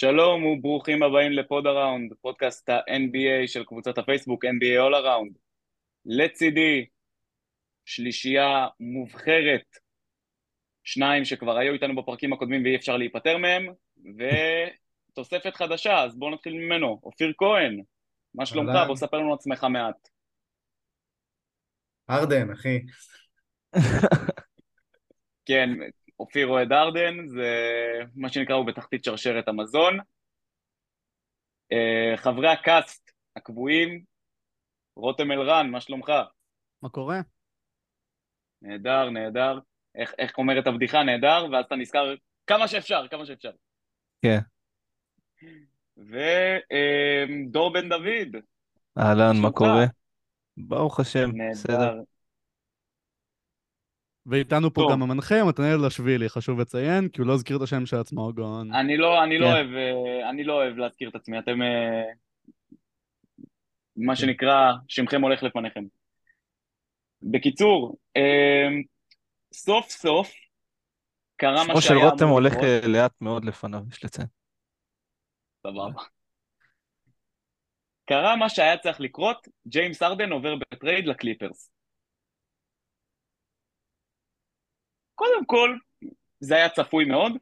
שלום וברוכים הבאים לפוד הראונד, פודקאסט ה-NBA של קבוצת הפייסבוק NBA All Around. לצידי שלישייה מובחרת, שניים שכבר היו איתנו בפרקים הקודמים ואי אפשר להיפטר מהם, ותוספת חדשה, אז בואו נתחיל ממנו. אופיר כהן, מה שלומך? בוא ספר לנו עצמך מעט. ארדן, אחי. כן, אופיר אוהד ארדן, זה מה שנקרא, הוא בתחתית שרשרת המזון. Uh, חברי הקאסט הקבועים, רותם אלרן, מה שלומך? מה קורה? נהדר, נהדר. איך, איך אומרת הבדיחה? נהדר, ואז אתה נזכר כמה שאפשר, כמה שאפשר. כן. ודור uh, בן דוד. אהלן, מה קורה? ברוך השם, בסדר. ואיתנו פה גם המנחה, מתנאל השבילי, חשוב לציין, כי הוא לא הזכיר את השם של עצמו, גאון. אני לא, אני לא כן. אוהב, אה, אני לא אוהב להזכיר את עצמי, אתם, אה, מה כן. שנקרא, שמכם הולך לפניכם. בקיצור, אה, סוף סוף קרה מה שהיה... שמו של רותם הולך לאט מאוד לפניו, יש לציין. סבבה. קרה מה שהיה צריך לקרות, ג'יימס הרדן עובר ב trade לקליפרס. קודם כל, זה היה צפוי מאוד.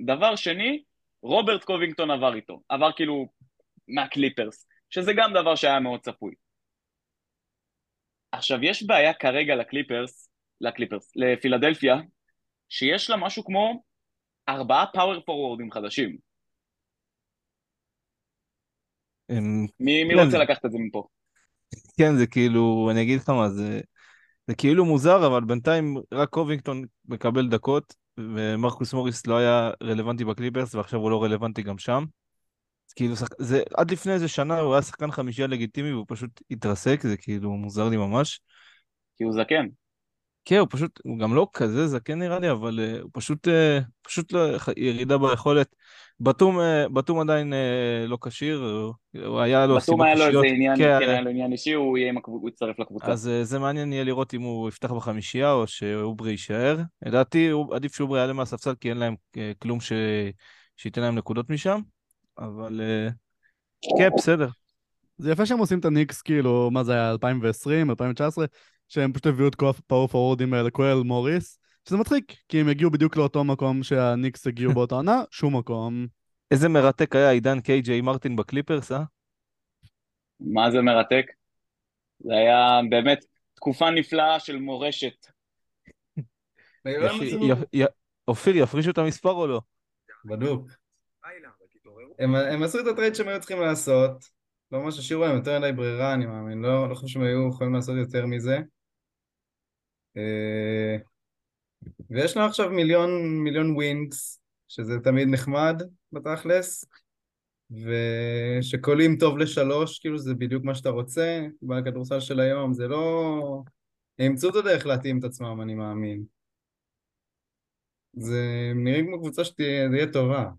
דבר שני, רוברט קובינגטון עבר איתו, עבר כאילו מהקליפרס, שזה גם דבר שהיה מאוד צפוי. עכשיו, יש בעיה כרגע לקליפרס, לקליפרס, לפילדלפיה, שיש לה משהו כמו ארבעה פאוור פורורדים חדשים. מי, מי כן. רוצה לקחת את זה מפה? כן, זה כאילו, אני אגיד לך מה, זה זה כאילו מוזר, אבל בינתיים רק קובינגטון מקבל דקות, ומרקוס מוריס לא היה רלוונטי בקליפרס, ועכשיו הוא לא רלוונטי גם שם. כאילו, זה, עד לפני איזה שנה הוא היה שחקן חמישייה לגיטימי, והוא פשוט התרסק, זה כאילו מוזר לי ממש. כי הוא זקן. כן, הוא פשוט, הוא גם לא כזה זקן נראה לי, אבל uh, הוא פשוט, uh, פשוט לא, ירידה ביכולת. בתום, uh, בתום עדיין uh, לא כשיר, הוא היה לו סיבות אישיות. בתום היה לו איזה עניין, כן, כן, היה לו עניין אישי, הוא, יהיה, הוא יצטרף לקבוצה. אז זה מעניין יהיה לראות אם הוא יפתח בחמישייה או שאוברי יישאר. לדעתי, עדיף שאוברי יעלה מהספסל, כי אין להם כלום ש... שייתן להם נקודות משם, אבל כן, בסדר. זה יפה שהם עושים את הניקס, כאילו, מה זה היה, 2020, 2019? שהם פשוט הביאו את כל ה power forwardים האלה, כולל מוריס, שזה מצחיק, כי הם הגיעו בדיוק לאותו מקום שהניקס הגיעו באותה עונה, שום מקום. איזה מרתק היה עידן קיי-ג'יי מרטין בקליפרס, אה? מה זה מרתק? זה היה באמת תקופה נפלאה של מורשת. אופיר, יפרישו את המספר או לא? בדוק. הם עשו את ה trade שהם היו צריכים לעשות, לא ממש השאירו להם יותר מדי ברירה, אני מאמין, לא, לא חושב שהם היו יכולים לעשות יותר מזה. ויש לו עכשיו מיליון, מיליון wings, שזה תמיד נחמד בתכלס, שקולעים טוב לשלוש, כאילו זה בדיוק מה שאתה רוצה, בכדורסל של היום, זה לא... הם ימצאו את הדרך להתאים את עצמם, אני מאמין. זה נראה כמו קבוצה שתהיה טובה,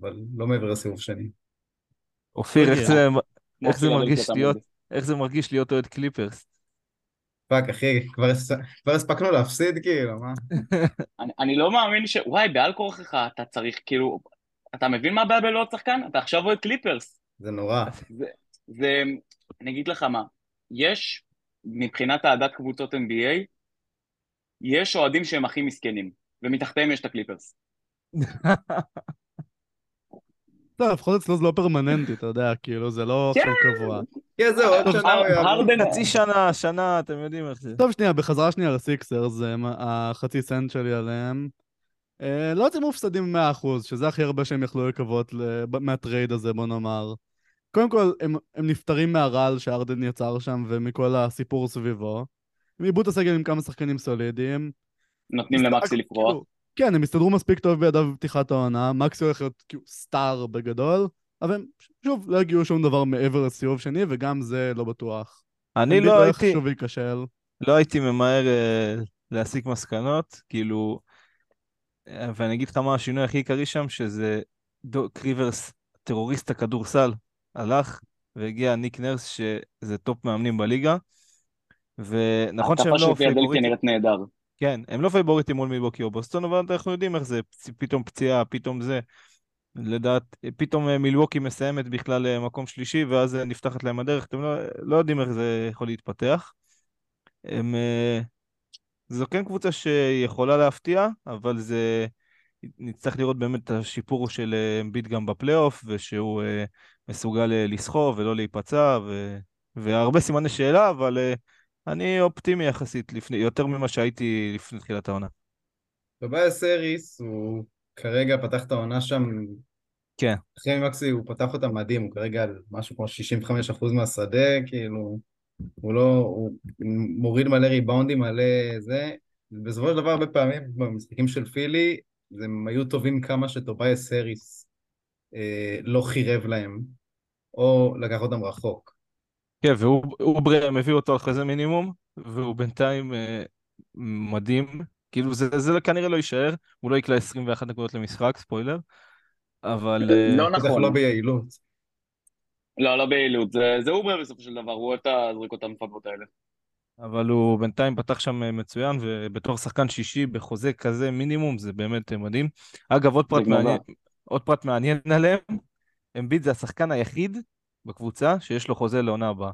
אבל לא מעבר לסיבוב שני. אופיר, איך זה, איך זה מרגיש להיות, איך זה מרגיש להיות אוהד קליפרס? fuck, אחי, כבר הספקנו להפסיד, כאילו, מה? אני לא מאמין ש... וואי, בעל כורחך אתה צריך, כאילו... אתה מבין מה הבעיה בלעוד שחקן? אתה עכשיו אוהד קליפרס. זה נורא. זה... אני אגיד לך מה, יש, מבחינת אהדת קבוצות NBA, יש אוהדים שהם הכי מסכנים, ומתחתיהם יש את הקליפרס. לא, לפחות אצלו זה לא פרמננטי, אתה יודע, כאילו, זה לא עכשיו כן. קבוע. כן, זהו, עוד שנה הוא יעבור. חצי שנה, שנה, אתם יודעים איך זה. טוב, שנייה, בחזרה שנייה לסיקסרס, החצי סנט שלי עליהם. אה, לא יוצאים מופסדים 100%, שזה הכי הרבה שהם יכלו לקוות מה trade הזה, בוא נאמר. קודם כל, הם, הם נפטרים מהרעל שהרדן יצר שם ומכל הסיפור סביבו. הם עיבו את הסגל עם כמה שחקנים סולידיים. נותנים למקסי לפרוח. כן, הם הסתדרו מספיק טוב בלעדיו בפתיחת העונה, מקסי הולך להיות כאילו star בגדול, אבל הם שוב לא הגיעו שום דבר מעבר לסיבוב שני, וגם זה לא בטוח. אני לא הייתי... שוב ייכשל. לא הייתי ממהר אה, להסיק מסקנות, כאילו, אה, ואני אגיד לך מה השינוי הכי עיקרי שם, שזה דוק ריברס, טרוריסט הכדורסל, הלך, והגיע ניק נרס, שזה top מאמנים בליגה, ונכון שהם לא... ההתקפה שלהם נראית נהדר. כן, הם לא פייבוריטים מול מילבוקי או בוסטון, אבל אנחנו יודעים איך זה, פתאום פציעה, פתאום זה. לדעת, פתאום אה, מילווקי מסיימת בכלל אה, מקום שלישי, ואז אה, נפתחת להם הדרך, אתם לא, לא יודעים איך זה יכול להתפתח. הם, זו כן קבוצה שיכולה להפתיע, אבל זה... נצטרך לראות באמת את השיפור של אמביט גם בפלייאוף, ושהוא מסוגל לסחוב ולא להיפצע, ו... והרבה סימני שאלה, אבל אני אופטימי יחסית, לפני, יותר ממה שהייתי לפני תחילת העונה. טובייס האריס, הוא כרגע פתח את העונה שם, כן. אחרי מקסי הוא פתח אותה מדהים, הוא כרגע על משהו כמו 65% מהשדה, כאילו, הוא לא, הוא מוריד מלא ריבאונדים, מלא זה, בסופו של דבר הרבה פעמים במשחקים של פילי, הם היו טובים כמה שטובייס האריס אה, לא חירב להם, או לקח אותם רחוק. כן, והוא הם הביא אותו אחרי זה מינימום, והוא בינתיים אה, מדהים. כאילו זה, זה כנראה לא יישאר, הוא לא יקלע 21 נקודות למשחק, ספוילר, אבל... אה, לא נכון. לא ביעילות. לא, לא ביעילות, זה, זה עובר בסופו של דבר, הוא אוהב את הזריקות המפגרות האלה. אבל הוא בינתיים פתח שם אה, מצוין, ובתור שחקן שישי בחוזה כזה מינימום, זה באמת מדהים. אגב, עוד פרט, מעניין, עוד פרט מעניין עליהם, אמביט זה השחקן היחיד בקבוצה שיש לו חוזה לעונה הבאה.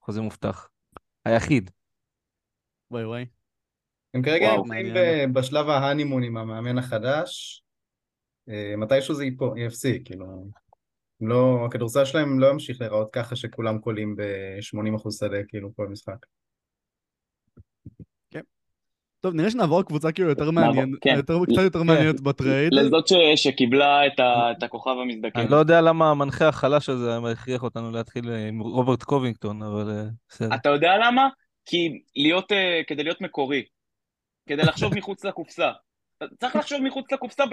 חוזה מובטח. היחיד. וואי וואי. הם כרגע נמצאים בשלב ההנימון עם המאמן החדש. אה, מתישהו זה יפסיק, כאילו... לא, הכדורסל שלהם לא ימשיך להיראות ככה שכולם קולים ב-80% שדה, כאילו, כל משחק. טוב, נראה שנעבור קבוצה כאילו יותר מעניין, כן. יותר, קצת יותר כן. מעניינת בטרייד. לזאת שקיבלה את, ה, את הכוכב המזדקן. אני לא יודע למה המנחה החלש הזה הכריח אותנו להתחיל עם רוברט קובינגטון, אבל אה, בסדר. אתה יודע למה? כי להיות, אה, כדי להיות מקורי, כדי לחשוב מחוץ לקופסה. צריך לחשוב מחוץ לקופסה,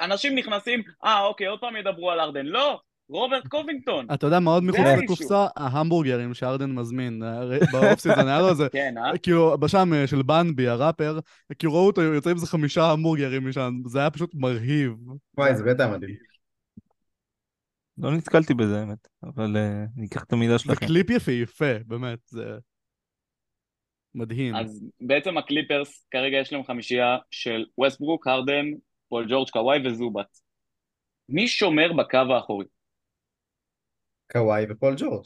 אנשים נכנסים, אה אוקיי, עוד פעם ידברו על ארדן. לא, רוברט קובינגטון. אתה יודע מה עוד מחוץ לקופסה? ההמבורגרים שארדן מזמין. באוף סיזון היה לו איזה... כן, אה? כאילו, בשם אה, של בנבי, הראפר, כאילו ראו אותו יוצא עם איזה חמישה המבורגרים משם, זה היה פשוט מרהיב. וואי, זה בטח מדהים. לא נתקלתי בזה, האמת, אבל אה, אני אקח את המילה שלכם. זה קליפ יפהפה, באמת, זה מדהים. אז בעצם הקליפרס, כרגע יש להם חמישייה של ווסטברוק, הרדן, פול ג'ורג' קוואי וזובאץ. מי שומר בקו האחורי? קוואי ופול ג'ורג'.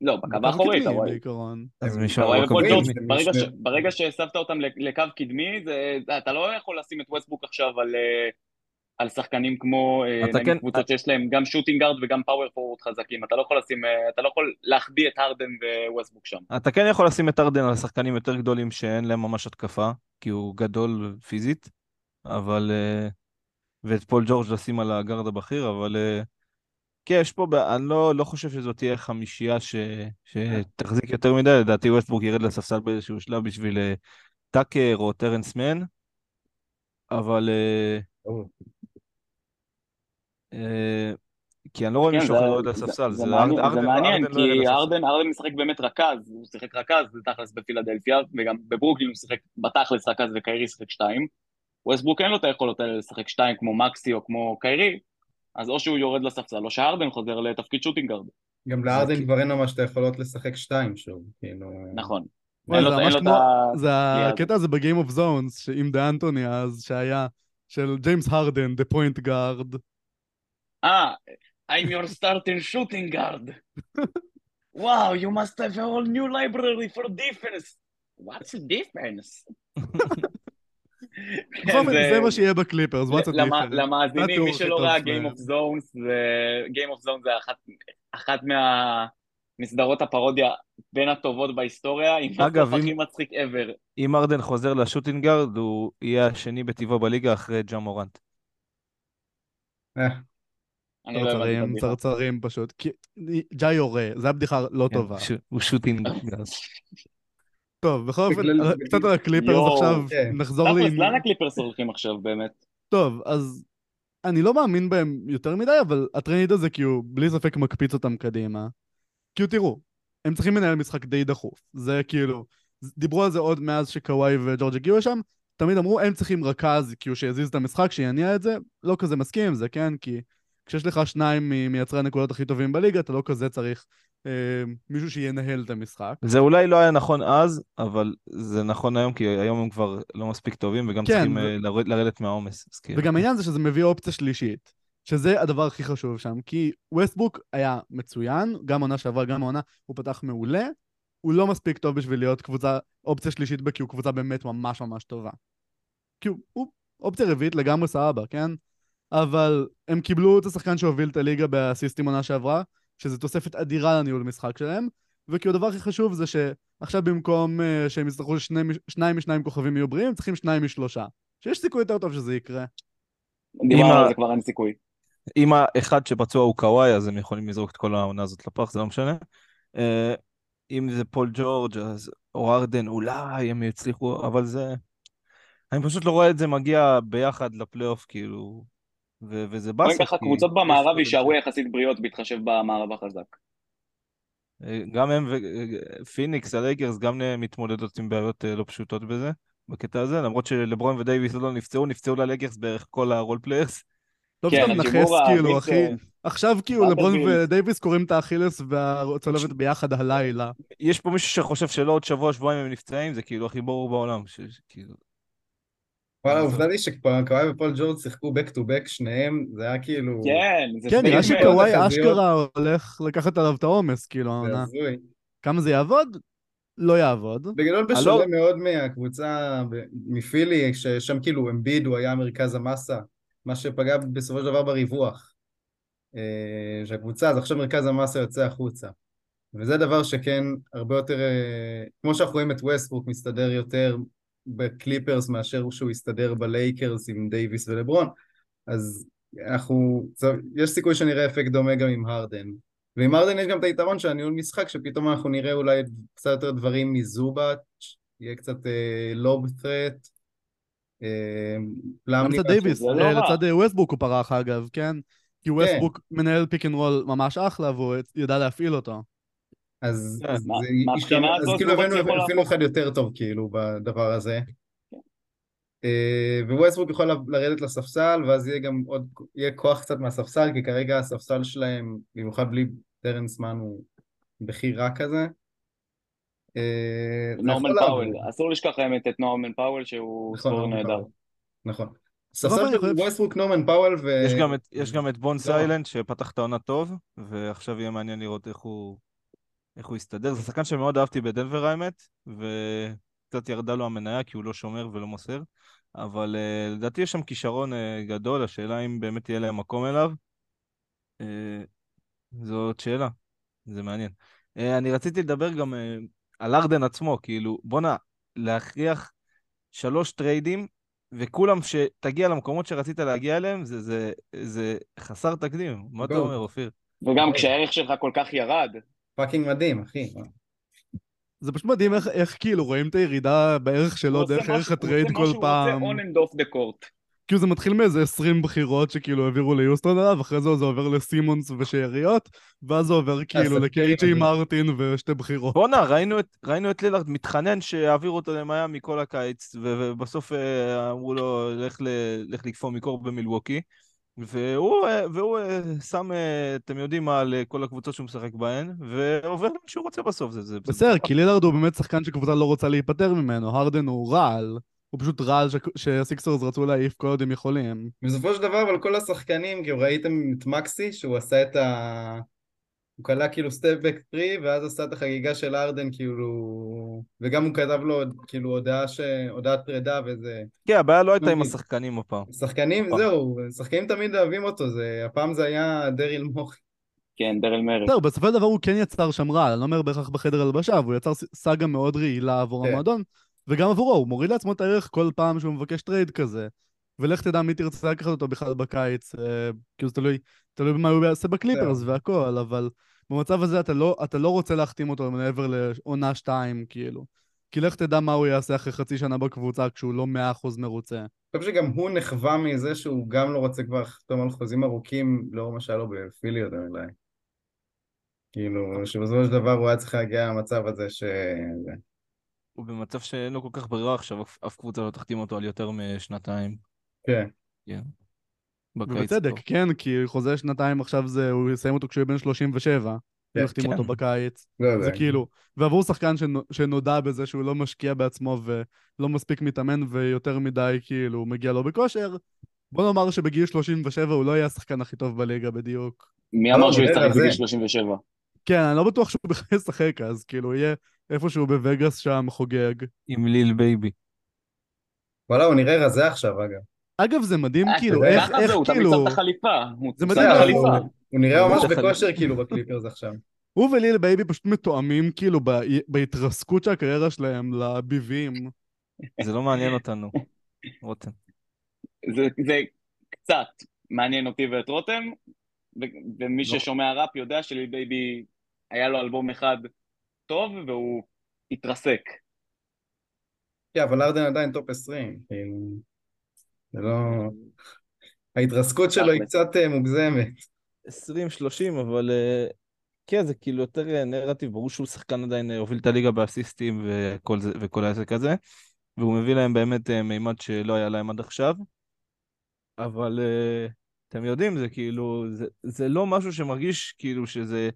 לא, בקו האחורי קוואי. אז מישהו... ג'ורג', ברגע שהסבת אותם לקו קדמי, אתה לא יכול לשים את ווסטברוק עכשיו על... אה, על שחקנים כמו אה, נגיד כן, קבוצות שיש להם גם shooting guard וגם power forward חזקים, אתה לא יכול לשים, אה, אתה לא יכול להחביא את הרדן וווסטברוק שם. אתה כן יכול לשים את הרדן על שחקנים יותר גדולים שאין להם ממש התקפה, כי הוא גדול פיזית, אבל... ואת פול ג'ורג' לשים על ה guard הבכיר, אבל כן, יש פה, אני לא, לא חושב שזאת תהיה חמישייה ש, שתחזיק יותר מדי, לדעתי ווסטברוק ירד לספסל באיזשהו שלב בשביל אה, טאקר או טרנס מן, אבל... אה, אה, כי אני לא רואה כן, מישהו אחר יורד לספסל. זה מעניין, כי ארדן משחק באמת רכז, הוא שיחק רכז תכלס בפילדלפיה, וגם בברוקלין הוא שיחק בתכלס רכז וקיירי שיחק שתיים. ווסטברוק אין לו את היכולות האלה לשחק שתיים כמו מקסי או כמו קיירי, אז או שהוא יורד לספסל, או שהארדן חוזר לתפקיד shooting guard. גם לארדן כבר אין ממש את היכולות לשחק שתיים שוב, כאילו... נכון. זה הקטע הזה ב Game of Zones, עם דה אנטוני אז, שהיה, של ג'יימס הרדן, the point guard. אה, I'm your starting shooting guard. wow, you must have a whole new library for defense. What's defense? זה מה שיהיה בקליפרס, what's defense? למאזינים, מי שלא ראה Game of Zones, Game of Zones זה אחת מהסדרות הפרודיה בין הטובות בהיסטוריה, עם הסוף הכי מצחיק ever. אם ארדן חוזר ל shooting guard, הוא יהיה השני בטיבו בליגה אחרי ג'ה מורנט. אה. צרצרים, לא צרצרים פשוט. ג'ה יורה, זו הבדיחה לא כן, טובה. הוא shooting. טוב, בכל אופן, קצת על הקליפרס עכשיו, כן. נחזור לי... לאן הקליפרס הולכים עכשיו באמת? טוב, אז אני לא מאמין בהם יותר מדי, אבל הטרייד הזה כאילו בלי ספק מקפיץ אותם קדימה. כאילו תראו, הם צריכים לנהל משחק די דחוף. זה כאילו, דיברו על זה עוד מאז שקוואי וג'ורג' הגיעו לשם, תמיד אמרו הם צריכים רכז כאילו שיזיז את המשחק, שיניע את זה, לא כזה מסכים עם זה, כן? כי כשיש לך שניים ממייצרי הנקודות הכי טובים בליגה, אתה לא כזה צריך אה, מישהו שינהל את המשחק. זה אולי לא היה נכון אז, אבל זה נכון היום, כי היום הם כבר לא מספיק טובים, וגם כן, צריכים ו... אה, לרדת מהעומס. כאילו. וגם העניין זה שזה מביא אופציה שלישית, שזה הדבר הכי חשוב שם, כי ווסטבוק היה מצוין, גם עונה שעברה, גם העונה, הוא פתח מעולה, הוא לא מספיק טוב בשביל להיות קבוצה, אופציה שלישית כי הוא קבוצה באמת ממש ממש טובה. כי הוא, הוא אופציה רביעית לגמרי סבבה, כן? אבל הם קיבלו את השחקן שהוביל את הליגה באסיסטים עונה שעברה, שזו תוספת אדירה לניהול משחק שלהם, וכי הדבר הכי חשוב זה שעכשיו במקום uh, שהם יצטרכו שני, שניים משניים כוכבים יהיו בריאים, צריכים שניים משלושה. שיש סיכוי יותר טוב שזה יקרה. על זה כבר, אין סיכוי. אם האחד שפצוע הוא קוואי, אז הם יכולים לזרוק את כל העונה הזאת לפח, זה לא משנה. אה, אם זה פול ג'ורג' אז, או ארדן, אולי הם יצליחו, אבל זה... אני פשוט לא רואה את זה מגיע ביחד לפלייאוף, כאילו, ו- וזה בואי באסה. ככה, קבוצות במערב. יישארו יחסית בריאות בהתחשב במערב החזק. אה, גם הם ופיניקס, הלייקרס, גם אה, מתמודדות עם בעיות אה, לא פשוטות בזה, בקטע הזה, למרות שלברון ודייוויס לא נפצעו, נפצעו ללייקרס בערך כל ה role players. לא כן, שאתה מנחס כאילו, אחי. עכשיו כאילו לברון? ודייוויס קורעים את האכילס והצולבת ביחד הלילה. יש פה מישהו שחושב שלא עוד שבוע, שבועיים הם נפצעים, זה כאילו הכי ברור בעולם. כאילו, וואלה, העובדה היא שקוואי ופול ג'ורג' שיחקו back to back שניהם, זה היה כאילו... כן, זה כן, נראה שקוואי. אשכרה הולך לקחת עליו את העומס, כאילו, העונה. כמה זה יעבוד? לא יעבוד. בגדול? בשונה מאוד מהקבוצה מפילי, ששם כאילו אמביד הוא היה מרכז המסה, מה שפגע בסופו של דבר בריווח. אה, שהקבוצה, אז עכשיו מרכז המסה יוצא החוצה. וזה דבר שכן הרבה יותר, אה, כמו שאנחנו רואים את ווסטברוק מסתדר יותר בקליפרס מאשר שהוא יסתדר בלייקרס עם דייוויס ולברון, אז אנחנו, יש סיכוי שנראה אפקט דומה גם עם הרדן. ועם הרדן יש גם את היתרון של הניהול משחק, שפתאום אנחנו נראה אולי קצת יותר דברים מזובאץ', יהיה קצת lob threat, אה, לצד דייוויס, לא אה, רע. לצד אה, ווסטברוק הוא פרח אגב, כן? כי ווסטברוק מנהל pick and roll ממש אחלה והוא ידע להפעיל אותו. אז כן, הזאת כאילו זובאץ' הבאנו אפילו. אחד יותר טוב כאילו בדבר הזה. אה, וווסטברוק יכול לרדת לספסל ואז יהיה גם עוד, יהיה כוח קצת מהספסל כי כרגע הספסל שלהם, במיוחד בלי טרנס מן הוא בכי רע כזה. אה, נורמן פאוול. אסור לשכוח האמת את נורמן פאוול שהוא נכון, נורמן נהדר. נכון. סבבה, ספסל של ווסטברוק, נורמן פאוול ו... יש גם את- יש גם את בונז לא. היילנד שפתח את העונה טוב, ועכשיו יהיה מעניין לראות איך הוא איך הוא יסתדר. זה שחקן שמאוד אהבתי בדנבר האמת, וקצת ירדה לו המניה כי הוא לא שומר ולא מוסר, אבל אה, לדעתי יש שם כישרון אה, גדול, השאלה אם באמת יהיה להם מקום אליו. אה, זאת שאלה, זה מעניין. אה, אני רציתי לדבר גם אה, על ארדן עצמו, כאילו, בואנה, להכריח שלוש טריידים, וכולם שתגיע למקומות שרצית להגיע אליהם, זה, זה, זה חסר תקדים. מה אתה. אומר, אופיר? וגם כשהערך שלך כל כך ירד, fucking מדהים, אחי. זה פשוט מדהים איך, איך כאילו רואים את הירידה בערך שלו הוא דרך ערך שהוא- הוא הטרייד עושה מה כל שהוא פעם. רוצה on and off the court. כאילו זה מתחיל מאיזה 20 בחירות שכאילו העבירו ליוסטון עליו, אחרי זה זה עובר לסימונס ושאריות, ואז זה עובר כאילו לקיי.ג'יי. מרטין ושתי בחירות. בואנה, ראינו את, ראינו את לילארד מתחנן שיעבירו אותו למיאמי כל הקיץ, ובסוף אה, אמרו לו, לך לקפוא מקור במילווקי, והוא, והוא אה, שם, אה, אתם יודעים מה, על אה, כל הקבוצות שהוא משחק בהן, ועובר לאן שהוא רוצה בסוף. זה, זה, בסדר, כי לילארד הוא באמת שחקן שקבוצה לא רוצה להיפטר ממנו, הרדן הוא רעל, הוא פשוט רעל שהסיקסרס רצו להעיף כל עוד הם יכולים. בסופו של דבר, אבל כל השחקנים, כאילו ראיתם את מקסי, שהוא עשה את ה... הוא קלע כאילו step back three, ואז עשה את החגיגה של ארדן, כאילו... וגם הוא כתב לו כאילו הודעה ש... הודעת פרידה וזה... כן, הבעיה לא הייתה עם. השחקנים הפעם. שחקנים, נכון. זהו, שחקנים תמיד אוהבים אותו, זה... הפעם זה היה דריל מורי. כן, דריל מורי. בסדר, בסופו של דבר הוא כן יצר שם רעל, אני לא אומר בהכרח בחדר הלבשה, אבל הוא יצר סאגה מאוד רעילה עבור כן. המועדון, וגם עבורו, הוא מוריד לעצמו את הערך כל פעם שהוא מבקש טרייד כזה. ולך תדע מי תרצה לקחת אותו בכלל בקיץ, אה, כאילו זה תלוי, תלוי במה הוא יעשה בקליפרס. והכל, אבל במצב הזה אתה לא, אתה לא רוצה להחתים אותו מעבר לעונה שתיים, כאילו. כי לך תדע מה הוא יעשה אחרי חצי שנה בקבוצה כשהוא לא מאה אחוז מרוצה. אני חושב שגם הוא נכווה מזה שהוא גם לא רוצה כבר לחתום על חוזים ארוכים לאור מה שהיה לו בפילי יותר מדי. כאילו, שבסופו של דבר הוא היה צריך להגיע למצב הזה ש... הוא במצב שאין לו כל כך ברירה עכשיו, אף, אף קבוצה לא תחתים אותו על יותר משנתיים. כן. בקיץ ובצדק. כן, כי חוזה שנתיים עכשיו זה, הוא יסיים אותו כשהוא יהיה בן 37, הוא כן, יחתים כן. אותו בקיץ. לא, זה כאילו, ועבור שחקן שנו- שנודע בזה שהוא לא משקיע בעצמו ולא מספיק מתאמן ויותר מדי כאילו מגיע לו בכושר, בוא נאמר שבגיל 37 הוא לא יהיה השחקן הכי טוב בליגה בדיוק. מי לא, אמר שהוא נראה ישחק רזה. בגיל 37? כן, אני לא בטוח שהוא בכלל ישחק אז, כאילו, יהיה איפשהו בווגאס שם חוגג. עם ליל בייבי. וואלה, הוא נראה רזה עכשיו, אגב. אגב, זה מדהים, אה, כאילו, איך, איך, זה, הוא תמיד כאילו, שם את החליפה. זה מדהים. הוא- נראה ממש בכושר כאילו בקליפרס עכשיו. הוא וליל בייבי פשוט מתואמים, כאילו, ב- בהתרסקות של הקריירה שלהם לביבים. זה לא מעניין אותנו, רותם. זה, זה קצת מעניין אותי ואת רותם, ומי לא. ששומע ראפ יודע שליל בייבי היה לו אלבום אחד טוב והוא התרסק. כן, אבל הארדן עדיין top 20, כאילו... זה לא... ההתרסקות שלו היא. קצת אה, מוגזמת. 20-30, אבל אה, כן, זה כאילו יותר אה, נרטיב, ברור שהוא שחקן עדיין הוביל את הליגה באסיסטים וכל זה, וכל העסק הזה, והוא מביא להם באמת מימד שלא היה להם עד עכשיו, אבל אתם יודעים, זה כאילו, זה, זה לא משהו שמרגיש כאילו שזה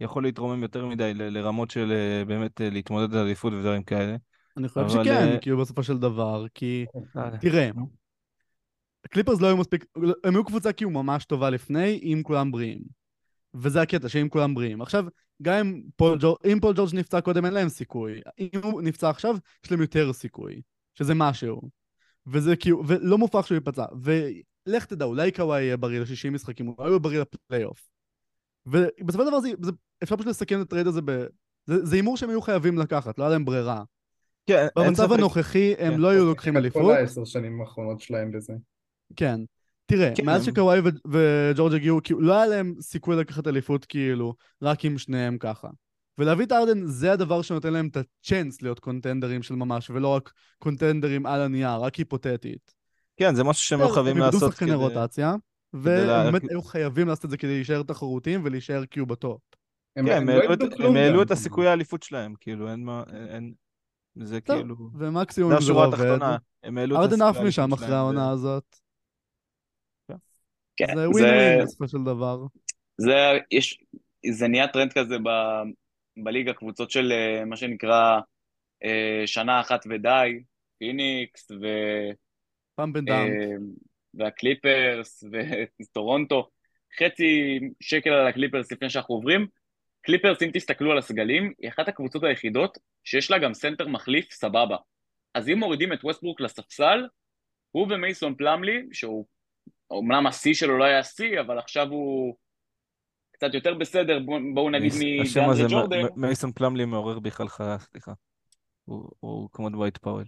יכול להתרומם יותר מדי ל- לרמות של באמת להתמודד על אליפות ודברים כאלה. אני חושב אבל, שכן, כאילו, בסופו של דבר, כי... אה, תראה. הקליפרס לא היו מספיק, הם היו קבוצה כאילו ממש טובה לפני, אם כולם בריאים. וזה הקטע, שאם כולם בריאים. עכשיו, גם אם פול, ג'ור... אם פול ג'ורג' נפצע קודם, אין להם סיכוי. אם הוא נפצע עכשיו, יש להם יותר סיכוי. שזה משהו. וזה כאילו, ולא מופרך שהוא ייפצע. ולך תדע, אולי קוואי יהיה בריא ל-60 משחקים, אולי הוא יהיה בריא לפלייאוף. ובסופו של דבר זה, זה, אפשר פשוט לסכם את הטרייד הזה ב... זה הימור שהם היו חייבים לקחת, לא היה להם ברירה. כן, במצב. הנוכחי הם כן. לא היו לוקחים אליפות. כל העשר שנים האחרונות שלהם בזה. כן. תראה, כן, מאז שקוואי ו- וג'ורג' הגיעו, כאילו, לא היה להם סיכוי לקחת אליפות, כאילו, רק עם שניהם ככה. ולהביא את ארדן זה הדבר שנותן להם את הצ'אנס להיות קונטנדרים של ממש, ולא רק קונטנדרים על הנייר, רק היפותטית. כן, זה משהו שהם לא חייבים הם איבדו לעשות שחקני כדי... רוטציה, לה- והם באמת היו חייבים לעשות את זה כדי להישאר תחרותיים ולהישאר כאילו בטופ. הם כן, לא העלו את- הסיכויי האליפות שלהם, כאילו, אין מה... אין... זה כאילו... ומקסימום זה אם זה השורה לא עובד. התחתונה, הם העלו את ארדן עף משם אחרי העונה הזאת. כן, זה ווין ווין בסופו של דבר. זה, יש, זה נהיה טרנד כזה ב, בליגה, קבוצות של אה, מה שנקרא אה, שנה אחת ודי, פיניקס ו... pump and dump. והקליפרס וטורונטו, חצי שקל על הקליפרס לפני שאנחנו עוברים. קליפרס, אם תסתכלו על הסגלים, היא אחת הקבוצות היחידות שיש לה גם סנטר מחליף סבבה. אז אם מורידים את ווסטברוק לספסל, הוא ומייסון פלמלי, שהוא, אומנם השיא שלו לא היה שיא, אבל עכשיו הוא קצת יותר בסדר, בואו בוא נגיד השם הזה, מדיאנדרה ג'ורדן. מייסון פלמלי מעורר בי חלחלה, סליחה. הוא- כמו דווייט פאוול.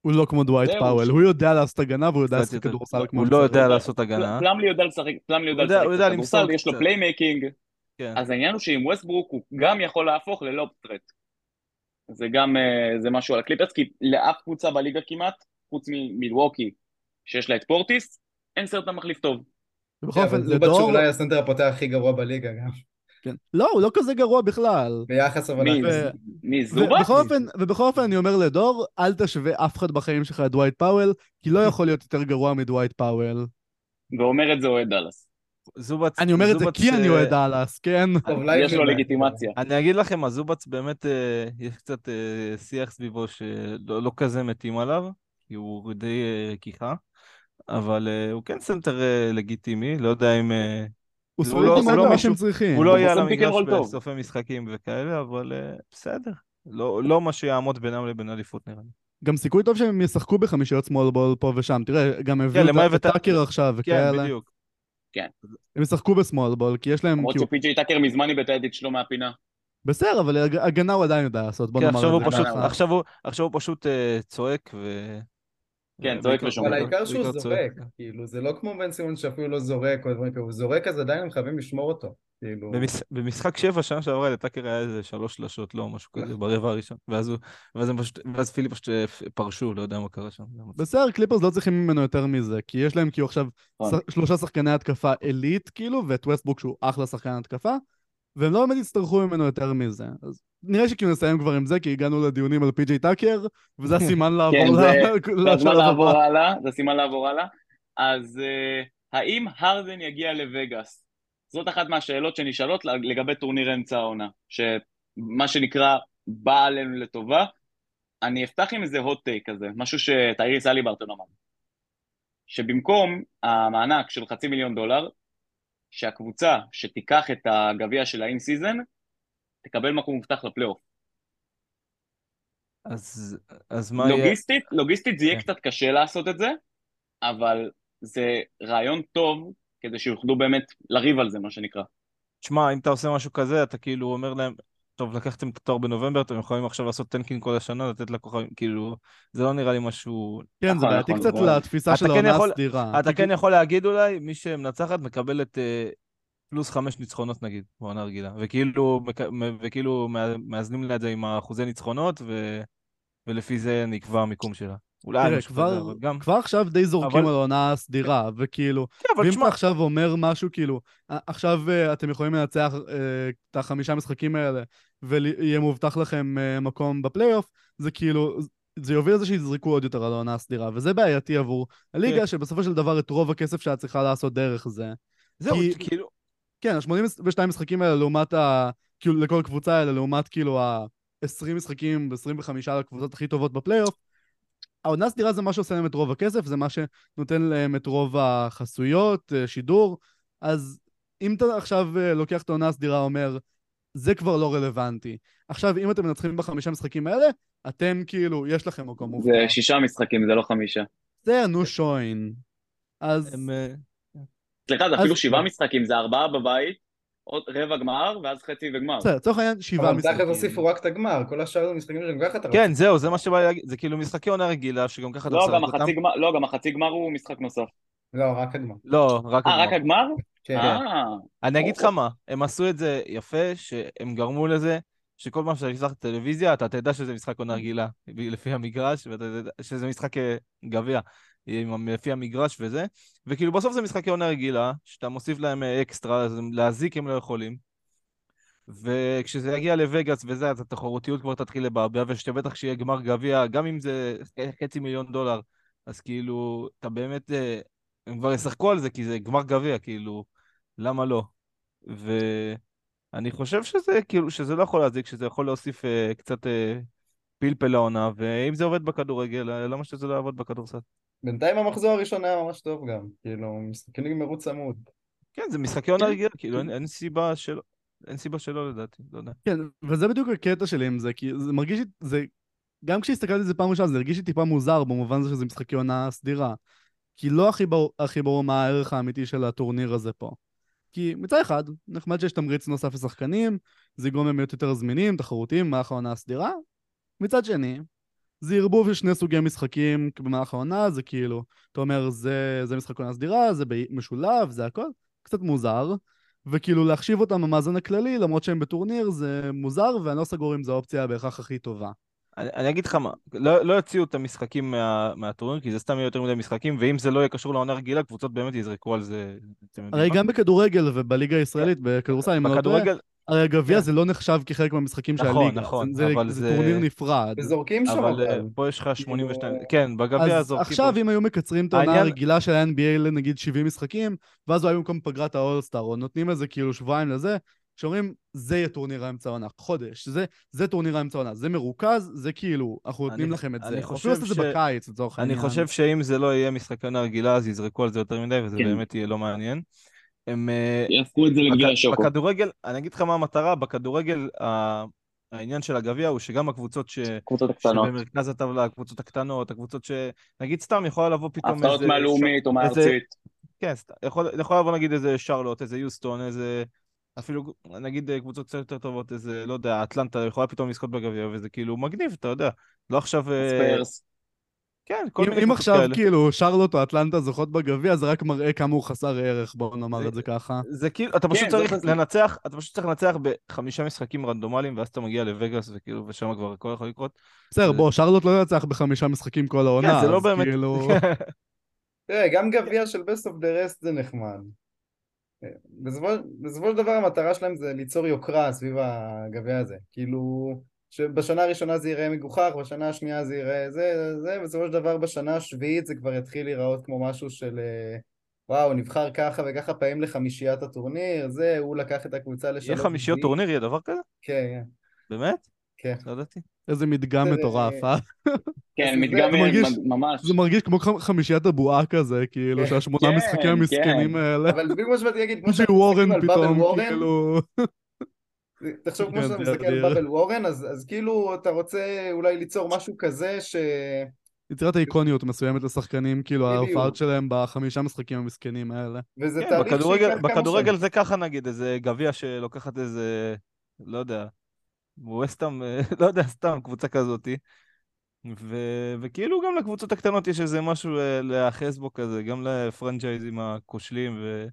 הוא לא כמו דווייט פאוול, הוא יודע לעשות הגנה והוא יודע יותר- כדורסל כמו הוא לא יודע. לעשות הגנה. פלמלי יודע לשחק, פלמלי יודע לשחק הוא יודע קצת למסור כדורסל, יש לו קצת. playmaking, כן. אז העניין הוא שעם ווסטברוק הוא גם יכול להפוך ל lob threat. זה גם, אה, זה משהו על הקליפרס, כי לאף קבוצה בליגה כמעט, חוץ ממילווקי, שיש לה את פורטיס, אין סנטר המחליף טוב. ובכל כן, אופן, אבל זובץ לדור... שאולי הסנטר הפותח הכי גרוע בליגה גם. כן. לא, הוא לא כזה גרוע בכלל. ביחס אבל... מי, ו- מי ו- זובה? בכל אופן, ובכל אופן אני אומר לדור, אל תשווה אף אחד בחיים שלך לדווייט פאוול, כי לא יכול להיות יותר גרוע מדווייט פאוול. ואומר את זה אוהד דאלאס. זובץ... אני אומר את זה זובץ, כי אני אה, אוהד דאלאס, כן? יש לו אולי. לגיטימציה. אני אגיד לכם, הזובץ באמת, אה, יש קצת אה, שיח סביבו שלא לא כזה מתים עליו, כי הוא די אה, רכיכה, אבל אה, הוא כן סנטר אה, לגיטימי, לא יודע אם... אה, הוא סולידי לא- מאוד לא במה משהו- שהם צריכים. הוא לא יהיה על המגרש. בסופי משחקים וכאלה, אבל בסדר. לא לא מה שיעמוד בינם לבין אליפות נראה לי. גם סיכוי טוב שהם ישחקו בחמישיות small ball פה ושם. תראה, גם הביאו למעט את את ה- טאקר עכשיו כן, וכאלה. בדיוק. הם ישחקו ב small ball, כי יש להם למרות. שפי.ג'יי טאקר מזמן איבד את שלו מהפינה. בסדר, אבל הג- הגנה הוא עדיין יודע לעשות, בוא כן, נאמר עכשיו הוא את זה. עכשיו הוא- פשוט צועק ו... כן, צועק בעיקר- ושומר. אבל העיקר שהוא זורק. כאילו, זה לא כמו בן סימון שאפילו לא זורק או דברים כאלה, הוא זורק אז עדיין הם חייבים לשמור אותו, כאילו, במש... במשחק שבע שנה שעברה לטאקר היה איזה שלוש שלשות, לא משהו כזה, ברבע הראשון. ואז, הוא... ואז, הם פשוט... ואז פיליפ פשוט אה, פרשו, לא יודע מה קרה שם. בסדר, קליפרס לא צריכים ממנו יותר מזה, כי יש להם כאילו עכשיו נכון. ש- שלושה שחקני התקפה עילית, כאילו, ואת ווסטבוק שהוא אחלה שחקן התקפה, והם לא באמת יצטרכו ממנו יותר מזה. אז נראה שכאילו נסיים כבר עם זה, כי הגענו לדיונים על פי.ג'יי טאקר, וזה הסימן לעבור כן, ל- זה- זה הזמן לשלב לעבור. הלאה, זה סימן לעבור הלאה. אז אה, האם הרדן יגיע לווגאס? זאת אחת מהשאלות שנשאלות לגבי טורניר אמצע העונה, שמה שנקרא בא עלינו לטובה. אני אפתח עם איזה hot take כזה, משהו שטייריס אליברטון אמר. שבמקום המענק של חצי מיליון דולר, שהקבוצה שתיקח את הגביע של ה in season, תקבל מקום מובטח לפלייאוף. אז, אז מה יהיה? לוגיסטית, לוגיסטית זה יהיה כן. קצת קשה לעשות את זה, אבל זה רעיון טוב כדי שיוכלו באמת לריב על זה, מה שנקרא. תשמע, אם אתה עושה משהו כזה, אתה כאילו אומר להם, טוב, לקחתם את התואר בנובמבר, אתם יכולים עכשיו לעשות tanking כל השנה, לתת לכוכבים, כאילו, זה לא נראה לי משהו... כן, זה נכון, בעייתי נכון, קצת נכון. לתפיסה אתה של כן העונה יכול- הסדירה. אתה כן יכול להגיד אולי, מי שמנצחת מקבלת אה, פלוס חמש ניצחונות נגיד, בעונה רגילה, וכאילו, מאזנים לה את זה עם האחוזי ניצחונות, ו... ולפי זה נקבע המיקום שלה. אולי תראה, כזה, כבר, גם... כבר עכשיו די זורקים אבל- על העונה הסדירה, וכאילו, כן, אבל ואם אתה עכשיו אומר משהו, כאילו, "ע- עכשיו אה, אתם יכולים לנצח אה, את החמישה משחקים האלה, ויהיה מובטח לכם אה, מקום בפלייאוף, זה כאילו, זה יוביל לזה שיזרקו עוד יותר על העונה הסדירה, וזה בעייתי עבור הליגה, כן. שבסופו של דבר את רוב הכסף שאת צריכה לעשות דרך זה. זהו, כי- כאילו, כן, ה-82 משחקים האלה לעומת ה... כאילו, לכל קבוצה האלה, לעומת כאילו ה-20 משחקים, 25 לקבוצות הכי טובות בפלייאוף, העונה הסדירה זה מה שעושה להם את רוב הכסף, זה מה שנותן להם את רוב החסויות, אה, שידור, אז אם אתה עכשיו אה, לוקח את העונה הסדירה, אומר, זה כבר לא רלוונטי. עכשיו, אם אתם מנצחים בחמישה משחקים האלה, אתם כאילו, יש לכם מקום מובטח. זה שישה משחקים, זה לא חמישה. זה נו שוין. אז... הם... אה, סליחה, זה אז- אפילו שבעה משחקים, זה ארבעה בבית, עוד רבע גמר, ואז חצי וגמר. בסדר, לצורך העניין, שבעה אבל משחקים. תכף הוסיפו רק את הגמר, כל השאר זה משחקים שגם ככה אתה כן, זהו, זה מה שבא לי להגיד, זה כאילו משחקי עונה רגילה, שגם ככה אתה לא, גם. החצי גמר, לא, גם החצי גמר הוא משחק נוסף. לא, רק הגמר. לא, רק אה, רק הגמר. כן. אה, אני אגיד לך או- מה, הם עשו את זה יפה, שהם גרמו לזה שכל פעם שאתה תפתח את הטלוויזיה, אתה תדע שזה משחק עונה רגילה, לפי המגרש, שזה משחק אה, גביע, לפי המגרש וזה, וכאילו בסוף זה משחקי עונה רגילה, שאתה מוסיף להם אה, אקסטרה, אז להזיק הם לא יכולים. וכשזה יגיע לווגאס וזה, אז התחרותיות כבר תתחיל לבעבע, ושבטח כשיהיה גמר גביע, גם אם זה חצי מיליון דולר, אז כאילו, אתה באמת, הם כבר ישחקו על זה, כי זה גמר גביע, כאילו, למה לא? ואני חושב שזה, כאילו, שזה לא יכול להזיק, שזה יכול להוסיף אה, קצת אה, פלפל לעונה, ואם זה עובד בכדורגל, אה, למה שזה לא יעבוד בכדורסל? בינתיים המחזור הראשון היה ממש טוב גם, כאילו, משחקים נגמרו צמוד. כן, זה משחקי עונה כן. רגילה, כאילו, אין, אין סיבה שלא, אין סיבה שלא לדעתי, לא יודע. כן, וזה בדיוק הקטע שלי עם זה, כי זה מרגיש לי, זה, גם כשהסתכלתי על זה פעם ראשונה, זה הרגיש לי טיפה מוזר במובן זה שזה משחקי עונה סדירה. כי לא הכי ברור, הכי ברור מה הערך האמיתי של הטורניר הזה פה. כי מצד אחד, נחמד שיש תמריץ נוסף לשחקנים, זה יגרום להם להיות יותר זמינים, תחרותיים במהלך העונה הסדירה. מצד שני, זה ערבוב של שני סוגי משחקים במהלך העונה, זה כאילו, אתה אומר, זה, זה משחק עונה סדירה, זה משולב, זה הכל, קצת מוזר. וכאילו להחשיב אותם במאזן הכללי, למרות שהם בטורניר, זה מוזר, ואני לא סגור אם זו האופציה בהכרח הכי טובה. אני, אני אגיד לך מה, לא, לא יוציאו את המשחקים מה, מהטורניר, כי זה סתם יהיה יותר מדי משחקים, ואם זה לא יהיה קשור לעונה רגילה, קבוצות באמת יזרקו על זה. הרי? גם בכדורגל ובליגה הישראלית, בכדורסל, אם אני לא טועה, הרי הגביע כן. זה לא נחשב כחלק מהמשחקים של נכון, הליגה. נכון, זה, אבל זה זה- טורניר נפרד. וזורקים שם אבל אה. פה יש לך 82, כאילו- כן, בגביע אז זורקים עכשיו פה- אם היו מקצרים את העונה העניין- הרגילה של ה-NBA לנגיד 70 משחקים, ואז הוא היה במקום פגרת האולסטאר, או נותנים איזה כאילו שבועיים לזה, שאומרים, זה יהיה טורניר האמצע העונה, חודש, זה, זה טורניר האמצע העונה, זה מרוכז, זה כאילו, אנחנו נותנים אני- לכם את אני זה. חושב אפילו לעשות את זה בקיץ, לצורך אני העניין. חושב שאם זה לא יהיה משחקי עונה רגילה, אז יזרקו על זה יותר מדי, וזה כן. באמת יהיה לא מעניין. הם... אה, יהפכו את זה לגביע השוקו. בכדורגל, אני אגיד לך מה המטרה, בכדורגל ה- העניין של הגביע הוא שגם הקבוצות ש... קבוצות הקטנות. שבמרכז הטבלה, הקבוצות הקטנות, הקבוצות ש... נגיד סתם יכולה לבוא פתאום איזה... הפתעות מהלאומית או מהארצית. כן, יכול, יכול לבוא נגיד איזה שרלוט, איזה יוסטון, איזה... אפילו נגיד אה, קבוצות קצת יותר טובות, איזה, לא יודע, אטלנטה יכולה פתאום לזכות בגביע, וזה כאילו מגניב, אתה יודע. לא עכשיו... אה, ספיירס. כן, כל אם, מיני אם עכשיו כאלה. כאילו שרלוט או אטלנטה זוכות בגביע, זה רק מראה כמה הוא חסר ערך, בואו נאמר את זה ככה. זה כאילו, אתה פשוט כן, צריך. לנצח, אתה פשוט צריך לנצח בחמישה משחקים רנדומליים, ואז אתה מגיע לווגאס, וכאילו, ושם כבר הכל יכול לקרות. בסדר, זה- בוא, שרלוט לא ינצח בחמישה משחקים כל העונה, כן, זה לא אז באמת... כאילו... תראה, גם גביע של best of the rest זה נחמד. בסופו בסופו של דבר המטרה שלהם זה ליצור יוקרה סביב הגביע הזה. כאילו, שבשנה הראשונה זה ייראה מגוחך, בשנה השנייה זה ייראה זה, זה, בסופו של דבר בשנה השביעית זה כבר יתחיל להיראות כמו משהו של אה, וואו, נבחר ככה וככה פעמים לחמישיית הטורניר, זה, הוא לקח את הקבוצה לשלוש... יהיה חמישיות. טורניר, יהיה דבר כזה? כן, כן. באמת? כן. לא ידעתי. איזה מדגם מטורף, אה? כן, מדגם מרגיש- ממש. זה מרגיש כמו חמישיית הבועה כזה, כאילו, כן, שהשמונה כן, משחקים המסכנים כן. האלה. אבל בדיוק מה שבאתי להגיד, כמו שאתה מסתכל וורן פתאום, וורן, כאילו... תחשוב כמו שאתה מסתכל על. באבל וורן, אז אז כאילו אתה רוצה אולי ליצור משהו כזה ש... יצירת איקוניות מסוימת לשחקנים, כאילו. ההופעות שלהם בחמישה משחקים המסכנים האלה. וזה תהליך כמה בכדורגל. זה ככה נגיד, איזה גביע שלוקחת איזה, לא יודע, ווסטאם, לא יודע, סתם, קבוצה כזאתי. ו... וכאילו גם לקבוצות הקטנות יש איזה משהו אה, להיאחז בו כזה, גם לפרנצ'ייזים הכושלים ו...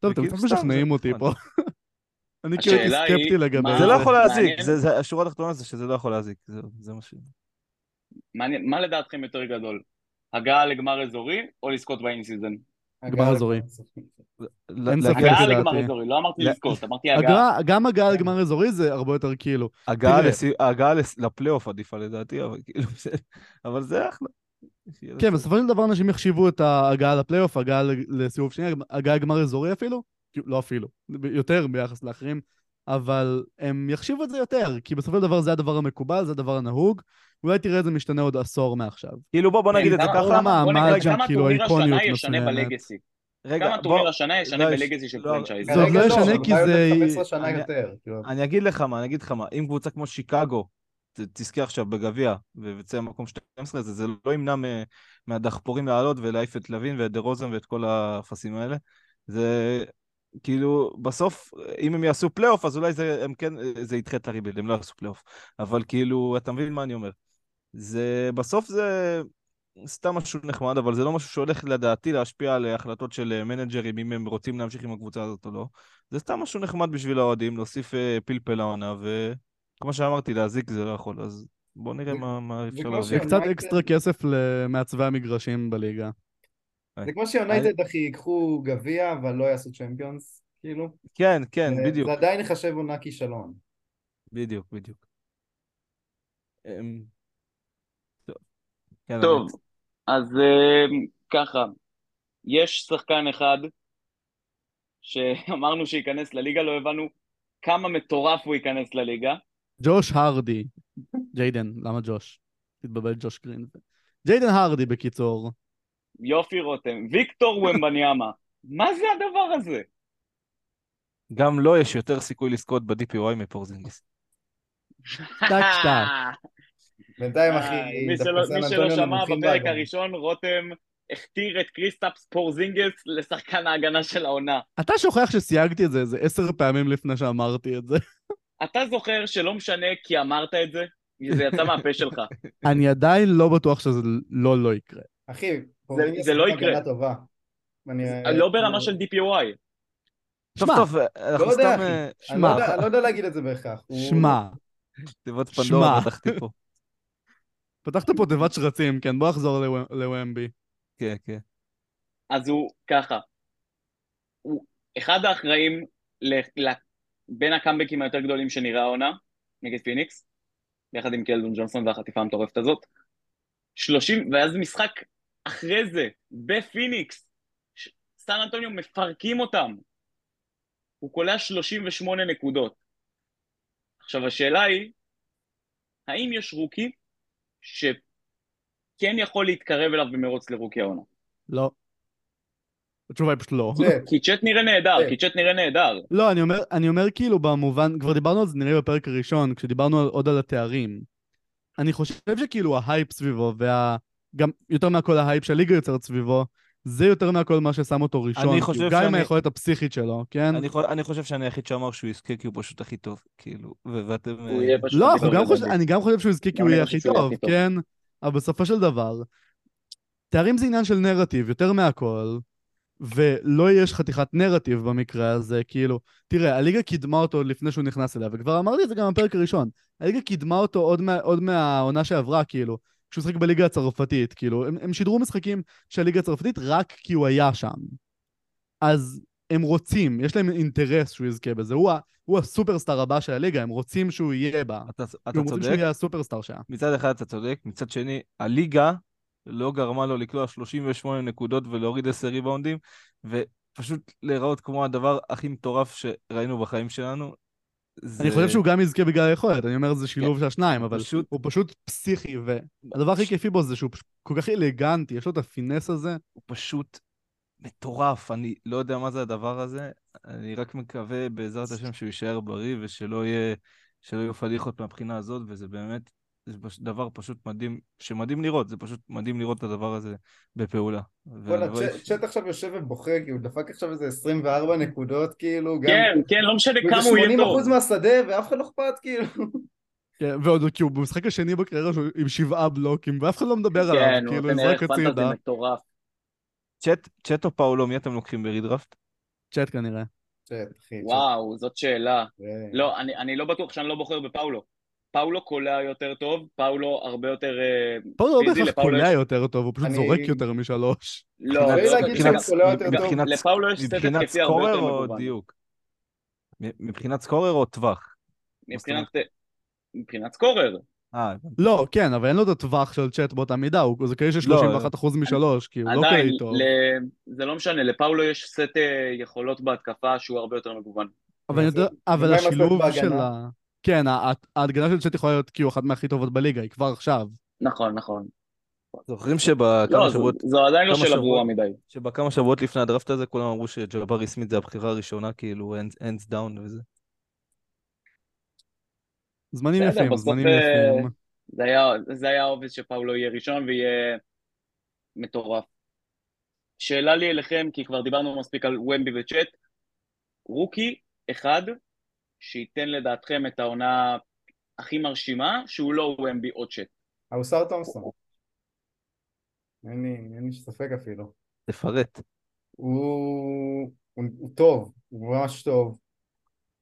טוב, אתם קצת משכנעים אותי. פה. אני כאילו הייתי סקפטי לגבי זה לא יכול להזיק, השורה התחתונה זה שזה לא יכול להזיק, זה מה ש... מה לדעתכם יותר גדול? הגעה לגמר אזורי או לזכות ב in season? גמר אזורי. אין ספק. הגעה לגמר אזורי, לא אמרתי לזכות, אמרתי הגעה. גם הגעה לגמר אזורי זה הרבה יותר כאילו. הגעה. לפלייאוף עדיפה לדעתי, אבל כאילו, זה... אבל זה אחלה. כן. בסופו של דבר אנשים יחשיבו את ההגעה לפלייאוף, הגעה לסיבוב שני, הגעה לגמר אזורי אפילו, כאילו, לא אפילו, יותר ביחס לאחרים, אבל הם יחשיבו את זה יותר, כי בסופו של דבר זה הדבר המקובל, זה הדבר הנהוג, אולי תראה את זה משתנה עוד עשור מעכשיו. כאילו בוא, בוא נגיד את זה כמה- ככה. כמה המאג' כמה כאילו, טורניר האיקוניות השנה ישנה מסוימת. ב legacy? רגע, כמה טורניר השנה ישנה לא, יש- ב legacy של לא, franchise? זה עוד לא ישנה כי זה- 15 שנה אני- יותר. כאילו. אני אגיד לך מה, אני אגיד לך מה, אם קבוצה כמו שיקגו תזכה עכשיו בגביע ותצא במקום 12, זה, זה לא ימנע מהדחפורים לעלות ולהעיף את לוין ואת דה רוזן ואת כל האפסים האלה. זה כאילו, בסוף, אם הם יעשו פלייאוף, אז אולי זה, הם כן, זה ידחה את ה rebuild, הם לא יעשו פלייאוף. אבל כאילו, אתה מבין מה אני אומר. זה, בסוף זה סתם משהו נחמד, אבל זה לא משהו שהולך לדעתי להשפיע על החלטות של מנג'רים, אם הם רוצים להמשיך עם הקבוצה הזאת או לא. זה סתם משהו נחמד בשביל האוהדים, להוסיף אה, פלפל לעונה, וכמו שאמרתי, להזיק זה לא יכול, אז בואו נראה מה, מה אפשר להביא. זה קצת אקסטרה כסף למעצבי המגרשים בליגה. זה כמו שיונייטד אחי ייקחו גביע אבל לא יעשו צ'מפיונס, כאילו. כן, כן, זה- בדיוק, זה עדיין ייחשב עונה כישלון. בדיוק, בדיוק. טוב, כן, טוב, אני- אז אה, ככה, יש שחקן אחד שאמרנו שייכנס לליגה, לא הבנו כמה מטורף הוא ייכנס לליגה. ג'וש הרדי. ג'יידן, למה ג'וש? תתבלבל ג'וש גרין. ג'יידן הרדי בקיצור. יופי רותם, ויקטור ומבניאמה. מה זה הדבר הזה? גם לו יש יותר סיכוי לזכות ב- DPOY מפורזינגיס. שטק שטק. בינתיים אה, אחי, מי שלא- מי שמע בפרק. הראשון, רותם הכתיר את קריסטאפס פורזינגס לשחקן ההגנה של העונה. אתה שוכח שסייגתי את זה איזה עשר פעמים לפני שאמרתי את זה. אתה זוכר שלא משנה כי אמרת את זה? זה יצא מהפה שלך. אני עדיין לא בטוח שזה לא לא יקרה. אחי, זה לא יקרה. הגנה טובה. אני- לא ברמה של DPOI. טוב, שמע, טוב, אנחנו לא סתם. אה, לא שמע, יודע- אני לא יודע להגיד את זה בהכרח. שמע, תיבות. פנדורה פתחתי פה. פתחת פה תיבת שרצים, כן, בוא נחזור לוו- לוומבי. כן, כן. אז הוא ככה. הוא אחד האחראים ל- ל- בין הקאמבקים היותר גדולים שנראה העונה, נגד פיניקס, יחד עם קלדון ג'ונסון והחטיפה המטורפת הזאת. 30, ואז משחק אחרי זה, בפיניקס, ש- סן אנטוניו מפרקים אותם. הוא קולע 38 נקודות. עכשיו השאלה היא, האם יש רוקי שכן יכול להתקרב אליו במרוץ לרוקי העונה? לא. התשובה היא פשוט לא. כי צ'אט נראה נהדר. כי צ'אט נראה נהדר. לא, אני אומר, אני אומר כאילו במובן, כבר דיברנו על זה נראה בפרק הראשון, כשדיברנו על- עוד על התארים. אני חושב שכאילו ההייפ סביבו, וה... גם יותר מהכל ההייפ שהליגה יוצרת סביבו, זה יותר מהכל מה ששם אותו ראשון. אני כאילו, חושב גם עם היכולת הפסיכית שלו, כן? אני חו- אני חושב שאני היחיד שאמר שהוא יזכה כי הוא פשוט הכי טוב, כאילו, ו- ואתם... הוא אה, יהיה פשוט לא, הכי טוב גם חושב. אני גם חושב שהוא יזכה כי הוא יהיה הכי טוב. כן? אבל בסופו של דבר, תארים זה עניין של נרטיב, יותר מהכל, ולו יש חתיכת נרטיב במקרה הזה, כאילו, תראה, הליגה קידמה אותו עוד לפני שהוא נכנס אליה, וכבר אמרתי את זה גם בפרק הראשון, הליגה קידמה אותו עוד, מה, עוד מהעונה שעברה, כאילו, כשהוא שיחק בליגה הצרפתית, כאילו, הם, הם שידרו משחקים של הליגה הצרפתית רק כי הוא היה שם. אז הם רוצים, יש להם אינטרס שהוא יזכה בזה, הוא, הוא הסופרסטאר הבא של הליגה, הם רוצים שהוא יהיה בה. אתה אתה הם רוצים שהוא צודק, יהיה הסופרסטאר שלה. מצד אחד אתה צודק, מצד שני, הליגה לא גרמה לו לקלוע 38 נקודות ולהוריד 10 ריבאונדים, ופשוט להיראות כמו הדבר הכי מטורף שראינו בחיים שלנו. זה... אני חושב שהוא גם יזכה בגלל היכולת, אני אומר זה שילוב של השניים, אבל פשוט- הוא פשוט פסיכי, והדבר הכי כיפי בו זה שהוא פשוט כל כך אלגנטי, יש לו את הפינס הזה. הוא פשוט מטורף, אני לא יודע מה זה הדבר הזה, אני רק מקווה בעזרת השם שהוא יישאר בריא ושלא יהיה, שלא יהיו פדיחות מהבחינה הזאת, וזה באמת, זה דבר פשוט מדהים, שמדהים לראות, זה פשוט מדהים לראות את הדבר הזה בפעולה. וואלה, צ'אט- ש- עכשיו יושב ובוכה, כי הוא דפק עכשיו איזה 24 נקודות, כאילו, גם... כן, כן, לא משנה כמה הוא יהיה 80 טוב. אחוז מהשדה, ואף אחד לא אכפת, כאילו. כן, ועוד כי הוא במשחק השני בקריירה שלו עם שבעה בלוקים, ואף אחד לא מדבר כן, עליו, הוא כאילו נזרק פנטזי הצידה. צ'אט, צ'אט או פאולו, מי אתם לוקחים ברידרפט? צ'אט כנראה. צ'אט, אחי. וואו, זאת שאלה. צ'אט. לא, אני, אני לא בטוח שאני לא בוחר בפאולו. פאולו קולע יותר טוב, פאולו הרבה יותר... אה, הוא לא בהכרח קולע יש- יותר טוב, הוא פשוט אני- זורק יותר משלוש. לא, אפשר לא, מבחינת- שהוא קולע יותר טוב. מבחינת- לפאולו יש סט התקפי הרבה סקורר יותר או מגוון. מבחינת סקורר או טווח? מבחינת... מבחינת סקורר. אה. לא, כן, אבל אין לו את הטווח של צ'אט באותה מידה, זה כאלה של לא, 31% משלוש, כי הוא לא טוב. ל... זה לא משנה, לפאולו יש סט אה, יכולות בהתקפה שהוא הרבה יותר מגוון. אבל אני השילוב? של ה... כן, ההגנה של צ'אט יכולה להיות כאילו אחת מהכי טובות בליגה, היא כבר עכשיו. נכון, נכון. זוכרים שבכמה לא, שבועות, זו עדיין לא שאלה ברורה? מדי. שבכמה שבועות לפני הדראפט הזה כולם אמרו שג'בארי סמית זה הבחירה הראשונה, כאילו hands down וזה. זמנים יפים, זמנים יפים. זה היה, זה היה obvious שפאולו יהיה ראשון ויהיה מטורף. שאלה לי אליכם, כי כבר דיברנו מספיק על ומבי וצ'אט, rookie אחד שייתן לדעתכם את העונה הכי מרשימה, שהוא לא ומבי או צ'אט. אוסר תומסון. אין לי, אין לי ספק אפילו. תפרט. הוא, הוא, הוא טוב, הוא ממש טוב.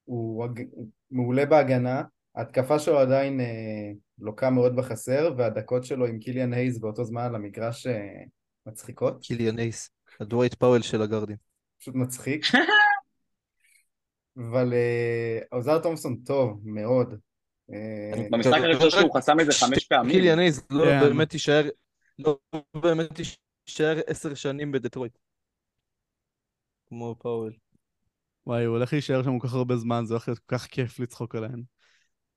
הוא, הג- הוא מעולה בהגנה. ההתקפה שלו עדיין אה, לוקה מאוד בחסר, והדקות שלו עם קיליאן הייז באותו זמן על המגרש אה, מצחיקות. קיליאן הייז, הדווייט פאוול של הגארדים. פשוט מצחיק. אבל אה, אוסר תומסון טוב מאוד. אה, במשחק הראשון שלו הוא חסם איזה חמש פעמים. קיליאן לא כן. באמת יישאר, לא באמת יישאר עשר שנים בדטרויט. כמו פאוול. וואי, הוא הולך להישאר שם כל כך הרבה זמן, זה הולך להיות כל כך כיף לצחוק עליהן.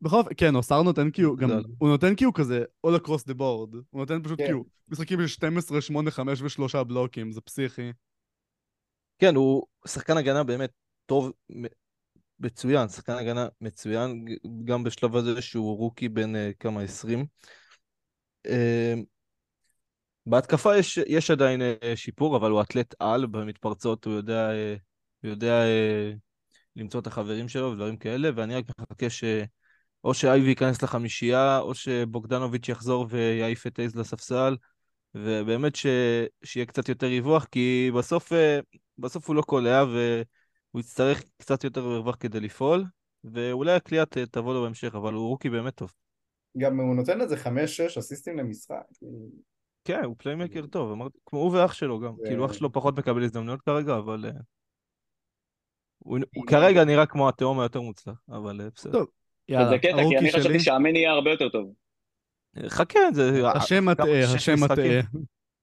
בכל אופן, כן, אוסר נותן כאילו, גם. הוא נותן כאילו כזה all across the board. הוא נותן פשוט כן. כאילו, משחקים של 12, 8, 5 ושלושה בלוקים, זה פסיכי. כן, הוא שחקן הגנה באמת טוב, מצוין, שחקן הגנה מצוין, גם בשלב הזה שהוא רוקי בן אה, כמה, 20. אה, בהתקפה יש, יש עדיין אה, שיפור, אבל הוא אתלט על, במתפרצות הוא יודע, אה, הוא יודע אה, למצוא את החברים שלו ודברים כאלה, ואני רק מחכה ש... או שאייבי ייכנס לחמישייה, או שבוגדנוביץ' יחזור ויעיף את אייז לספסל, ובאמת ש... שיהיה קצת יותר ריווח, כי בסוף, בסוף הוא לא קולע, והוא יצטרך קצת יותר מרווח כדי לפעול, ואולי הקליעה ת- תבוא לו בהמשך, אבל הוא רוקי באמת טוב. גם הוא נותן איזה חמש-שש אסיסטים למשחק. כאילו, כן, הוא playmaker טוב, אמרתי, כמו הוא ואח שלו גם. זה- כאילו, אח שלו פחות מקבל הזדמנויות כרגע, אבל... אה, הוא, הוא כרגע נראה כמו התאום היותר מוצלח, אבל אה, בסדר. טוב, יאללה, וזה קטע, כי ה rookie אני שלי, חשבתי שאמן יהיה הרבה יותר טוב. חכה, זה... השם מטעה, השם? מטעה.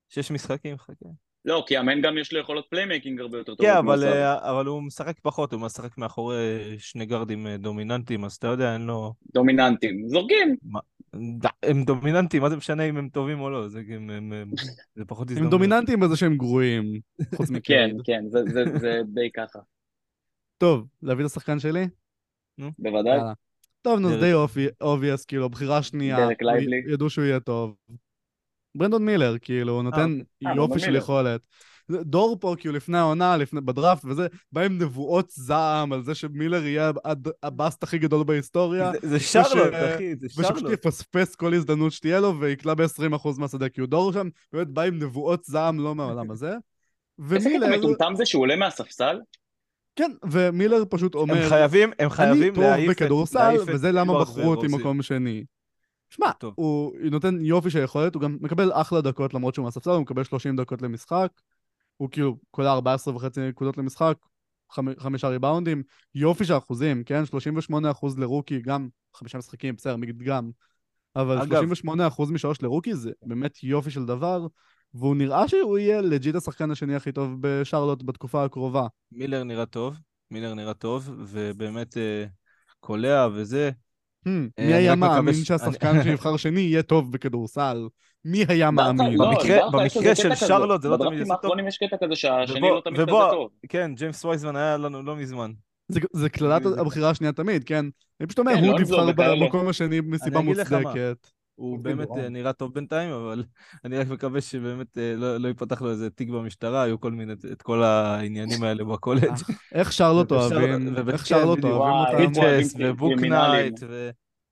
שש משחקים, חכה. לא, כי אמן גם יש לו יכולות playmaking הרבה יותר טובות. כן, אבל. אה, אבל הוא משחק פחות, הוא משחק מאחורי שני גארדים אה, דומיננטיים, אז אתה יודע, אין לו... דומיננטים. זורקים. הם דומיננטיים, מה זה משנה אם הם טובים או לא, זה, הם, הם, הם, זה פחות הם הזדמנות. דומיננטיים בזה שהם גרועים, חוץ כן, מקייד. כן, זה- זה- זה די ככה. טוב, להביא את השחקן שלי? בוודאי. יאללה. טוב, נו, זה. די אובייס, כאילו, הבחירה השנייה, דרק הוא- לייבלי. ידעו שהוא יהיה טוב. ברנדון מילר, כאילו, הוא נותן אה, יופי ברנדון של מילר. יכולת. דור פה, כאילו, לפני העונה, לפני- בדראפט וזה, בא עם נבואות זעם על זה שמילר יהיה הד- הבאסט הכי גדול בהיסטוריה, זה, זה שרלוט, וש- אחי, זה ושפשוט שרלוט. יפספס כל הזדמנות שתהיה לו, ויקלע ב-20% מהשדה, כי הוא דור שם, באמת בא עם נבואות זעם לא מהעולם הזה. איזה קטע ומילר, מטומטם זה שהוא עולה מהספסל? כן, ומילר פשוט אומר, הם חייבים, הם אני חייבים טוב להעיף את... בכדורסל, להעיף את וזה למה בחרו אותי. מקום שני. שמע. הוא נותן יופי של יכולת, הוא גם מקבל אחלה דקות למרות שהוא מהספסל, הוא מקבל 30 דקות למשחק, הוא כאילו קולע 14 וחצי נקודות למשחק, חמ- חמישה ריבאונדים, יופי של אחוזים, כן? 38 אחוז ל rookie, גם חמישה משחקים, בסדר, מדגם, אבל אגב- 38 אחוז משלוש ל rookie זה באמת יופי של דבר, והוא נראה שהוא יהיה legit השחקן השני הכי טוב בשרלוט בתקופה הקרובה. מילר נראה טוב, מילר נראה טוב, ובאמת, אה, קולע וזה. Hmm, אה, מי אני היה מאמין ש- שהשחקן שיבחר שני יהיה טוב בכדורסל? מי היה מאמין? לא, במקרה- של. שרלוט זה לא תמיד יעשה טוב. יש קטע כזה שהשני לא תמיד כזה ובוא- טוב. כן, ג'יימס וייזמן היה לנו לא מזמן. זה- קללת הבחירה השנייה תמיד, כן? אני פשוט אומר, כן, הוא לונזו נבחר וכאלה. במקום השני מסיבה. מוצדקת. הוא זה באמת גרוע. אה, נראה טוב בינתיים, אבל אני רק מקווה שבאמת אה, לא לא ייפתח לו איזה תיק במשטרה, היו כל מיני, את כל העניינים האלה בקולג'. איך שרלוט ובשאר- אוהבים, ובכן, איך שרלוט. אוהבים אותם. אוהבים ריצ'ס ובוק קרימינלים. נייט,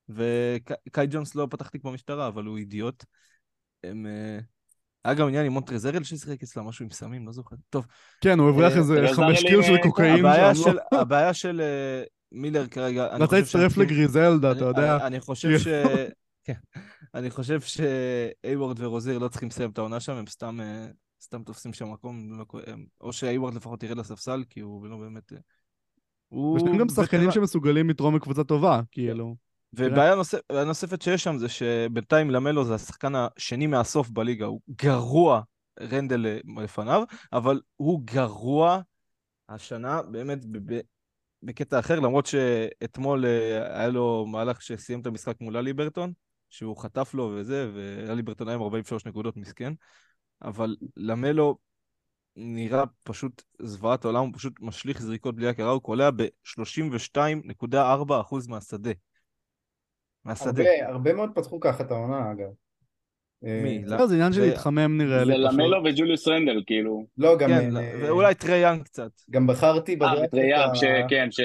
וקאי ג'ונס לא פתח תיק במשטרה, אבל הוא אידיוט. הם... אה, היה גם עניין עם מונטרזרל ששיחק אצלה, משהו עם סמים, לא זוכר. טוב, כן, הוא הבריח אה, איזה חמש אלי, קילו של אה, קוקאין הבעיה שם, של, לא? הבעיה של אה, מילר כרגע, רצה חושב להצטרף לגריזלדה, אתה יודע. אני- אני חושב ש... כן. אני חושב שאייוורד ורוזיר לא צריכים לסיים את העונה שם, הם סתם, אה, סתם תופסים שם מקום, לא- או שאייוורד לפחות ירד לספסל, כי הוא לא באמת... אה, הוא יש להם גם שחקנים. שמסוגלים לתרום לקבוצה טובה, כאילו. ובעיה נוספ... נוספת שיש שם זה שבינתיים למלו זה השחקן השני מהסוף בליגה, הוא גרוע, רנדל אה, לפניו, אבל הוא גרוע השנה באמת ב- ב- בקטע אחר, למרות שאתמול היה לו מהלך שסיים את המשחק מול אלי ברטון, שהוא חטף לו וזה, ואלי ברטון היה עם 43 נקודות מסכן, אבל למלו נראה פשוט זוועת עולם, הוא פשוט משליך זריקות בלי הכרה, הוא קולע ב-32.4% מהשדה. מהשדה. הרבה, הרבה מאוד פתחו ככה את העונה, אגב. מי? אה, זה עניין של זה- להתחמם נראה זה לי פשוט. למלו וג'וליוס רנדל, כאילו. לא, גם... כן, אה, ואולי טרי יאנג קצת. גם בחרתי אה, בדראפט וטרי יאנג, את ה- שכן, ש...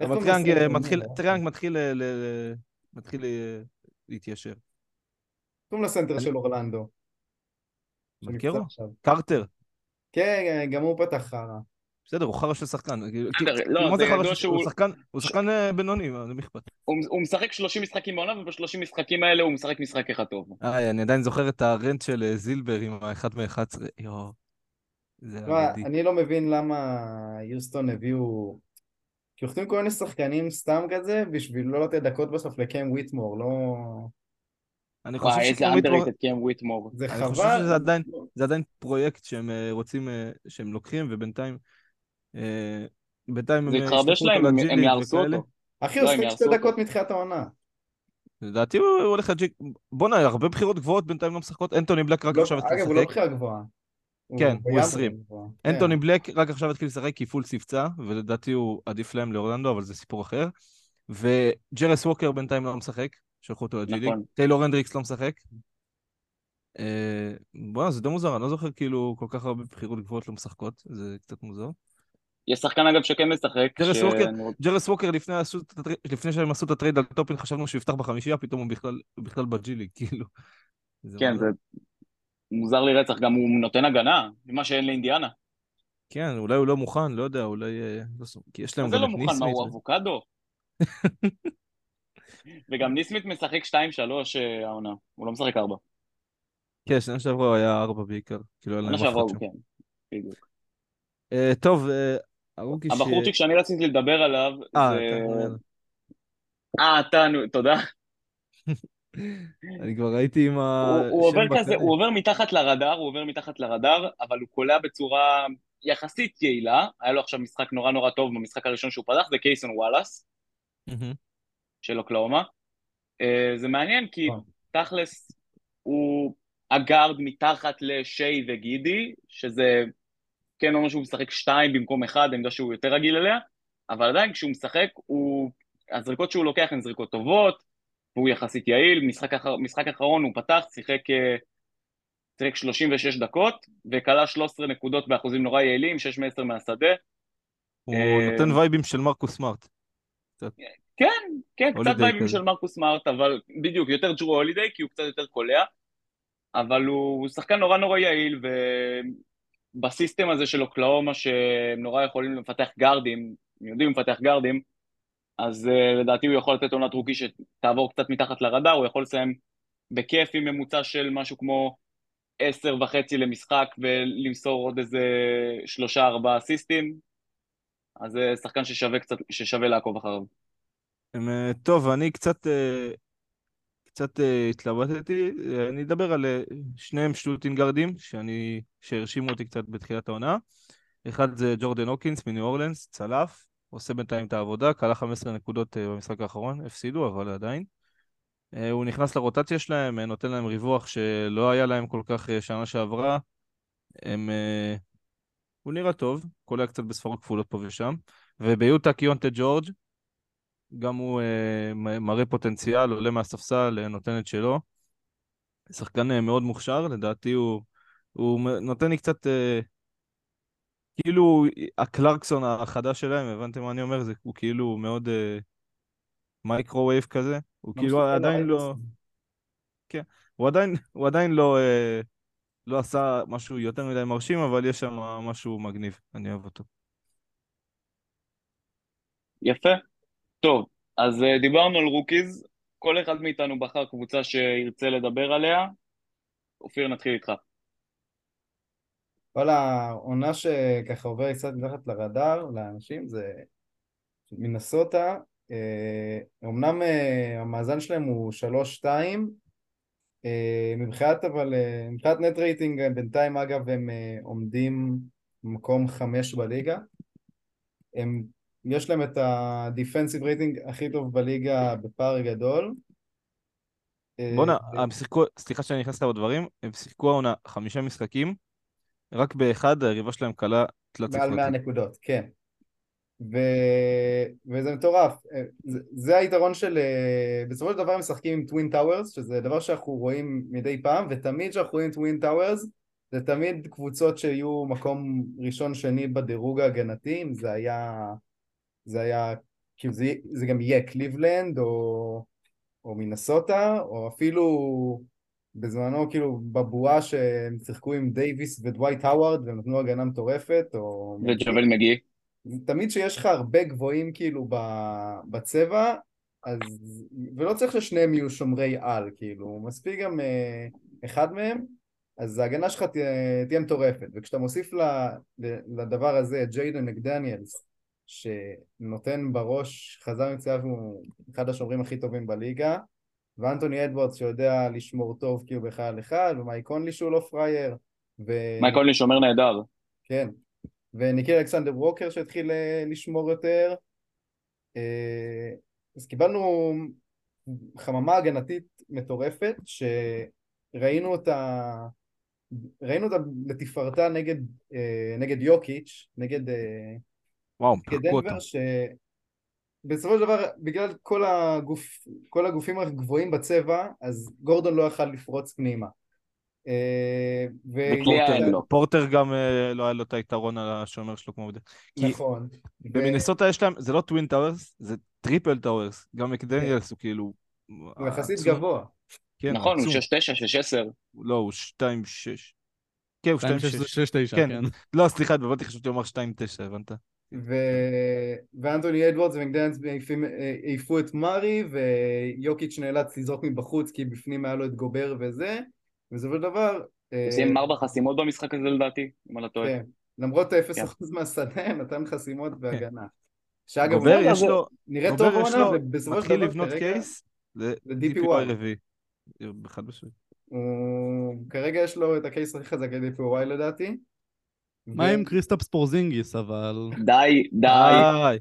אבל טרי יאנג? אה, מתחיל, אה, טרי יאנג מתחיל להתיישר. קוראים לסנטר של אורלנדו. עכשיו. קרטר. כן, גם הוא פתח חרא. בסדר, הוא חרא של שחקן. כאילו, כאילו, לא, מה זה זה ידוע של- שהוא- הוא שחקן- אה, בינוני, מה למי אכפת? הוא, משחק 30 משחקים בעונה, וב-30 משחקים האלה הוא משחק משחק אחד טוב. אה, אני עדיין זוכר את הרנט של אה, זילבר עם האחד מ-11. יואו. זה לא. אני לא מבין למה יוסטון הביאו... כי החתימו כל מיני שחקנים סתם כזה בשביל לא לתת דקות בסוף לקיים וויטמור, לא... אני חושב קם וויטמור. זה אני חבל. חושב שזה עדיין- זה עדיין פרויקט שהם אה, רוצים, אה, שהם לוקחים, ובינתיים... אה, בינתיים הם זה יתחרבש להם, הם- יהרסו. אותו. אחי, לא, הוא יהרסו שתי. דקות מתחילת העונה. לדעתי הוא הולך לג'י... בואנה, הרבה בחירות גבוהות בינתיים לא משחקות. אנטוני בלק רק לא- עכשיו אגב, הוא לא. בחירה גבוהה. כן, הוא ביאנדרי 20. גבוה. כן. אנטוני בלק רק עכשיו התחיל לשחק כי פול צפצה, ולדעתי הוא עדיף להם לאורלנדו, אבל זה סיפור אחר. וג'רס ווקר בינתיים לא משחק, שלחו אותו ל G League. נכון. טיילור הנדריקס לא משחק. אה, בואנה, זה די מוזר, אני לא זוכר כאילו כל כך הרבה בחירות גבוהות לא משחקות, זה קצת מוזר. יש שחקן אגב שכן משחק. ג'רס ווקר. ג'רס ווקר לפני, שהם עשו את ה trade על טופין חשבנו שהוא יפתח בחמישייה, פתאום הוא בכלל, ב G League, כאילו. כן. זה מוזר לי רצח, גם הוא נותן הגנה, מה שאין לאינדיאנה. כן, אולי הוא לא מוכן, לא יודע, אולי... אה, לא כי יש מה להם זה גם לא את מוכן? מה, ניסמית. הוא ו- אבוקדו? וגם ניסמית משחק 2-3 אה, העונה, הוא לא משחק 4. כן, שנה שעברה הוא היה ארבע בעיקר. כאילו, היה להם אף אחד הוא שם. כן, בדיוק. אה, טוב, הרוקי ש... הבחורצ'יק שאני רציתי לדבר עליו, אה, זה... אתה. אה, אתה, תודה. אני כבר ראיתי עם הוא, הוא עובר כזה. הוא עובר מתחת לרדאר, הוא עובר מתחת לרדאר, אבל הוא קולע בצורה יחסית יעילה. היה לו עכשיו משחק נורא נורא טוב במשחק הראשון שהוא פתח, זה קייסון וואלאס. של אוקלאומה. אה, זה מעניין כי נכון. תכלס הוא הגארד מתחת לשי וגידי, שזה כן אומר שהוא משחק שתיים במקום אחד, עמדה שהוא יותר רגיל אליה, אבל עדיין כשהוא משחק, הוא... הזריקות שהוא לוקח הן זריקות טובות, והוא יחסית יעיל, משחק, אחר... משחק אחרון הוא פתח, שיחק, אה, שיחק 36 דקות, וכלה 13 נקודות באחוזים נורא יעילים, 6 מ-10 מהשדה. הוא אה, נותן וייבים של מרקוס סמארט. כן, כן, קצת וייבים. של מרקוס סמארט, אבל בדיוק, יותר ג'רו הולידיי, כי הוא קצת יותר קולע, אבל הוא שחקן נורא נורא יעיל, ובסיסטם הזה של אוקלאומה, שהם נורא יכולים לפתח גארדים, יודעים לפתח גארדים, אז uh, לדעתי הוא יכול לתת עונת רוקי שתעבור קצת מתחת לרדאר, הוא יכול לסיים בכיף עם ממוצע של משהו כמו עשר וחצי למשחק ולמסור עוד איזה שלושה ארבעה אסיסטים, אז זה שחקן ששווה קצת, ששווה לעקוב אחריו. אה, טוב, אני קצת, אה, קצת אה, התלבטתי, אה, אני אדבר על אה, שניהם שוטינגרדים, שאני, שהרשימו אותי קצת בתחילת העונה. אחד זה ג'ורדן הוקינס מניו אורלנס, צלף, עושה בינתיים את העבודה, כלה 15 נקודות אה, במשחק האחרון, הפסידו, אבל עדיין. אה, הוא נכנס לרוטציה שלהם, אה, נותן להם ריווח שלא היה להם כל כך שנה שעברה. הם... הוא נראה טוב, קולע קצת בספרות כפולות פה ושם. וביוטה קיונטה ג'ורג', גם הוא אה, מראה פוטנציאל, עולה מהספסל, נותן את שלו. שחקן מאוד מוכשר, לדעתי הוא, הוא נותן לי קצת... כאילו הקלרקסון החדש שלהם, הבנתם מה אני אומר? זה, הוא כאילו מאוד אה, microwave כזה. הוא כאילו ממשיך עדיין על לא... האיידס. הוא עדיין, הוא עדיין לא, אה, לא עשה משהו יותר מדי מרשים, אבל יש שם משהו מגניב, אני אוהב אותו. יפה. טוב, אז אה, דיברנו על rookies, כל אחד מאיתנו בחר קבוצה שירצה לדבר עליה. אופיר, נתחיל איתך. כל העונה שככה עוברת קצת מתחת לרדאר לאנשים זה מינסוטה, אה, אמנם אה, המאזן שלהם הוא 3-2, אה, מבחינת אבל, מבחינת net rating בינתיים אגב הם עומדים במקום 5 בליגה, הם, יש להם את ה defensive rating הכי טוב בליגה בפער גדול. בואנה, הם שיחקו, סליחה שאני נכנס לך בדברים, הם שיחקו העונה חמישה משחקים, רק באחד היריבה שלהם קלעה תלת מעל 100 ספרתי. נקודות, כן. ו... וזה מטורף. אה, זה, זה היתרון של... אה, בסופו של דבר הם משחקים עם Twin Towers, שזה דבר שאנחנו רואים מדי פעם, ותמיד כשאנחנו רואים Twin Towers, זה תמיד קבוצות שיהיו מקום ראשון שני בדירוג ההגנתי, אם זה היה... זה היה... כאילו זה, זה גם יהיה קליבלנד או, או מינסוטה, או אפילו בזמנו כאילו בבועה שהם שיחקו עם דייוויס ודווייט האווארד והם נתנו הגנה מטורפת, או... וג'אוול מגי. תמיד שיש לך הרבה גבוהים כאילו בצבע, אז... ולא צריך ששניהם יהיו שומרי על, כאילו, מספיק גם אה, אחד מהם, אז ההגנה שלך תהיה, תהיה מטורפת. וכשאתה מוסיף ל, לדבר הזה את ג'יידן מקדניאלס, שנותן בראש, חזר מפציעה והוא אחד השומרים הכי טובים בליגה, ואנטוני אדוורדס שיודע לשמור טוב כאילו באחד על אחד, ומייק קונלי שהוא לא פראייר, ו... מייק קונלי שומר נהדר. כן. וניקיל אלכסנדר ווקר שהתחיל אה, לשמור יותר. אה, אז קיבלנו חומה הגנתית מטורפת, שראינו אותה, ראינו אותה לתפארתה נגד, אה, נגד יוקיץ', נגד, וואו, נגד פירקו אותם. דנבר, שבסופו של דבר, בגלל כל, הגוף, כל הגופים הגבוהים בצבע, אז גורדון לא יכל לפרוץ פנימה. אה, ו- וכלי פורטר- האנגלו. פורטר גם אה, לא היה לו את היתרון על השומר שלו כמו בדרך. נכון. במינסוטה יש להם, זה לא Twin Towers, זה Triple Towers. גם מקדניאלס הוא כאילו... הוא יחסית. גבוה. כן, נכון, הוא עצום. 6-9, 6-10. לא, הוא 2-6. כן, הוא 2-6. 2-6-9, כן. כן. לא, סליחה, התבלבלתי, חשבתי לומר 2-9, הבנת? ו... ואנטוני אדוורדס אה, העיפו את מארי ויוקיץ' נאלץ לזרוק מבחוץ כי בפנים היה לו את גובר וזה בסופו של דבר אה, סיים ארבע חסימות במשחק הזה לדעתי, אם אני לא טועה. כן, למרות 0% כן. מהשדה נתן חסימות בהגנה שאגב גובר יש לו, נראה טוב לו, ובסופו של מתחיל דבר לבנות כרגע case זה ל-DPOY DPOY. רביעי. בחד משמעית. הוא כרגע יש לו את ה case הכי חזק ל-DPOY לדעתי מה עם קריסטפס פורזינגיס, אבל... די, די.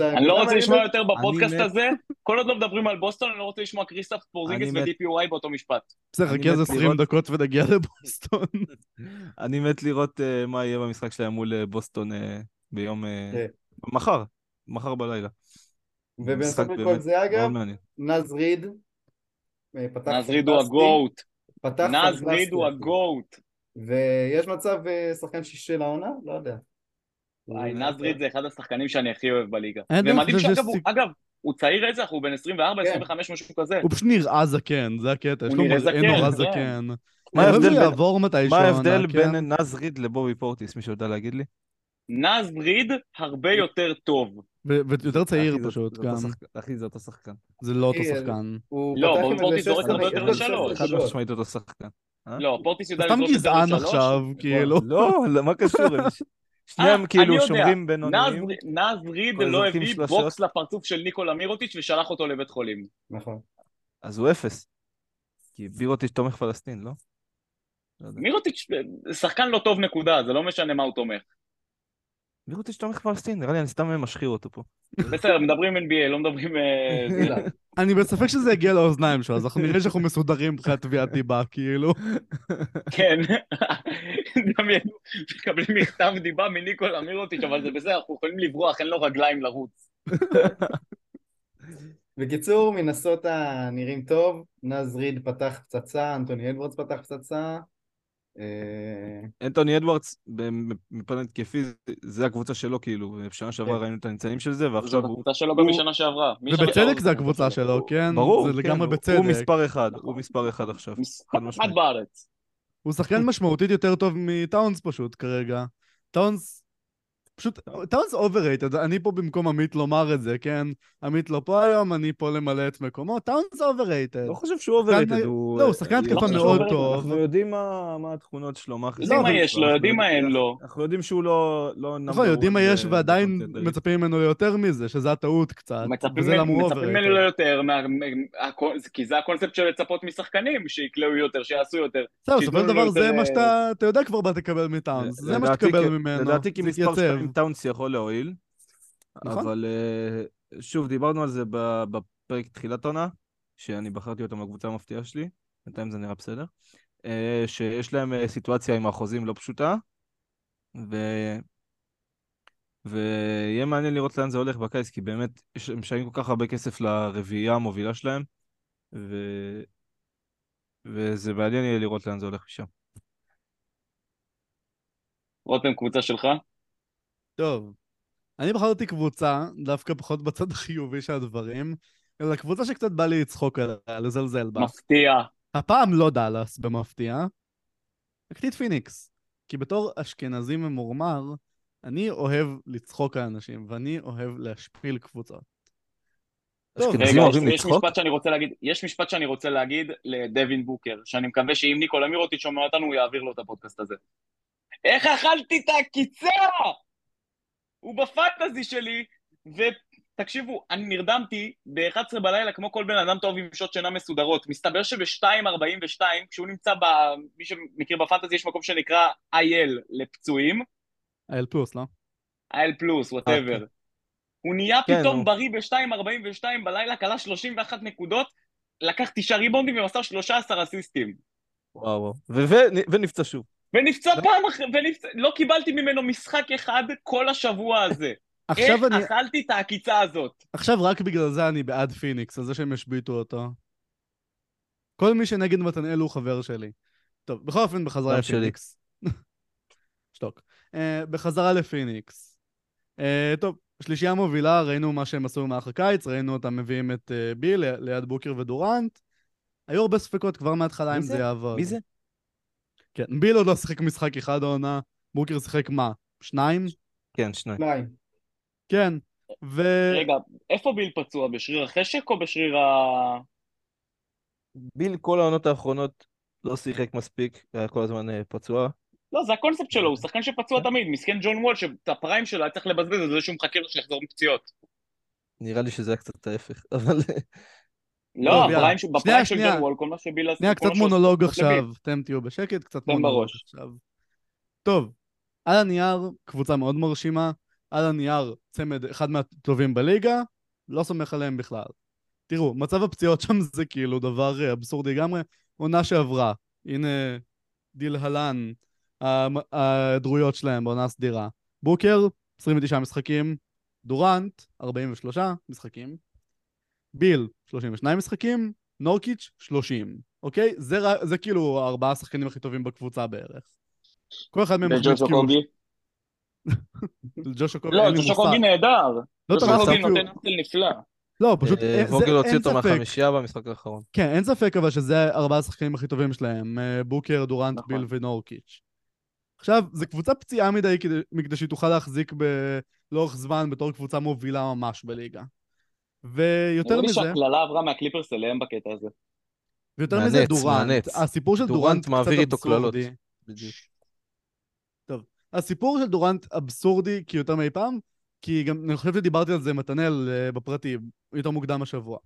אני לא רוצה לשמוע אומר- יותר בפודקאסט הזה, כל עוד לא מדברים על בוסטון, אני לא רוצה לשמוע קריסטף פורזינגיס ו-DPOY באותו משפט. בסדר, חכי איזה מת 20 לראות- דקות ונגיע לבוסטון. אני מת לראות אה, מה יהיה במשחק שלהם מול אה, בוסטון אה, ביום... מחר, מחר בלילה. ובנוסף לכל זה אגב. נז ריד נאז ריד הוא. הגוט. נאז פנטסטי, ריד הוא. הגוט. ויש מצב אה, שחקן שישי לעונה? לא יודע. וואי, נאז ריד זה אחד השחקנים שאני הכי אוהב בליגה. לא ומדהים שאגב, אגב, הוא צעיר איזה? הוא בן 24, כן. 25, משהו כזה. הוא פשוט נראה זקן, זה הקטע, יש הוא לו נראה זקן, נורא כן. זקן. מה ההבדל שהוא בין- יעבור מתישהו מה העונה, ההבדל כן? בין נאז ריד לבובי פורטיס? מישהו יודע להגיד לי? נאז ריד הרבה יותר טוב. ויותר צעיר פשוט גם, אחי, זה אותו שחקן. זה לא אותו שחקן. לא, בובי פורטיס זורק 16 הרבה יותר לשלוש. 16 חד. משמעית אותו שחקן. אה? לא, פורטיס יודע אתה סתם לזרוק יותר גזען לשלוש. עכשיו, כאילו. לא, לא, מה קשור? שניהם אה, כאילו. שומרים בינוניים. נאז ריד לא הביא. בוקס לפרצוף של ניקולה מירוטיץ' ושלח אותו לבית חולים. נכון. אז הוא אפס. כי בירוטיץ' תומך פלסטין, לא? לא. מירוטיץ' שחקן לא טוב נקודה, זה לא משנה מה הוא תומך. מירוטיץ' תומך פלסטין, נראה לי אני סתם משחיר אותו פה. בסדר, מדברים NBA, לא מדברים אה. אני בספק שזה יגיע לאוזניים שלו, אז אנחנו נראה שאנחנו מסודרים מבחינת תביעת דיבה, כאילו. כן. דמיינו, מקבלים מכתב דיבה מניקול אמירוטיץ', אבל זה בסדר, אנחנו יכולים לברוח, אין לו רגליים לרוץ. בקיצור, מינסוטה נראים טוב, נאז ריד פתח פצצה, אנטוני אדוורדס פתח פצצה. אה, אנטוני אדוארדס, מפן התקפי, זה הקבוצה שלו, כאילו, בשנה שעברה כן. ראינו את הניצנים של זה, ועכשיו זאת הוא... הקבוצה שלו גם משנה שעברה. ובצדק זה זאת הקבוצה שלו, כן? ברור, זה כן, לגמרי הוא- בצדק. הוא מספר אחד, הוא מספר אחד עכשיו. מספר. אחד בארץ. הוא שחקן משמעותית יותר טוב מטאונס פשוט כרגע. טאונס... פשוט, טאונס overrated, אני פה במקום עמית לומר את זה, כן? עמית לא פה היום, אני פה למלא את מקומו, טאונס overrated. לא חושב שהוא overrated, הוא... לא, הוא שחקן התקפה חושב שהוא מאוד טוב. אנחנו יודעים מה מה התכונות שלו, מה יודעים מה יש לו, יודעים מה אין לו. אנחנו יודעים שהוא לא... לא נכון, יודעים מה יש ועדיין. מצפים ממנו ליותר מזה, שזה הטעות קצת. מצפים ממנו. ליותר, הקו- כי זה הקונספט של לצפות משחקנים, שיקלעו יותר, שיעשו יותר. זהו, שייתנו בסופו של דבר זה מה אה, שאתה... אתה יודע כבר מה תקבל מטאונס. זה מה שתקבל ממנו. לדעתי יתייצב. שתיים טאונס יכול להועיל. נכון. אבל אה, שוב, דיברנו על זה ב- בפרק תחילת עונה, שאני בחרתי אותו מהקבוצה המפתיעה שלי, בינתיים זה נראה בסדר, אה, שיש להם אה, סיטואציה עם האחוזים לא פשוטה, ו... ויהיה מעניין לראות לאן זה הולך בקיץ, כי באמת יש- הם משלמים כל כך הרבה כסף לרביעייה המובילה שלהם, ו... וזה מעניין יהיה לראות לאן זה הולך משם. רותם, קבוצה שלך? טוב. אני בחרתי קבוצה, דווקא פחות בצד החיובי של הדברים, אלא קבוצה שקצת בא לי לצחוק עליה, לזלזל בה. מפתיע. הפעם לא דאלאס במפתיע, לקחתי את פיניקס. כי בתור אשכנזי ממורמר, אני אוהב לצחוק על אנשים, ואני אוהב להשפיל קבוצות. טוב, אשכנזים רגע, יש, אוהבים יש? משפט שאני רוצה להגיד, יש משפט שאני רוצה להגיד לדווין בוקר, שאני מקווה שאם ניקול אמירוטיץ' שומע אותנו, הוא יעביר לו את הפודקאסט הזה. איך אכלתי את העקיצה? הוא בפנטזי שלי, ותקשיבו, אני נרדמתי ב-11 בלילה כמו כל בן אדם טוב עם שעות שינה מסודרות. מסתבר שב-2.42, כשהוא נמצא ב... מי שמכיר בפנטזי, יש מקום שנקרא IL לפצועים, האל פלוס, לא? IL plus, whatever. הוא נהיה כן, פתאום נו. בריא ב-2.42 בלילה, קלע 31 נקודות, לקח תשעה ריבונדים ומסר 13 אסיסטים. וואו וואו. ונפצע שוב. ונפצע פעם אחרת, ונפצע... לא קיבלתי ממנו משחק אחד כל השבוע הזה. איך עכשיו אני... אכלתי את העקיצה הזאת? עכשיו רק בגלל זה אני בעד פיניקס, על זה שהם השביתו אותו. כל מי שנגד מתנאל הוא חבר שלי. טוב, בכל אופן בחזרה. לפיניקס. שתוק. Uh, בחזרה לפיניקס. Uh, טוב, שלישייה מובילה, ראינו מה שהם עשו במהלך הקיץ, ראינו אותם מביאים את uh, ביל ל- ליד בוקר ודורנט. היו הרבה ספקות כבר מההתחלה אם זה? זה יעבוד. מי זה? כן, ביל עוד לא שיחק משחק אחד העונה, בוקר שיחק מה? שניים? כן, שניים. שניים. כן. ו... רגע, איפה ביל פצוע? בשריר החשק או בשריר ה... ביל כל העונות האחרונות לא שיחק מספיק, היה כל הזמן אה, פצוע. לא, זה הקונספט שלו, הוא שחקן שפצוע תמיד. מסכן ג'ון וול, שאת הפריים שלו היה צריך לבזבז זה שהוא מחכה לו שיחזור מפציעות. נראה לי שזה היה קצת ההפך, אבל... לא, הפריים. של- בפריים של. ג'ון וול, כל מה שביל עשה... שנייה, קצת מונולוג. עכשיו, אתם תהיו בשקט, קצת מונולוג. עכשיו. טוב, על הנייר, קבוצה מאוד מרשימה, על הנייר, צמד אחד מהטובים בליגה, לא סומך עליהם בכלל. תראו, מצב הפציעות שם זה כאילו דבר אה, אבסורדי לגמרי. עונה שעברה, הנה דלהלן, המ- ההיעדרויות שלהם בעונה הסדירה. בוקר, 29 משחקים, דורנט, 43 משחקים, ביל, 32 משחקים, נורקיץ', 30. אוקיי? זה, ר- זה כאילו הארבעה השחקנים הכי טובים בקבוצה בערך. כל אחד מהם וג'ושו כאילו... קוגי? ג'ושו קוגי, לא, אין לי ג'ושו מושג. קוגי נהדר. לא ג'ושו אפילו- נותן אצל נפלא. לא, פשוט... אה, אין- זה- ווגל הוציא אותו ספק. מהחמישייה במשחק האחרון. כן, אין ספק אבל שזה ארבעה השחקנים הכי טובים שלהם, אה, בוקר, דורנט, נכון. ביל ונורקיץ'. עכשיו, זו קבוצה פציעה מדי כדי, מכדי שהיא תוכל להחזיק. לאורך זמן בתור קבוצה מובילה ממש בליגה. ויותר נראה לי מזה, שהקללה עברה מהקליפרס אליהם בקטע הזה. ויותר מזה דורנט. הסיפור של דורנט דורנט קצת מעביר איתו קללות. אבסורדי. בדיוק. הסיפור של דורנט אבסורדי כי יותר מאי פעם, כי גם, אני חושב שדיברתי על זה עם מתנאל אה, בפרטי יותר מוקדם השבוע.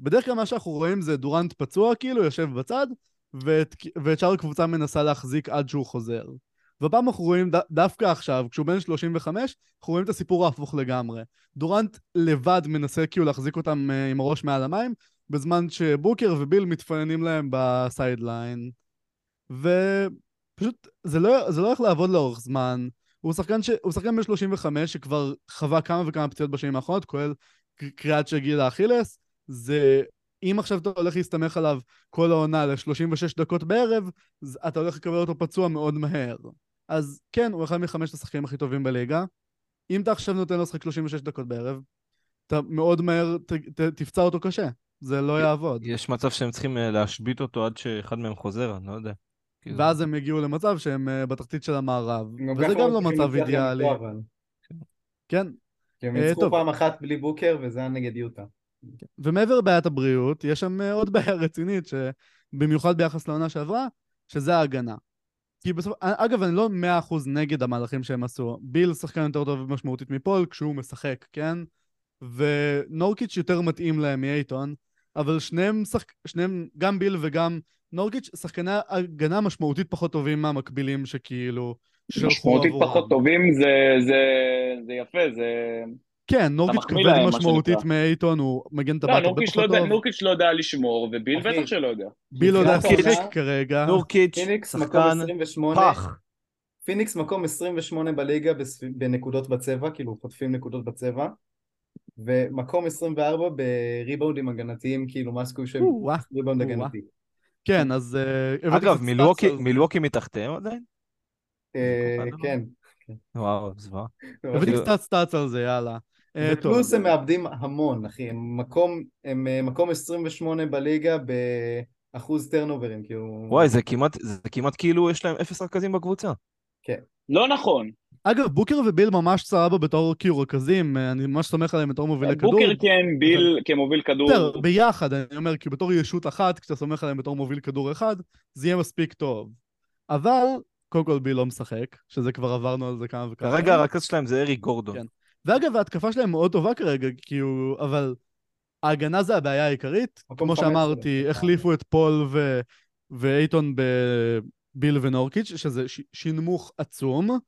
בדרך כלל מה שאנחנו רואים זה דורנט פצוע כאילו, יושב בצד, ואת, ואת שאר הקבוצה מנסה להחזיק עד שהוא חוזר. והפעם אנחנו רואים ד- דווקא עכשיו, כשהוא בן 35, אנחנו רואים את הסיפור ההפוך לגמרי. דורנט לבד מנסה כאילו להחזיק אותם אה, עם הראש מעל המים, בזמן שבוקר וביל מתפננים להם ב sideline. ופשוט, זה לא, זה לא הולך לעבוד לאורך זמן. הוא שחקן, ש... הוא שחקן בן 35 שכבר חווה כמה וכמה פציעות בשנים האחרונות, כולל קריאת שגיל האכילס. זה... אם עכשיו אתה הולך להסתמך עליו כל העונה ל-36 דקות בערב, אתה הולך לקבל אותו פצוע מאוד מהר. אז כן, הוא אחד מחמשת השחקנים הכי טובים בליגה. אם אתה עכשיו נותן לו לשחק 36 דקות בערב, אתה מאוד מהר ת, ת, תפצע אותו קשה. זה לא יעבוד. יש מצב שהם צריכים אה, להשבית אותו עד שאחד מהם חוזר, אני לא יודע. כאילו, ואז הם הגיעו למצב שהם אה, בתחתית של המערב, וזה גם לא מצב אידיאלי. כן, כי הם אה, ניצחו. פעם אחת בלי בוקר, וזה היה נגד יוטה. ומעבר לבעיית הבריאות, יש שם עוד בעיה רצינית, שבמיוחד ביחס לעונה שעברה, שזה ההגנה. כי בסוף, אגב, אני לא מאה אחוז נגד המהלכים שהם עשו. ביל שחקן יותר טוב משמעותית מפול כשהוא משחק, כן? ונורקיץ' יותר מתאים להם מאייטון, אבל שניהם, שחק... שניהם, גם ביל וגם נורקיץ', שחקני הגנה משמעותית פחות טובים מהמקבילים שכאילו משמעותית. פחות טובים זה, זה, זה יפה, זה... כן, נורקיץ' כבד משמעותית. מאייטון, הוא מגן לא, טבעת הרבה לא פחות טוב. נורקיץ' לא יודע לשמור, וביל בטח שלא יודע. ביל לא יודע לשחק העונה, כרגע. נורקיץ', שחקן 28, פח. פיניקס מקום 28 בליגה בנקודות בצבע, כאילו חוטפים נקודות בצבע, ומקום 24 בריבאונדים הגנתיים, כאילו שהם או-אה, ריבאונד. הגנתי. כן, אז אה, אגב, מילווקי- מתחתיהם עדיין? אה, כן. וואו, זוועה. הבאתי כאילו- קצת סטאצ על זה, יאללה. אה, טוב. ופלוס הם מאבדים המון, אחי, הם מקום, הם אה, מקום 28 בליגה באחוז טרנוברים, כאילו... וואי, זה כמעט, זה כמעט כאילו יש להם אפס רכזים בקבוצה. לא נכון. אגב, בוקר וביל ממש סבבה בתור כאילו רכזים, אה, אני ממש סומך עליהם בתור מובילי כדור. בוקר כן, ביל כמוביל כדור. בסדר, ביחד, אני אומר, כי בתור ישות אחת, כשאתה סומך עליהם בתור מוביל כדור אחד, זה יהיה מספיק טוב. אבל, קודם כל ביל לא משחק, שזה כבר עברנו על זה כמה וכמה. כרגע. הרכז שלהם זה אריק גורדון. כן. ואגב, ההתקפה שלהם מאוד טובה כרגע, כאילו, אבל ההגנה זה הבעיה העיקרית. כמו 15 שאמרתי, דווקא. החליפו את פול ו... ואייטון בביל ונורקיץ', שזה ש... שינמוך עצום,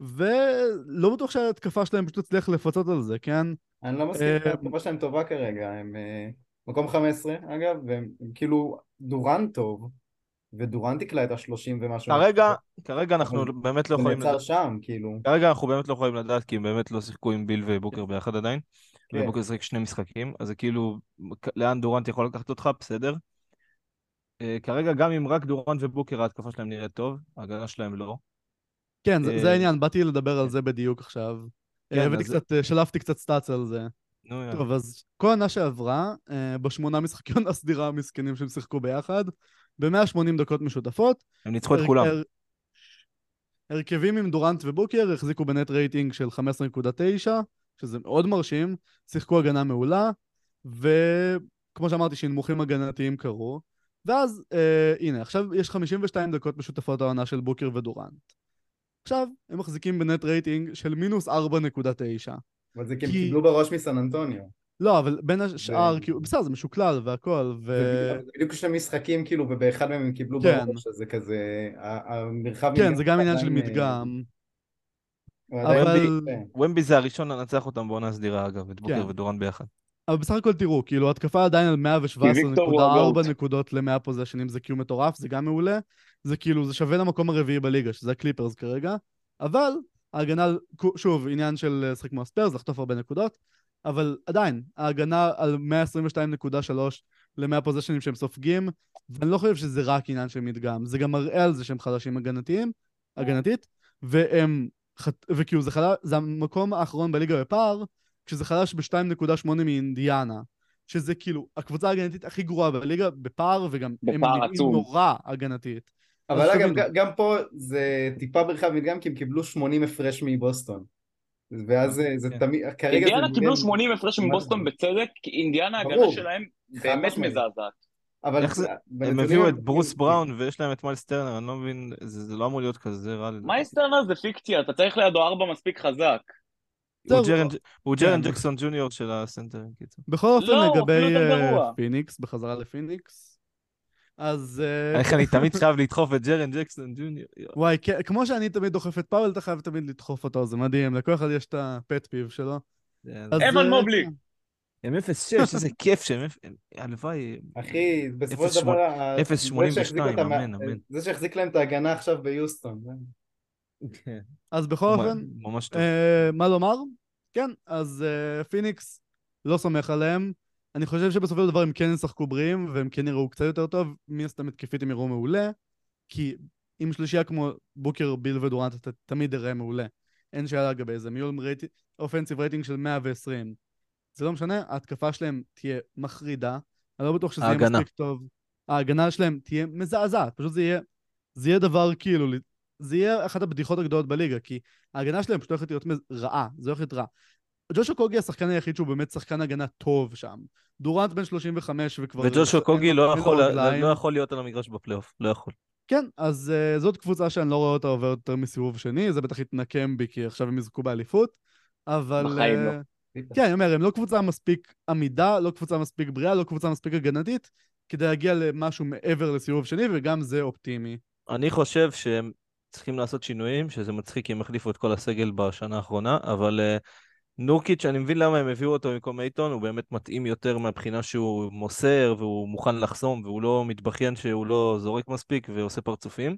ולא בטוח שההתקפה שלהם פשוט תצליח לפצות על זה, כן? אני לא מסכים, אה, התקופה שלהם טובה כרגע, הם אה, מקום 15 אגב, והם הם כאילו דורן טוב, ודורן תקלה את ה-30 ומשהו. כרגע, כרגע אנחנו באמת לא זה יכולים נעצר לדעת. שם, כאילו. כרגע אנחנו באמת לא יכולים לדעת, כי הם באמת לא שיחקו עם ביל ובוקר ביחד עדיין. כן. ובוקר שיחק שני משחקים, אז זה כאילו, לאן דורנט יכול לקחת אותך, בסדר. אה, כרגע גם אם רק דורנט ובוקר ההתקפה שלהם נראית טוב, ההגנה שלהם לא. כן, זה, זה אה, העניין, באתי לדבר על זה בדיוק עכשיו. כן, הבאתי אז- קצת, אה, שלפתי קצת stats על זה. נו, יאללה. טוב, אז כל עונה שעברה, אה, בשמונה משחקי עונה סדירה המסכנים שהם שיחקו ביחד, ב-180 דקות משותפות, הם ניצחו את הר- כולם. הר- הרכבים עם דורנט ובוקר החזיקו ב net rating של 15.9, שזה מאוד מרשים, שיחקו הגנה מעולה, וכמו שאמרתי, שינמוכים הגנתיים קרו, ואז, אה, הנה, עכשיו יש 52 דקות משותפות העונה של בוקר ודורנט. עכשיו, הם מחזיקים בנט רייטינג של מינוס 4.9. אבל זה כי הם קיבלו בראש מסן אנטוניו. לא, אבל בין השאר, כאילו, בסדר, זה משוקלל והכל, ו... זה בדיוק שני משחקים כאילו, ובאחד מהם הם קיבלו כן. בראש, אז זה כזה, המרחב... כן, זה גם עניין של אה, מדגם, אבל-. ומבי זה הראשון לנצח אותם בעונה סדירה, אגב, את בוקר כן. ודורנט ביחד. אבל בסך הכל תראו, כאילו, התקפה עדיין על ויקטור הוא הגוט. 117.4 נקודות ל-100 פוזיישנים, זה קיום מטורף, זה גם מעולה. זה כאילו, זה שווה למקום הרביעי בליגה, שזה הקליפרס כרגע, אבל ההגנה, שוב, עניין של אה, לשחק כמו הספיירס, לחטוף הרבה נקודות, אבל עדיין, ההגנה על 122.3 ל-100 פוזיישנים שהם סופגים, ואני לא חושב שזה רק עניין של מדגם, זה גם מראה על זה שהם חלשים הגנתיים, הגנתית, והם, וכאילו זה חלש, זה המקום האחרון בליגה בפער, כשזה חלש ב-2.8 מאינדיאנה, שזה כאילו הקבוצה ההגנתית הכי גרועה בליגה בפער, וגם הם בפער נראים עצום. נורא הגנתית. אבל אגב, גם פה זה טיפה ברחב מדגם, כי הם קיבלו 80 הפרש מבוסטון. ואז זה- זה כן. תמיד, כרגע זה... אינדיאנה קיבלו נראה- 80 הפרש מבוסטון זה? בצדק, כי אינדיאנה ההגנה ברור. שלהם באמת. מזעזעת. אבל איך זה- הם הביאו את הם- ברוס בראון ויש להם את מיילס טרנר, אני לא מבין, זה זה לא אמור להיות כזה רע. לדעתי. מיילס טרנר זה פיקציה, אתה צריך לידו ארבע מספיק חזק. הוא. ג'רן- הוא ג'רן כן. ג'קסון ג'וניור של הסנטרים, קיצור. בכל אופן, לא, לגבי אה. פיניקס, בחזרה לפיניקס, אז... אה, איך אני תמיד חייב לדחוף את ג'רן ג'קסון ג'וניור. וואי, כן, כמו שאני תמיד דוחף את פאוול, אתה חייב תמיד לדחוף אותו, זה מדהים, לכל אחד יש את ה pet peeve שלו. אוון אה, מובלי. כן. הם 0-6, איזה כיף שהם... הלוואי... אחי, בסופו של דבר, ה- 0.82, זה שהחזיק אותם- אמן, אמן. זה שהחזיק להם את ההגנה עכשיו ביוסטון. כן. אז בכל אופן. אה, מה לומר? כן, אז אה, פיניקס לא סומך עליהם. אני חושב שבסופו של דבר הם כן ישחקו בריאים, והם כן יראו קצת יותר טוב. מן הסתם התקפית הם יראו מעולה, כי עם שלישייה כמו בוקר, ביל ודורנט, אתה תמיד תראה מעולה. אין שאלה לגבי זה. rating, offensive rating של 120. זה לא משנה, ההתקפה שלהם תהיה מחרידה. אני לא בטוח שזה יהיה ההגנה. מספיק טוב. ההגנה שלהם תהיה מזעזעת. פשוט זה יהיה, זה יהיה דבר כאילו, זה יהיה אחת הבדיחות הגדולות בליגה, כי ההגנה שלהם פשוט הולכת להיות רעה, זה הולך להיות רע. ג'וש אוקוגי השחקן היחיד שהוא באמת שחקן הגנה טוב שם. דורנט בן 35 וכבר... וג'וש אוקוגי לא לו יכול-. לא יכול להיות על המגרש בפלייאוף, לא יכול. כן, אז uh, זאת קבוצה שאני לא רואה אותה עוברת יותר מסיבוב שני, זה בטח יתנקם בי כי עכשיו הם יזכו באליפות, אבל... בחיים לא. אה, כן, אני אומר, הם לא קבוצה מספיק עמידה, לא קבוצה מספיק בריאה, לא קבוצה מספיק הגנתית, כדי להגיע למשהו מעבר לסיבוב שני, וגם זה אופטימי. אני חושב שהם צריכים לעשות שינויים, שזה מצחיק כי הם החליפו את כל הסגל בשנה האחרונה, אבל uh, נורקיץ', אני מבין למה הם הביאו אותו במקום אייטון, הוא באמת מתאים יותר מהבחינה שהוא מוסר והוא מוכן לחסום והוא לא מתבכיין שהוא לא זורק מספיק ועושה פרצופים.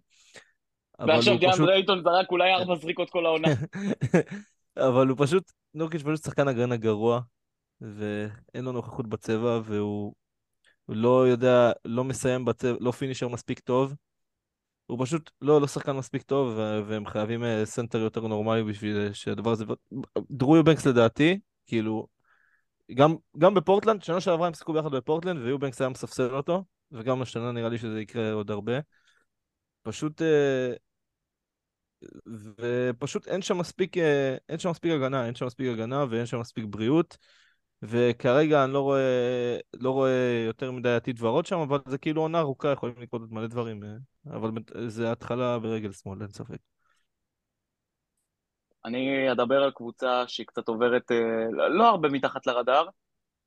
ועכשיו דיאנדרה פשוט- רייטון זרק אולי ארבע זריקות כל העונה. אבל הוא פשוט, נורקיץ' פשוט שחקן הגנה גרוע, ואין לו נוכחות בצבע, והוא הוא לא יודע, לא מסיים בצבע, לא finisher מספיק טוב. הוא פשוט לא, לא שחקן מספיק טוב, והם חייבים אה, סנטר יותר נורמלי בשביל שהדבר הזה... דרו יובנקס לדעתי, כאילו, גם, גם בפורטלנד, שנה שעברה הם שיחקו ביחד בפורטלנד, ויובנקס היה מספסל אותו, וגם השנה נראה לי שזה יקרה עוד הרבה. פשוט... אה, ופשוט אין שם מספיק, אה, אין שם מספיק הגנה, אין שם מספיק הגנה ואין שם מספיק בריאות. וכרגע אני לא רואה, לא רואה יותר מדי עתיד ורוד שם, אבל זה כאילו עונה ארוכה, יכולים לקרות עוד מלא דברים. אבל זה התחלה ברגל שמאל, אין ספק. אני אדבר על קבוצה שהיא קצת עוברת אה, לא הרבה מתחת לרדאר,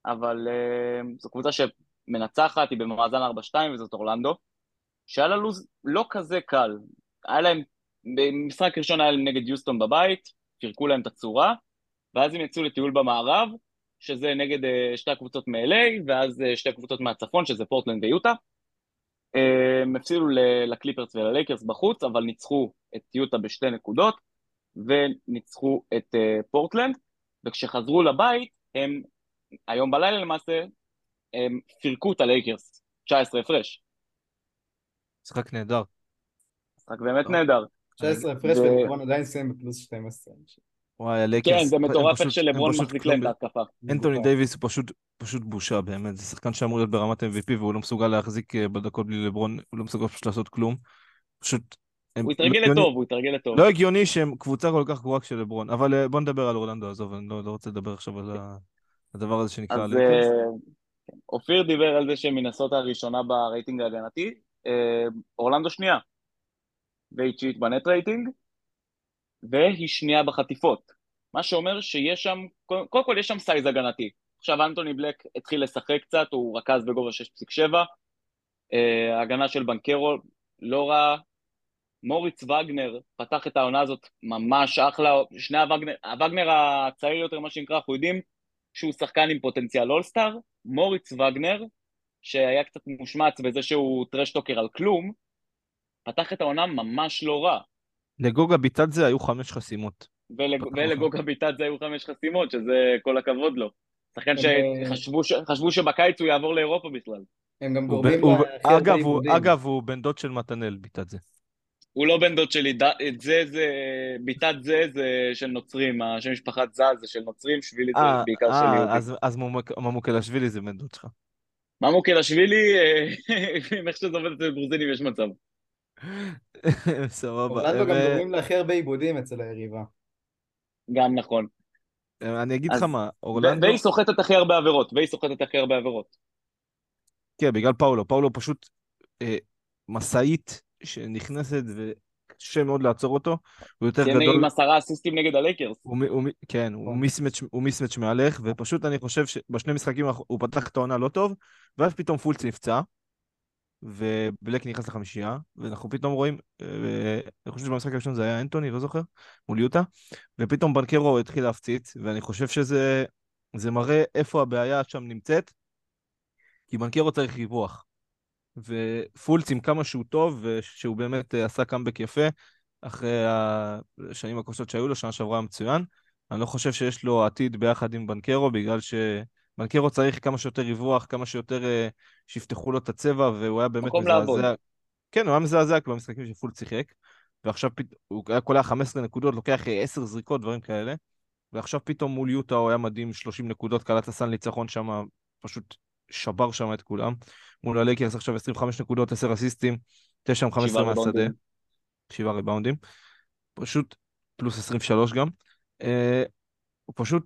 אבל אה, זו קבוצה שמנצחת, היא במאזן 4-2 וזאת אורלנדו, שהיה לה לוז לא כזה קל. היה להם, במשחק ראשון היה להם נגד יוסטון בבית, פירקו להם את הצורה, ואז הם יצאו לטיול במערב, שזה נגד אה, שתי הקבוצות מ-LA, ואז שתי הקבוצות מהצפון, שזה פורטלנד ויוטה. אה, הם הפסידו לקליפרס וללייקרס בחוץ, אבל ניצחו את יוטה בשתי נקודות. וניצחו את uh, פורטלנד, וכשחזרו לבית, הם, היום בלילה למעשה, הם פירקו את הלייקרס, 19 הפרש. משחק נהדר. משחק באמת. נהדר. 19 הפרש ו- ולברון עדיין סיים בפלוס 12. וואי, הלייקרס... כן, זה מטורף איך שלברון מחזיק להם את ב- ההתקפה. אנטוני מבוקר. דייוויס הוא פשוט, פשוט בושה באמת, זה שחקן שאמור להיות ברמת MVP והוא לא מסוגל להחזיק אה, בדקות בלי לברון, הוא לא מסוגל פשוט לעשות כלום. פשוט... הוא לא התרגל לטוב, הוא התרגל לטוב. לא הגיוני שהם קבוצה כל כך גרועה כשלברון, אבל אה, בוא נדבר על אורלנדו, עזוב, אני לא, לא רוצה לדבר עכשיו על הדבר הזה שנקרא אז. אה, כן, אופיר דיבר על זה שמנסות הראשונה ברייטינג ההגנתי, אורלנדו שנייה, והיא תשיעית ב net rating, והיא שנייה בחטיפות. מה שאומר שיש שם, קודם כל יש שם size הגנתי. עכשיו אנטוני בלק התחיל לשחק קצת, הוא רכז בגובה 6.7, אה, ההגנה של בנקרו לא רע, מוריץ וגנר פתח את העונה הזאת ממש אחלה, שני הווגנר, הווגנר הצעיר יותר מה שנקרא, אנחנו יודעים שהוא שחקן עם פוטנציאל אולסטאר, מוריץ וגנר, שהיה קצת מושמץ בזה שהוא טרשטוקר על כלום, פתח את העונה ממש לא רע. לגוגה ביטדזה היו חמש חסימות. ולג... ולגוגה ביטת זה היו חמש חסימות, שזה כל הכבוד לו. שחקן שחשבו ש... חשבו שבקיץ הוא יעבור לאירופה בכלל. הם גם גורמים אגב, הוא- עיבודים. אגב, הוא בן דוד של מתנאל ביטדזה. הוא לא בן דוד שלי. את זה זה, ביטת זה זה של נוצרים, השם משפחת זז זה של נוצרים, שבילי זה אה, בעיקר של אה, יהודים. אז- אז ממוק- ממוקלשווילי זה בן דוד שלך. ממוקלשווילי, אה, איך שזה עובד אצל גרוזינים יש מצב. סבבה. אורלנדו גם ו- גורמים להכי הרבה עיבודים אצל היריבה. גם נכון. אני אגיד לך מה, אורלנדו, והיא סוחטת הכי הרבה עבירות, והיא סוחטת הכי הרבה עבירות. כן, בגלל פאולו, פאולו פשוט אה, משאית שנכנסת וקשה מאוד לעצור אותו, הוא יותר כן, גדול, עם עשרה אסיסטים נגד הלייקרס. הוא, הוא, כן, הוא נכון. מיסמץ' הוא מיסמץ' מהלך, ופשוט אני חושב שבשני משחקים הוא פתח את העונה לא טוב, ואז פתאום פולץ נפצע, ובלק נכנס לחמישייה, ואנחנו פתאום רואים, אה, אני חושב שבמשחק הראשון זה היה אנטוני, לא זוכר, מול יוטה, ופתאום בנקרו התחיל להפציץ, ואני חושב שזה זה מראה איפה הבעיה שם נמצאת, כי בנקרו צריך ריווח. ופולץ עם כמה שהוא טוב, ושהוא באמת אה, עשה קאמבק יפה, אחרי השנים הקושות שהיו לו, שנה שעברה מצוין. אני לא חושב שיש לו עתיד ביחד עם בנקרו, בגלל שבנקרו צריך כמה שיותר ריווח, כמה שיותר uh, שיפתחו לו את הצבע, והוא היה באמת מזעזע. כן, הוא היה מזעזע במשחקים שפול שיחק, ועכשיו פת... הוא היה קולע 15 נקודות, לוקח 10 אה, זריקות, דברים כאלה, ועכשיו פתאום מול יוטה הוא היה מדהים, 30 נקודות, קלט הסן ניצחון שם, פשוט שבר שם את כולם. מול הלייקרס עכשיו 25 נקודות, 10 אסיסטים, 9 15 מהשדה. שבעה ריבאונדים. פשוט, פלוס 23 גם. אה, הוא פשוט,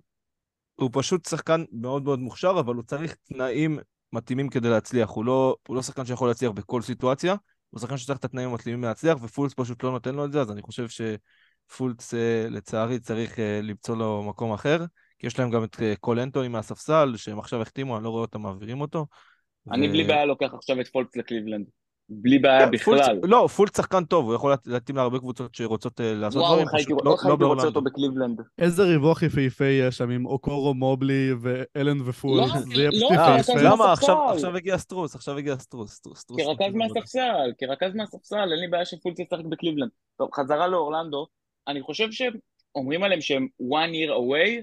הוא פשוט שחקן מאוד מאוד מוכשר, אבל הוא צריך תנאים מתאימים כדי להצליח. הוא לא, הוא לא שחקן שיכול להצליח בכל סיטואציה, הוא שחקן שצריך את התנאים המתאימים להצליח, ופולס פשוט לא נותן לו את זה, אז אני חושב שפולס, אה, לצערי, צריך אה, למצוא לו מקום אחר. כי יש להם גם את קול אנטוני מהספסל, שהם עכשיו החתימו, אני לא רואה אותם מעבירים אותו. אני ו... בלי בעיה לוקח עכשיו את פולץ לקליבלנד. בלי בעיה לא, בכלל. פול, לא, פול שחקן טוב, הוא יכול להתאים להרבה קבוצות שרוצות uh, לעשות דברים, פשוט לא, איך הייתי רוצה אותו בקליבלנד? איזה ריווח יפהפה יש שם עם אוקורו מובלי ואלן ופול, לא, זה יהיה לא, פשוט יפהפה. למה? עכשיו הגיע סטרוס, עכשיו הגיע סטרוס. כרכז מהספסל, כרכז מהספסל, אין לי בעיה שפולץ ישחק בקליבלנד. טוב, חזרה לאורלנדו, אני חושב שאומרים עליהם שהם one year away,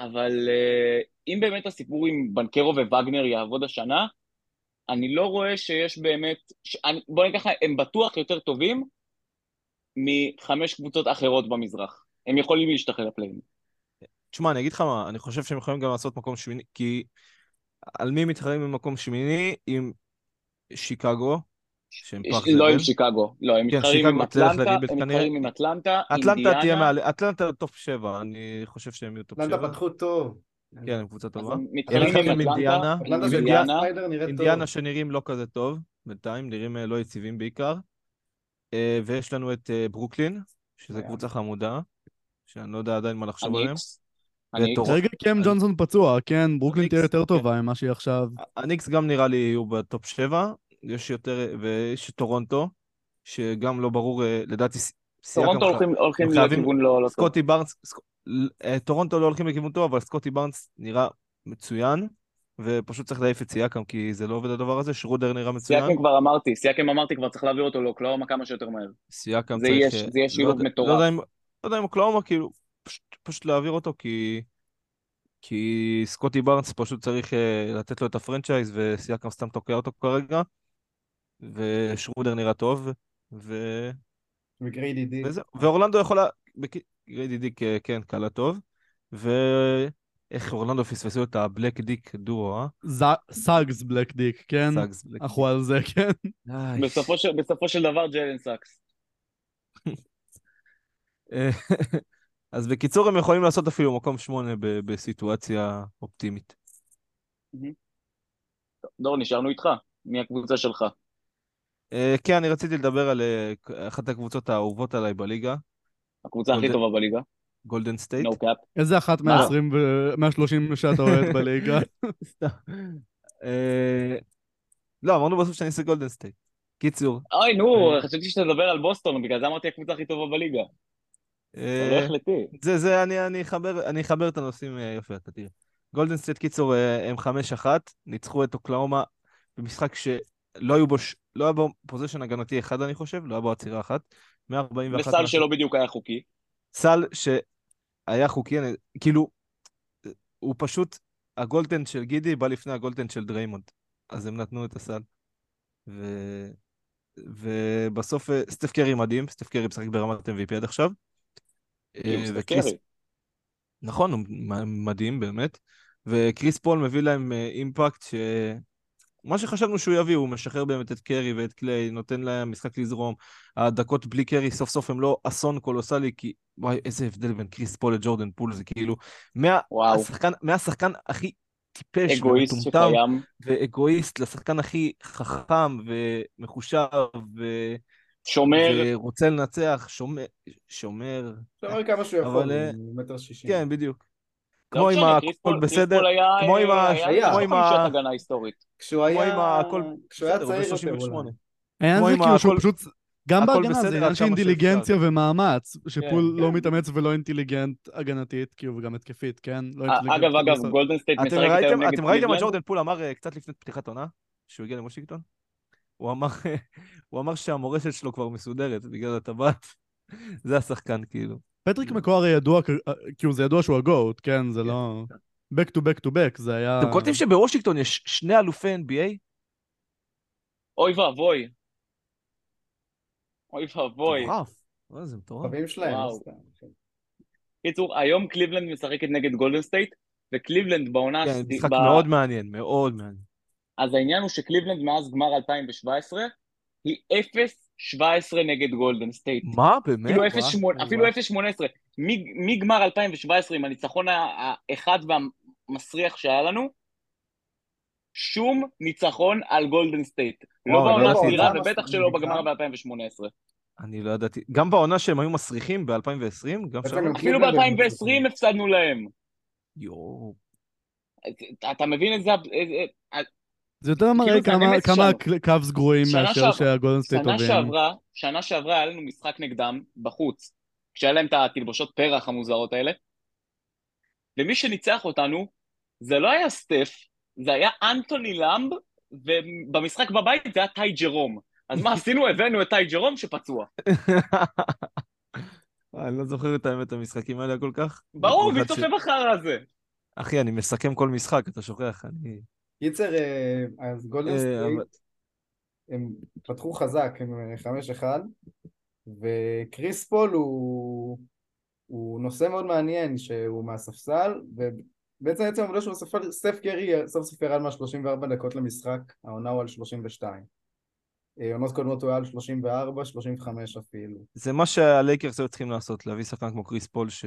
אבל uh, אם באמת הסיפור עם בנקרו ווגנר יעבוד השנה, אני לא רואה שיש באמת, ש... אני... בוא נגיד ככה, הם בטוח יותר טובים מחמש קבוצות אחרות במזרח. הם יכולים להשתחרר לפליינים. תשמע, אני אגיד לך מה, אני חושב שהם יכולים גם לעשות מקום שמיני, כי על מי מתחרים במקום שמיני? עם שיקגו, שהם פח זבל. לא עם שיקגו, לא, הם כן, מתחרים עם אטלנטה, הם מתחרים עם אטלנטה, אטלנטה תהיה מעל, אטלנטה top 7, אני חושב שהם יהיו top 7. אטלנטה פתחו טוב. כן, הם קבוצה טובה. מתחילים עם אטלנטה, אינדיאנה שנראים לא כזה טוב, בינתיים, נראים אה, לא יציבים בעיקר. אה, ויש לנו את אה, ברוקלין, שזו קבוצה חמודה, שאני לא יודע עדיין מה לחשוב עליהם. רגע קאם ג'ונסון פצוע, כן, ברוקלין תהיה יותר טובה כן. ממה שהיא עכשיו. הניקס גם נראה לי יהיו ב top 7, יש יותר, ויש טורונטו, שגם לא ברור, לדעתי... טורונטו הולכים לכיוון לא, לא טוב. סקוטי בארנס, אה, טורונטו לא הולכים לכיוון טוב, אבל סקוטי בארנס נראה מצוין, ופשוט צריך להעיף את סיאקם, כי זה לא עובד הדבר הזה, שרודר נראה מצוין. סייקם כבר אמרתי, סייקם אמרתי, כבר צריך להעביר אותו לאוקלהומה כמה שיותר מהר. סיאקם צריך... יהיה, זה יהיה שילוב לא, מטורף. לא יודע, אם, לא יודע אם אוקלהומה, כאילו, פשוט, פשוט להעביר אותו, כי... כי סקוטי בארנס פשוט צריך אה, לתת לו את ה franchise, וסיאקם סתם תוקע אותו כרגע, ושרודר נראה טוב, ו... וגריידי דיק. ואורלנדו יכולה, גריידי דיק כן, קלה טוב. ואיך אורלנדו פספסו את ה Black Dick duo, אה? סאגס Black Dick, כן? סאגס Black Dick. אנחנו על זה, כן? בסופו של דבר ג'לן סאקס. אז בקיצור, הם יכולים לעשות אפילו מקום שמונה בסיטואציה אופטימית. דור, נשארנו איתך. מי הקבוצה שלך? אה, כן, אני רציתי לדבר על אה, אחת הקבוצות האהובות עליי בליגה, הקבוצה הכי טובה בליגה. גולדן סטייט? No cap. איזה אחת מה-20 ו-130 שאתה אוהד בליגה? אה, לא, אמרנו בסוף שאני אעשה גולדן סטייט. קיצור. אוי, נו, אה, חשבתי שאתה מדבר על בוסטון, בגלל זה אמרתי הקבוצה הכי טובה בליגה. זה אה. זה, אני אחבר את הנושאים יופי, אתה תראה. גולדן סטייט, קיצור, הם 5-1, ניצחו את אוקלהומה במשחק שלא היו בו, לא היה בו possession הגנתי אחד, אני חושב, לא היה בו עצירה אחת. 141... וסל שלא בדיוק היה חוקי. סל שהיה חוקי, אני, כאילו, הוא פשוט, הגולטנדינג של גידי בא לפני הגולטנדינג של דריימונד. אז הם נתנו את הסל. ו... ובסוף אה, סטף קרי מדהים, סטף קרי משחק ברמת MVP עד עכשיו. אה, וקריס... נכון, הוא מדהים באמת. וקריס פול מביא להם אה, impact ש... מה שחשבנו שהוא יביא, הוא משחרר באמת את קרי ואת קליי, נותן להם משחק לזרום. הדקות בלי קרי סוף סוף הם לא אסון קולוסלי, כי וואי, איזה הבדל בין קריס פול לג'ורדן פול, זה כאילו, מהשחקן, מהשחקן הכי טיפש ומטומטם ואגואיסט לשחקן הכי חכם ומחושב ו... שומר. ורוצה לנצח, שומר. שומר. שומר כמה שהוא יכול, אה, מטר שישים. כן, בדיוק. כמו עם הכל קריס בסדר, היה, כמו עם ה- היה היה, כמו עם ה- הגנה היסטורית. כשהוא היה... עם ה- הכל כשהוא היה צעיר יותר ב-38. אולי. העניין כמו זה כאילו שהוא פשוט... גם בהגנה זה עניין של. אינטליגנציה ומאמץ, שפול כן. לא מתאמץ ולא אינטליגנט הגנתית, כאילו, וגם התקפית, כן? לא אה, אינטליגנט אגב, אגב, בסוף. גולדן סטייט היום ראיתם, נגד אתם ראיתם מה? ג'ורדן פול אמר אה, קצת לפני פתיחת עונה, שהוא הגיע לוושינגטון? הוא אמר שהמורשת שלו כבר מסודרת בגלל הטבעת. זה השחקן, כאילו. פטריק מקאו הרי ידוע, אה, כאילו זה ידוע שהוא ה GOAT, כן? זה לא... back to back to back, זה היה... אתם קולטים שבוושינגטון יש שני אלופי NBA? אוי ואבוי. אוי ואבוי. מטורף. זה מטורף. חברים שלהם. וואו. סתם. קיצור, היום קליבלנד משחקת נגד גולדן סטייט, וקליבלנד בעונה... כן, משחק ב- מאוד מעניין, מאוד מעניין. אז העניין הוא שקליבלנד מאז גמר 2017, היא 0-17 נגד גולדן סטייט. מה, באמת? וואו, 0-18, וואו. אפילו 0-18. מ- מגמר 2017 עם הניצחון האחד והמסריח שהיה לנו, שום ניצחון על גולדן סטייט. לא בעונה לא. הסדירה זה. ובטח שלא בגמר ב-2018. אני לא ידעתי. גם בעונה שהם היו מסריחים ב-2020, גם בעצם שם? הם- אפילו קליבלנד הם ב-2020 הפסדנו להם. יואו. אתה מבין את זה? זה יותר מראה כאילו, כמה- כמה. קאבס גרועים שנה מאשר שעברה- שהגולדן סטייט שנה טובים. שעברה, שנה שעברה היה לנו משחק נגדם בחוץ, כשהיה להם את התלבושות פרח המוזרות האלה, ומי שניצח אותנו זה לא היה סטף, זה היה אנטוני למב, ובמשחק בבית זה היה טי ג'רום. אז מה עשינו? הבאנו את טי ג'רום שפצוע. אני לא זוכר את האמת המשחקים האלה כל כך. ברור, מי צופה בחרא הזה? אחי, אני מסכם כל משחק, אתה שוכח. אני... קיצר, אה, אז גולדן אה, סטייט, הם פתחו חזק אה, 5-1, וקריס פול הוא, הוא נושא מאוד מעניין שהוא מהספסל, ובעצם עצם העובדה שהוא ספר, סטף קרי סוף סוף ירד מה-34 דקות למשחק, העונה הוא על 32. אה, עונות קודמות הוא היה על 34, 35 אפילו. זה מה שהלייקרס היו צריכים לעשות, להביא שחקן כמו קריס פול ש...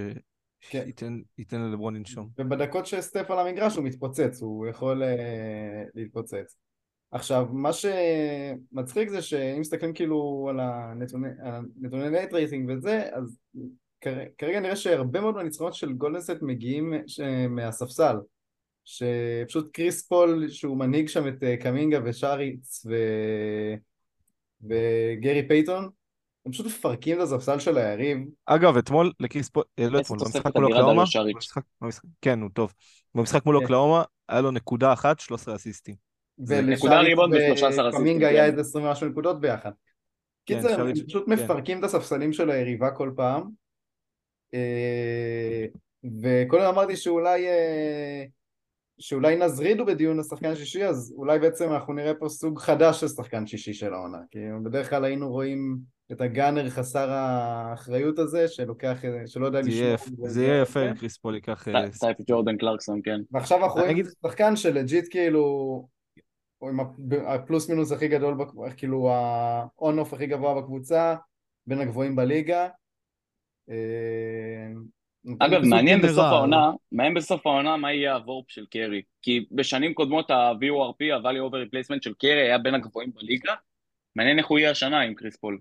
כן. שייתן ייתן ללברון לנשום. ובדקות שסטף על המגרש הוא מתפוצץ, הוא יכול אה, להתפוצץ. עכשיו, מה שמצחיק זה שאם מסתכלים כאילו על הנתוני, net rating וזה, אז כר- כרגע נראה שהרבה מאוד מהניצחונות של גולדן סטייט מגיעים מהספסל. שפשוט קריס פול, שהוא מנהיג שם את אה, קמינגה ושאריץ' ו... וגרי פייתון, הם פשוט מפרקים את הספסל של היריב. אגב, אתמול לקריס פול, אה, לא אתמול, במשחק מול אוקלהומה, כן, הוא טוב. במשחק מול כן. אוקלהומה, היה לו נקודה אחת, 13 אסיסטים. נקודה ריבאונד ו-13 אסיסטים, וקמינגה כן. היה איזה 20 ומשהו נקודות ביחד. כן, קיצר, הם פשוט כן. מפרקים את הספסלים של היריבה כל פעם. אה, וקודם אמרתי שאולי אה, שאולי נזרידו בדיון לשחקן השישי, אז אולי בעצם אנחנו נראה פה סוג חדש של שחקן שישי של העונה. כי בדרך כלל היינו רואים את ה gunner חסר האחריות הזה, שלוקח, שלא יודע לשמור. זה יהיה יפה אם קריס פול ייקח... אה, טי- type ג'ורדן קלרקסון, כן. ועכשיו אנחנו רואים שחקן ש legit כאילו, הוא עם הפ- הפלוס מינוס הכי גדול, כאילו ה on off הכי גבוה בקבוצה, בין הגבוהים בליגה. אה, אגב, מעניין גנרל. בסוף העונה, מעניין בסוף העונה מה יהיה ה VORP של קרי. כי בשנים קודמות ה-VORP, ה-Value Over Replacement של קרי היה בין הגבוהים בליגה. מעניין איך הוא יהיה השנה עם קריס פול.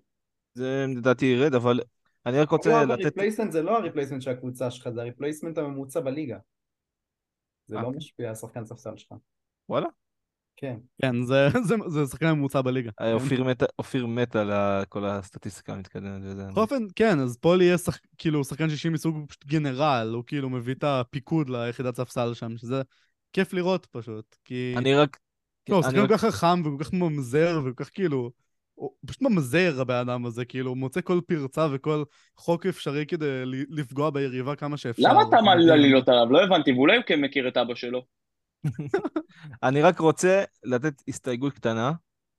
זה לדעתי ירד, אבל אני רק רוצה לא, לתת... replacement זה לא ה replacement של הקבוצה שלך, זה ה replacement הממוצע בליגה. זה לא אוקיי. משפיע על שחקן ספסל שלך. וואלה? כן. כן, זה- זה- זה שחקן ממוצע בליגה. אה, אופיר מת- אופיר מת על כל הסטטיסטיקה המתקדמת וזה. בכל אופן, כן, אז פול יהיה שח... כאילו שחקן שישי מסוג פשוט גנרל, הוא כאילו מביא את הפיקוד ליחידת ספסל שם, שזה כיף לראות פשוט, כי... אני רק... לא, הוא שחקן רק- כל כך חכם וכל כך ממזר וכל כך כאילו... הוא פשוט ממזר הבן אדם הזה, כאילו, הוא מוצא כל פרצה וכל חוק אפשרי כדי ל- לפגוע ביריבה כמה שאפשר. למה אתה מעליל. עלילות עליו? לא הבנתי, ואולי הוא כן מכיר את אבא שלו. אני רק רוצה לתת הסתייגות קטנה.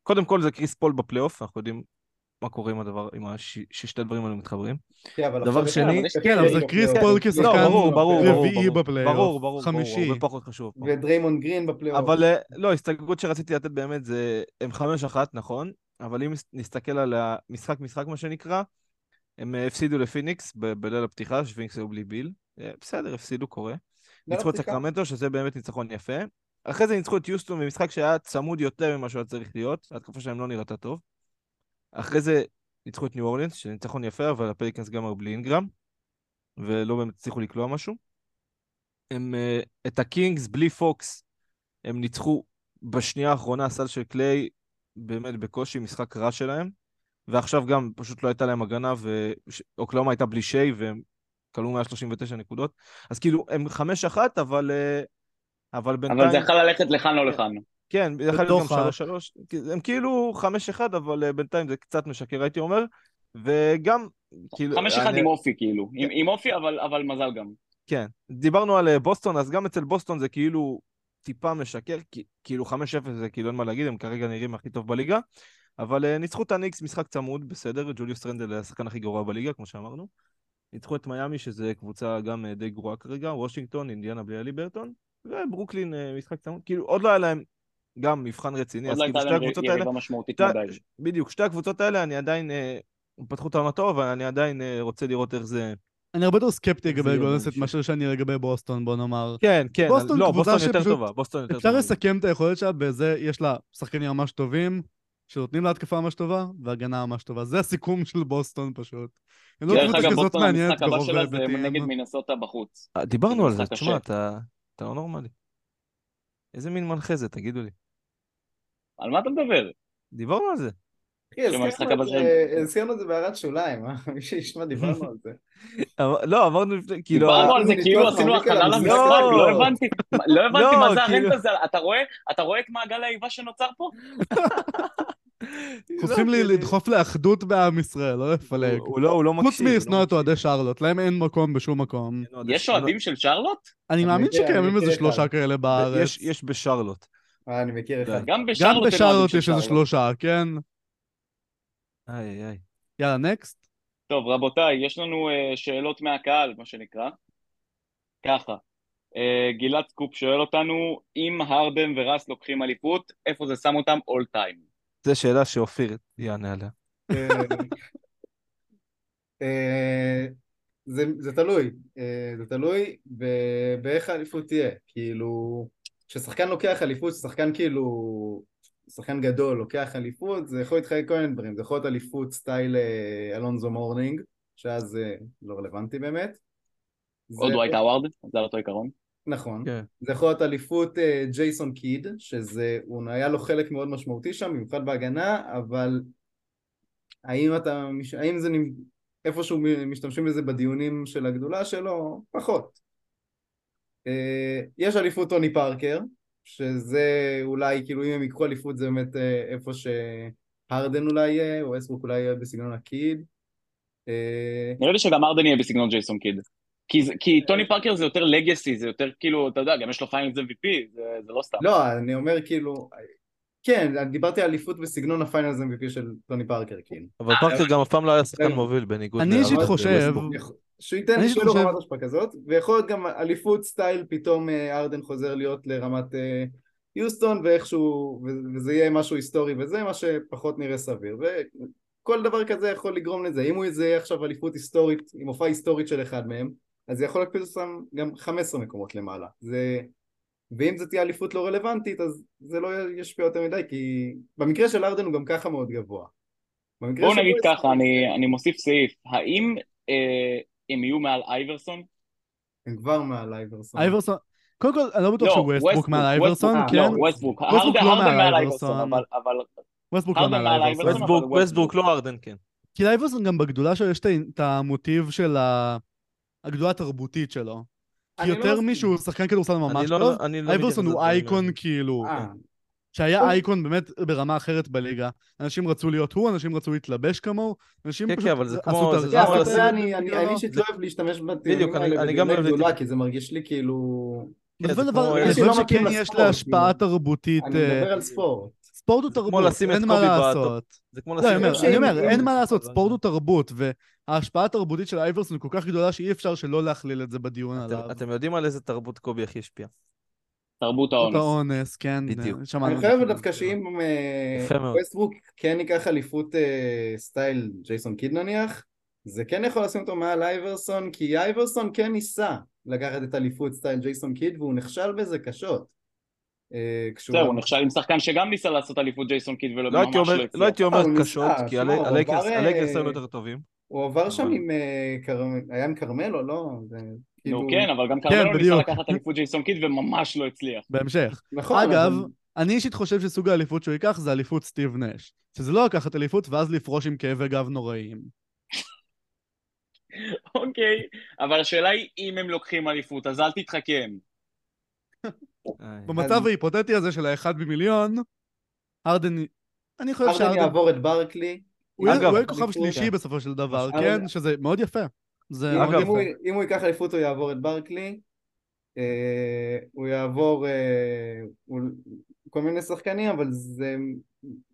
קודם כל זה קריס פול בפלייאוף, אנחנו יודעים מה קורה עם הדבר, עם ששתי הדברים האלו מתחברים. כן, דבר שני- כן, אבל זה קרי קריס. פול לא, כשחקן רביעי. בפלייאוף, ברור, ברור, חמישי. ברור, הרבה פחות חשוב. פה. ודריימונד גרין בפלייאוף. אבל אה, לא, הסתייגות שרציתי לתת באמת זה, הם חמש אחת, נכון, אבל אם נסתכל על המשחק משחק מה שנקרא, הם אה, הפסידו לפיניקס ב- בליל הפתיחה, שפיניקס היו בלי ביל. אה, בסדר, הפסידו, קורה. ניצחו את. סקרמנטו, שזה באמת ניצחון יפה. אחרי זה ניצחו את יוסטון במשחק שהיה צמוד יותר ממה שהיה צריך להיות, ההתקפה שלהם לא נראתה טוב. אחרי זה ניצחו את ניו אורלינס, שניצחון יפה, אבל הפליקנס גם היו בלי אינגרם, ולא באמת הצליחו לקלוע משהו. הם, אה, את הקינגס בלי פוקס, הם ניצחו בשנייה האחרונה, הסל של קליי, באמת בקושי, משחק רע שלהם. ועכשיו גם פשוט לא הייתה להם הגנה, ואוקלאומה הייתה בלי שיי, והם כלו 139 נקודות. אז כאילו, הם 5-1, אבל, אה, אבל בינתיים... אבל זה יכול ללכת לכאן או לכאן. כן, זה יכול להיות גם ה- 3-3. הם כאילו 5-1, אבל אה, בינתיים זה קצת משקר, הייתי אומר. וגם, כאילו... חמש אחד אני- עם אופי, כאילו. עם- עם אופי, אבל אבל מזל גם. כן. דיברנו על אה, בוסטון, אז גם אצל בוסטון זה כאילו טיפה משקר, כי, כאילו 5-0 זה כאילו אין מה להגיד, הם כרגע נראים הכי טוב בליגה. אבל אה, ניצחו את הניקס, משחק צמוד, בסדר, ג'וליוס רנדל השחקן הכי גרוע בליגה, כמו שאמרנו. ניצחו את מיאמי, שזה קבוצה גם אה, די גרועה כרגע, וושינגטון, אינדיאנה בלי הליברטון, וברוקלין אה, משחק צמוד, כאילו עוד לא היה להם גם מבחן רציני, עוד אז לא כאילו שתי הקבוצות האלה, שתי-. בדיוק, שתי הקבוצות האלה, אני עדיין, פתחו את טוב, אבל אני עדיין רוצה לראות איך זה... אני הרבה יותר סקפטי לגבי גולדן סטייט. מאשר שאני לגבי בוסטון, בוא נאמר. כן, כן, בוסטון לא, קבוצה בוסטון יותר שפשוט- טובה, בוסטון יותר אפשר טובה. לסכם את היכולת שלה בזה, יש לה שחקנים ממש טובים, שנותנים לה התקפה ממש טובה, והגנה ממש טובה. זה הסיכום של בוסטון פשוט. הם לא דרך קבוצה אגב, כזאת בוסטון, מעניינת המשחק הבא ברוב שלה זה ההיבטים. נגד מינסוטה בחוץ. אה, דיברנו על זה, תשמע, אתה לא נורמלי. איזה מין מנחה זה, תגידו לי. על מה אתה מדבר? דיברנו על זה. המשחק הזכרנו את זה- זה- זה בהערת שוליים, אה? מי שישמע, דיברנו על זה. לא, אמרנו לפני, כאילו... דיברנו על זה ניתוח כאילו עשינו הכנה. למשחק, לא. לא הבנתי, לא הבנתי לא, מה זה כאילו- הרנט הזה, אתה רואה, אתה רואה את מעגל האיבה שנוצר פה? צריכים לי לא, לדחוף לאחדות בעם ישראל, לא לפלג. הוא- לא, הוא לא מקשיב. חוץ משנוא הוא את לא אוהדי. שרלוט, להם אין מקום בשום מקום. יש. אוהדים של שרלוט? אני מאמין שקיימים איזה. שלושה כאלה בארץ. יש- בשרלוט. אה, אני מכיר אחד. גם בשרלוט יש איזה. שלושה, כן? איי, איי. יאללה, נקסט. טוב, רבותיי, יש לנו אה, שאלות מהקהל, מה שנקרא. ככה, אה, גלעד סקופ שואל אותנו, אם הרדן ורס לוקחים אליפות, איפה זה שם אותם אול טיים? זו שאלה שאופיר יענה עליה. אה, זה זה תלוי, זה תלוי באיך האליפות תהיה, כאילו, כששחקן לוקח אליפות, שחקן כאילו, שחקן גדול לוקח אליפות, זה יכול להתחלק כל מיני דברים, זה יכול להיות אליפות סטייל אה, אלונזו מורנינג, שאז זה לא רלוונטי באמת. זה- דווייט האווארד, זה על אותו עיקרון. נכון. כן. זה יכול להיות אליפות אה, ג'ייסון קיד, שזה, הוא היה לו חלק מאוד משמעותי שם, במיוחד בהגנה, אבל האם אתה, האם זה איפשהו משתמשים בזה בדיונים של הגדולה שלו? פחות. אה, יש אליפות טוני פארקר, שזה אולי, כאילו אם הם ייקחו אליפות זה באמת אה, איפה שהרדן אולי יהיה, או ווסטברוק אולי יהיה בסגנון הקיד. אה, נראה לי שגם ארדן יהיה בסגנון ג'ייסון קיד. כי, כי טוני פארקר זה יותר legacy, זה יותר כאילו, אתה יודע, גם יש לו Finals MVP, זה, זה לא סתם. לא, אני אומר כאילו, כן, אני דיברתי על אליפות בסגנון ה Finals MVP של טוני פארקר, כאילו. אבל פארקר גם אף פעם לא היה שחקן רגע. מוביל, בניגוד אני אישית חושב- שהוא ייתן, לו חושב- רמת השפעה כזאת, ויכול להיות גם אליפות סטייל, פתאום אה, ארדן חוזר להיות לרמת אה, יוסטון, ואיכשהו, וזה יהיה משהו היסטורי וזה, מה שפחות נראה סביר. וכל דבר כזה יכול לגרום לזה. אם הוא זה יהיה עכשיו אליפות היסטורית, עם הופעה היסטורית של אחד מהם, אז זה יכול להקפיץ אותם גם 15 מקומות למעלה. זה... ואם זו תהיה אליפות לא רלוונטית, אז זה לא ישפיע יותר מדי, כי במקרה של ארדן הוא גם ככה מאוד גבוה. בואו נגיד ככה, אני, אני מוסיף סעיף, האם אה, הם יהיו מעל אייברסון? הם כבר מעל אייברסון. אייברסון, קודם כל, אני לא בטוח לא, מעל אייברסון, ווסטברוק, כן? אה, לא, ווסטברוק. ווסטברוק הרדן לא הרדן מעל מעל אייברסון. אייברסון, אבל, אבל ווסטברוק לא מעל מעל אייברסון. אייברסון, ווסטברוק לא ארדן, כן. כי לאייברסון גם בגדולה שלו יש את המוטיב של הגדולה התרבותית שלו. כי לא יותר. מישהו שחקן כדורסל ממש לא- טוב, לא אייברסון הוא אייקון. כאילו, אה, שהיה טוב. אייקון באמת ברמה אחרת בליגה. אנשים רצו להיות הוא, אנשים רצו להתלבש כמוהו, אנשים כן, פשוט כן, אבל זה עשו כמו- את זה כן, כמו אני אני- אני אישית לא אוהב להשתמש בדיוק, בטיעונים אני- האלה לא אוהב גדולה, את- כי זה מרגיש לי כאילו... כן, בסופו זה של דבר, אני חושב לא שכן יש להשפעה כאילו. תרבותית, אני אה, מדבר על ספורט. ספורט הוא תרבות, את אין מה. לעשות. זה כמו לא, לשים חושב אני אומר, אין מה לעשות, ספורט הוא תרבות, וההשפעה התרבותית של אייברסון כל כך גדולה שאי אפשר שלא להכליל את זה בדיון עליו. אתם יודעים על איזה תרבות קובי הכי השפיע? תרבות תרבות האונס. האונס, כן. בדיוק. אני חושב כבר. דווקא שאם. ווסטברוק כן ייקח אליפות אה, סטייל ג'ייסון קיד נניח, זה כן יכול לשים אותו מעל אייברסון, כי אייברסון כן ניסה לקחת את אליפות סטייל ג'ייסון קיד והוא נכשל בזה קשות. אה, זהו, הוא נכשל עם שחקן שגם ניסה לעשות אליפות ג'ייסון קיד ולא לא ממש לא לא הצליח. הייתי אומר קשות, כי הלייקרס אה, היו יותר טובים. הוא עבר שם עם, היה עם כרמלו, לא? כאילו... נו כן, אבל גם כן, קרמלו ניסה בדיוק. לקחת אליפות ג'ייסון קיד וממש לא הצליח. בהמשך. נכון, אגב, אבל- אני אישית חושב שסוג האליפות שהוא ייקח זה אליפות סטיב נש. שזה לא לקחת אליפות ואז לפרוש עם כאבי גב נוראיים. אוקיי, אבל השאלה היא אם הם לוקחים אליפות, אז אל תתחכם. במצב ההיפותטי הזה של האחד במיליון, הרדן... אני חושב הרדן שהרדן... יעבור את ברקלי. הוא יהיה- כוכב שלישי. בסופו של דבר, כן? שזה מאוד יפה. זה אם- מאוד אם יפה. הוא- אם הוא ייקח אליפות הוא יעבור את ברקלי, אה, הוא יעבור אה, הוא- כל מיני שחקנים, אבל זה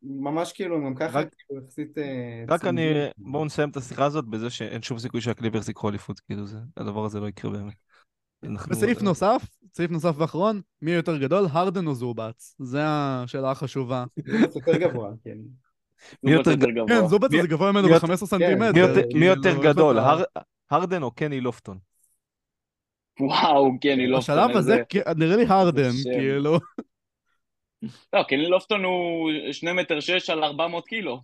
ממש כאילו, גם ככה רק- כאילו יחסית... אה, רק אני. בואו נסיים את השיחה הזאת בזה שאין שום סיכוי שהקליברס ייקחו אליפות, כאילו זה, הדבר הזה לא יקרה באמת. אנחנו- וסעיף נוסף, סעיף נוסף ואחרון, מי יותר גדול, הרדן או זובץ? זו השאלה החשובה. זה יותר גבוה, כן. מי יותר גבוה. כן, זובץ זה גבוה ממנו מי יותר- ב-15 סנטימטר. מי יותר- לו גדול, הרדן או קני לופטון? וואו, קני לופטון. בשלב הזה, נראה לי הרדן. כאילו. לא, קני לופטון הוא שני מטר שש על 400 קילו.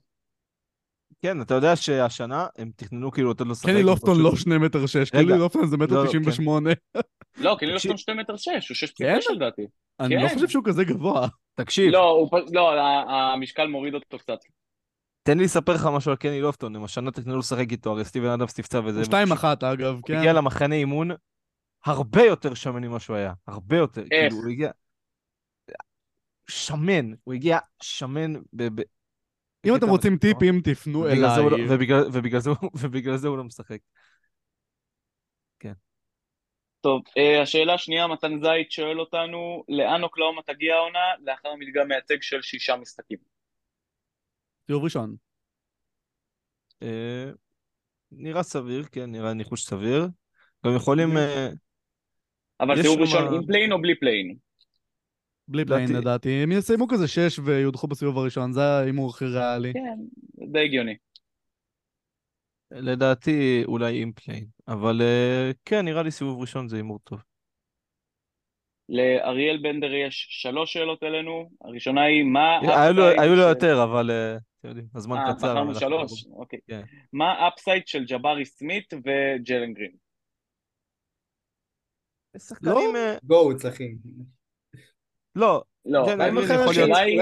כן, אתה יודע שהשנה הם תכננו כאילו לתת לו לשחק. קני לופטון לא שני מטר שש, רגע. קני לופטון זה לא, מטר לא, תשעים ושמונה. לא, קני. לופטון שני מטר שש, הוא שש פסיק כן? תשע לדעתי. אני כן. לא חושב שהוא כזה גבוה. תקשיב, לא, לא, המשקל מוריד אותו קצת. תן לי לספר לך משהו על קני לופטון, הם השנה תכננו לשחק איתו, הרי סטיבן אדמס נפצע וזה. הוא שתיים אחת אגב, כן. הגיע למחנה אימון הרבה יותר שמן ממה שהוא היה, הרבה יותר. איך? כאילו, הוא הגיע... שמן, הוא הגיע שמן ב... אם אתם רוצים. טיפים, תפנו זה הוא לא- אליי. ובגלל- זה הוא- לא משחק. טוב, אה, השאלה השנייה, מתן זית שואל אותנו, לאן אוקלהומה תגיע העונה לאחר מדגם מייצג של שישה משחקים? סיבוב ראשון. אה, נראה סביר, כן, נראה ניחוש סביר. גם יכולים... אה, אבל סיבוב ראשון עם play-in או בלי play-in? בלי play-in לדעתי- לדעתי. הם יסיימו כזה שש ויודחו בסיבוב הראשון, זה ההימור הכי ריאלי. כן, די הגיוני. לדעתי אולי עם play-in, אבל אה, כן, נראה לי סיבוב ראשון זה הימור טוב. לאריאל בנדר יש שלוש שאלות אלינו. הראשונה היא, מה היו לו- יותר, אבל אה, אתם יודעים, הזמן אה, קצר. בחרנו אבל שלוש? אוקיי. כן. מה ה upside של ג'בארי סמית וג'לן גרין? שחקנים... אה, GOATs, אחי. לא, לא, אולי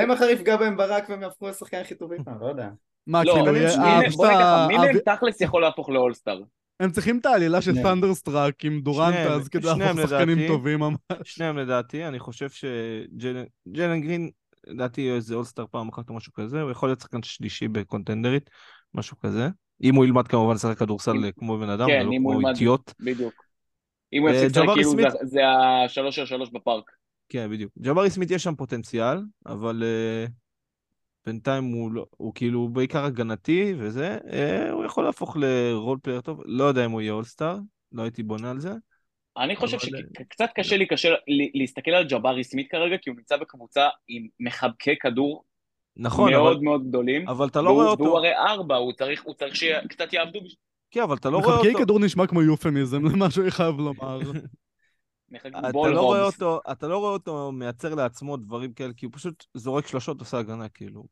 מחר יפגע- בהם ברק והם יהפכו לשחקנים הכי טובים לא יודע. מה, לא, כאילו, מי יהיה- מהם- אה, בוא נגיד ככה, אה, מי אה, מהם תכלס יכול להפוך ל all-star? הם צריכים את העלילה של. Thunderstruck עם דורנט שניהם, אז כדי להפוך שחקנים. טובים ממש. שניהם לדעתי, אני חושב שג'לן גרין, לדעתי איזה all-star פעם אחת או משהו כזה, הוא יכול להיות שחקן שלישי בקונטנדרית, משהו כזה. אם הוא ילמד כמובן לשחק כדורסל כמו בן אדם, כן, ולא אם הוא כמו ילמד. בדיוק. אם הוא אה, יפסיק לשחק כאילו סמית- זה- השלוש על שלוש בפארק. כן, בדיוק. ג'בארי סמית יש שם פוטנציאל, אבל אה, בינתיים הוא, לא, הוא כאילו בעיקר הגנתי וזה, אה, הוא יכול להפוך ל role player טוב, לא יודע אם הוא יהיה all-star, לא הייתי בונה על זה. אני חושב שקצת קשה לי קשה להסתכל על ג'בארי סמית כרגע, כי הוא נמצא בקבוצה עם מחבקי כדור נכון, מאוד אבל, מאוד גדולים. אבל אתה לא והוא- רואה והוא אותו, הרי ארבע, הוא צריך הוא צריך שקצת יעבדו בשביל... כן, אבל אתה לא רואה מחבקי אותו, כדור נשמע כמו אופמיזם, זה מה שאני חייב לומר. אתה לא רואה. אותו, אתה לא רואה אותו מייצר לעצמו דברים כאלה, כי הוא פשוט זורק שלושות, עושה הגנה, כאילו.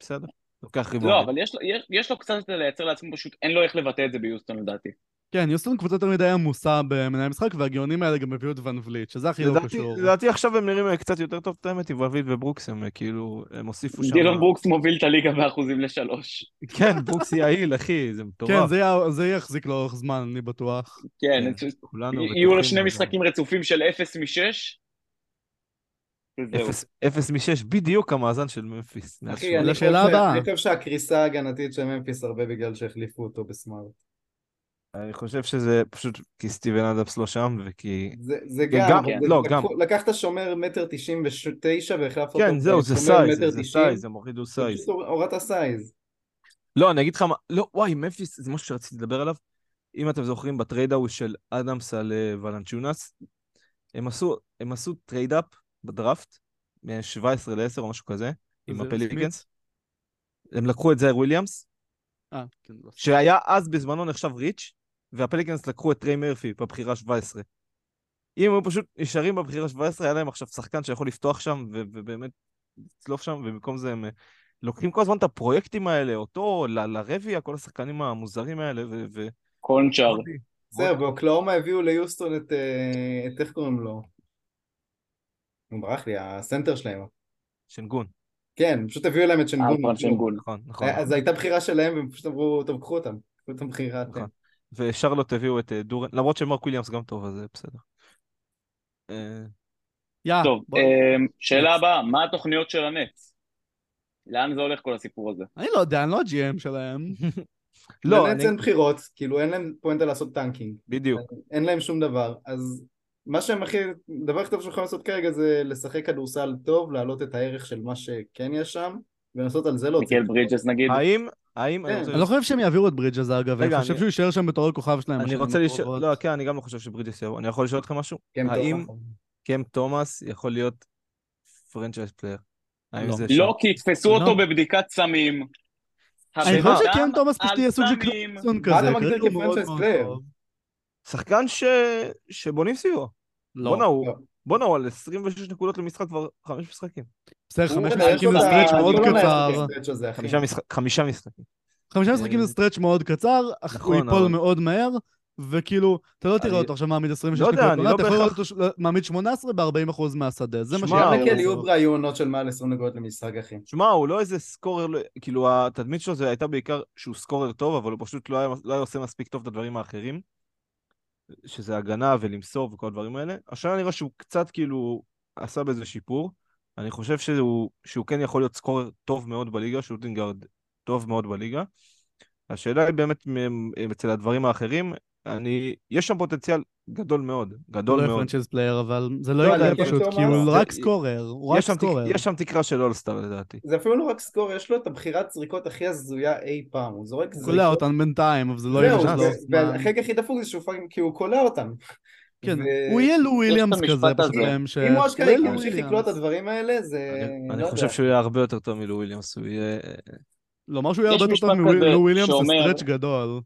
בסדר, לוקח ריבאונד. לא, אבל יש יש- יש לו קצת לייצר לעצמו, פשוט אין לו איך לבטא את זה ביוסטון לדעתי. כן, יוסטון קבוצה יותר מדי עמוסה במנהל משחק, והגאונים האלה גם הביאו את ון וליט, שזה הכי לא קשור. לדעתי עכשיו הם נראים קצת יותר טוב, את האמת, עם רביד וברוקס, הם כאילו, הם הוסיפו שם... דילון ברוקס מוביל את הליגה באחוזים לשלוש. כן, ברוקס יעיל, אחי, זה כן, מטורף. זה יהיה- זה יחזיק לאורך זמן, אני בטוח. כן, כן, כולנו יהיו לו שני. משחקים רצופים של 0 מ-6. וזהו. אפס- אפס משש, בדיוק המאזן של ממפיס. אחי. אני חושב שהקריסה ההגנתית של ממפיס הרבה בגלל שהחליפו אותו בסמארט. אני חושב שזה פשוט כי סטיבן אדמס לא שם, וכי... זה, זה גם, גם, כן, זה- לא, לקחו- גם. לקחת שומר מטר תשעים ותשע והחלפת אותו כן, זהו, זה בשומר size, זה. size, הם הורידו size. הורדת size. לא, אני אגיד לך מה, לא, וואי, ממפיס, זה משהו שרציתי לדבר עליו. אם אתם זוכרים, ב trade ההוא של אדמס על אה, ולנצ'יונאס, הם עשו, הם עשו trade up בדראפט, מ-17 ל-10 או משהו כזה, עם זה הפליקנס. הם לקחו את זאיר וויליאמס, אה, כן, לא. שהיה אז בזמנו נחשב reach, והפליקנס לקחו את טריי מרפי בבחירה 17. אם הם פשוט נשארים בבחירה 17, היה להם עכשיו שחקן שיכול לפתוח שם, ו- ובאמת לצלוף שם, ובמקום זה הם אה, לוקחים כל הזמן את הפרויקטים האלה, אותו, ל- לרביה, כל השחקנים המוזרים האלה, ו... ו- קונצ'ר. בסדר, באוקלהומה הביאו ליוסטון את, אה, את איך קוראים לו? הוא ברח לי, הסנטר שלהם. שנגון. כן, פשוט הביאו להם את שנגון. אלפרן שנגון. נכון, נכון. אז הייתה בחירה שלהם, והם פשוט אמרו, טוב, קחו אותם. קחו את הבחירה. נכון. ושרלוט הביאו את אה, דורן, למרות שמרק וויליאמס גם טוב, אז זה בסדר. אה, יא, טוב, בוא- אמ, שאלה הבאה, מה התוכניות של ה Nets? לאן זה הולך כל הסיפור הזה? אני לא יודע, אני לא ה-GM שלהם. לא, ל Nets אני- אין בחירות, כאילו אין להם פואנטה לעשות tanking. בדיוק. אין להם שום דבר, אז מה שהם הכי, הדבר הכי טוב שהם יכולים לעשות כרגע זה לשחק כדורסל טוב, להעלות את הערך של מה שכן יש שם, ולנסות על זה להוציא. מיקל ברידג'ס נגיד? האם, האם, אני כן. אני לא חושב שהם יעבירו את ברידג'ס אגב, אני חושב אני- שהוא יישאר שם בתור הכוכב שלהם. אני רוצה לשאול. לא, כן, אני גם לא חושב שברידג'ס יבוא. אני יכול לשאול אותך משהו? האם. קם תומאס יכול להיות franchise player? לא. לא, כי יתפסו לא. אותו בבדיקת סמים. אני חושב שקם תומאס פשוט יהיה סוג של סמים. קלפסון מה כזה, אתה מגדיר כ franchise player? שחקן ש... שבונים סביבו. לא. בואנה, הוא... לא. בואנה, הוא על 26 נקודות למשחק כבר חמש משחקים. בסדר, חמש משחקים את זה stretch מאוד לא לא קצר. חמישה משחק- חמישה משחקים. חמישה משחקים זה stretch מאוד קצר, אך הוא נכון, ייפול מאוד מהר, וכאילו, אתה לא תראה אותו עכשיו מעמיד 26 לא יודע, נקודות, אני לא אתה יכול לראות בהכרח- אותו ש- מעמיד 18 ב-40% מהשדה, זה מה שמע, גם הוא- לקלי אוברה היו עונות של מעל 20 נקודות למשחק, אחי. שמע, הוא לא איזה scorer, לא- כאילו התדמית שלו זה הייתה בעיקר שהוא scorer טוב, אבל הוא פשוט לא לא היה עושה מספיק טוב את הדברים האחרים, שזה הגנה ולמסור וכל הדברים האלה. השנה נראה שהוא קצת כאילו עשה בזה שיפור. אני חושב שהוא, שהוא כן יכול להיות scorer טוב מאוד בליגה, shooting guard טוב מאוד בליגה. השאלה היא באמת אצל הדברים האחרים, אני, יש שם פוטנציאל גדול מאוד, הוא גדול לא מאוד. franchise player, אבל זה לא לא, יקרה פשוט, כי הוא רק scorer, הוא רק יש שם, תק, scorer. יש שם תקרה של all-star לדעתי. זה אפילו לא רק scorer, יש לו את הבחירת זריקות הכי הזויה אי פעם, הוא זורק הוא זריקות. קולע אותן בינתיים, אבל זה לא יהיה זמן. והחלק הכי דפוק זה שהוא fucking, כי הוא קולע אותם. כן, הוא יהיה לו וויליאמס כזה. פשוט בהמשך. אם הוא אשכרה ימשיך לקלוט את. הדברים האלה, זה... אני, לא חושב. שהוא יהיה הרבה יותר טוב מלו וויליאמס, הוא יהיה... לומר שהוא יהיה הרבה יותר טוב מלו וויליאמס זה stretch גדול.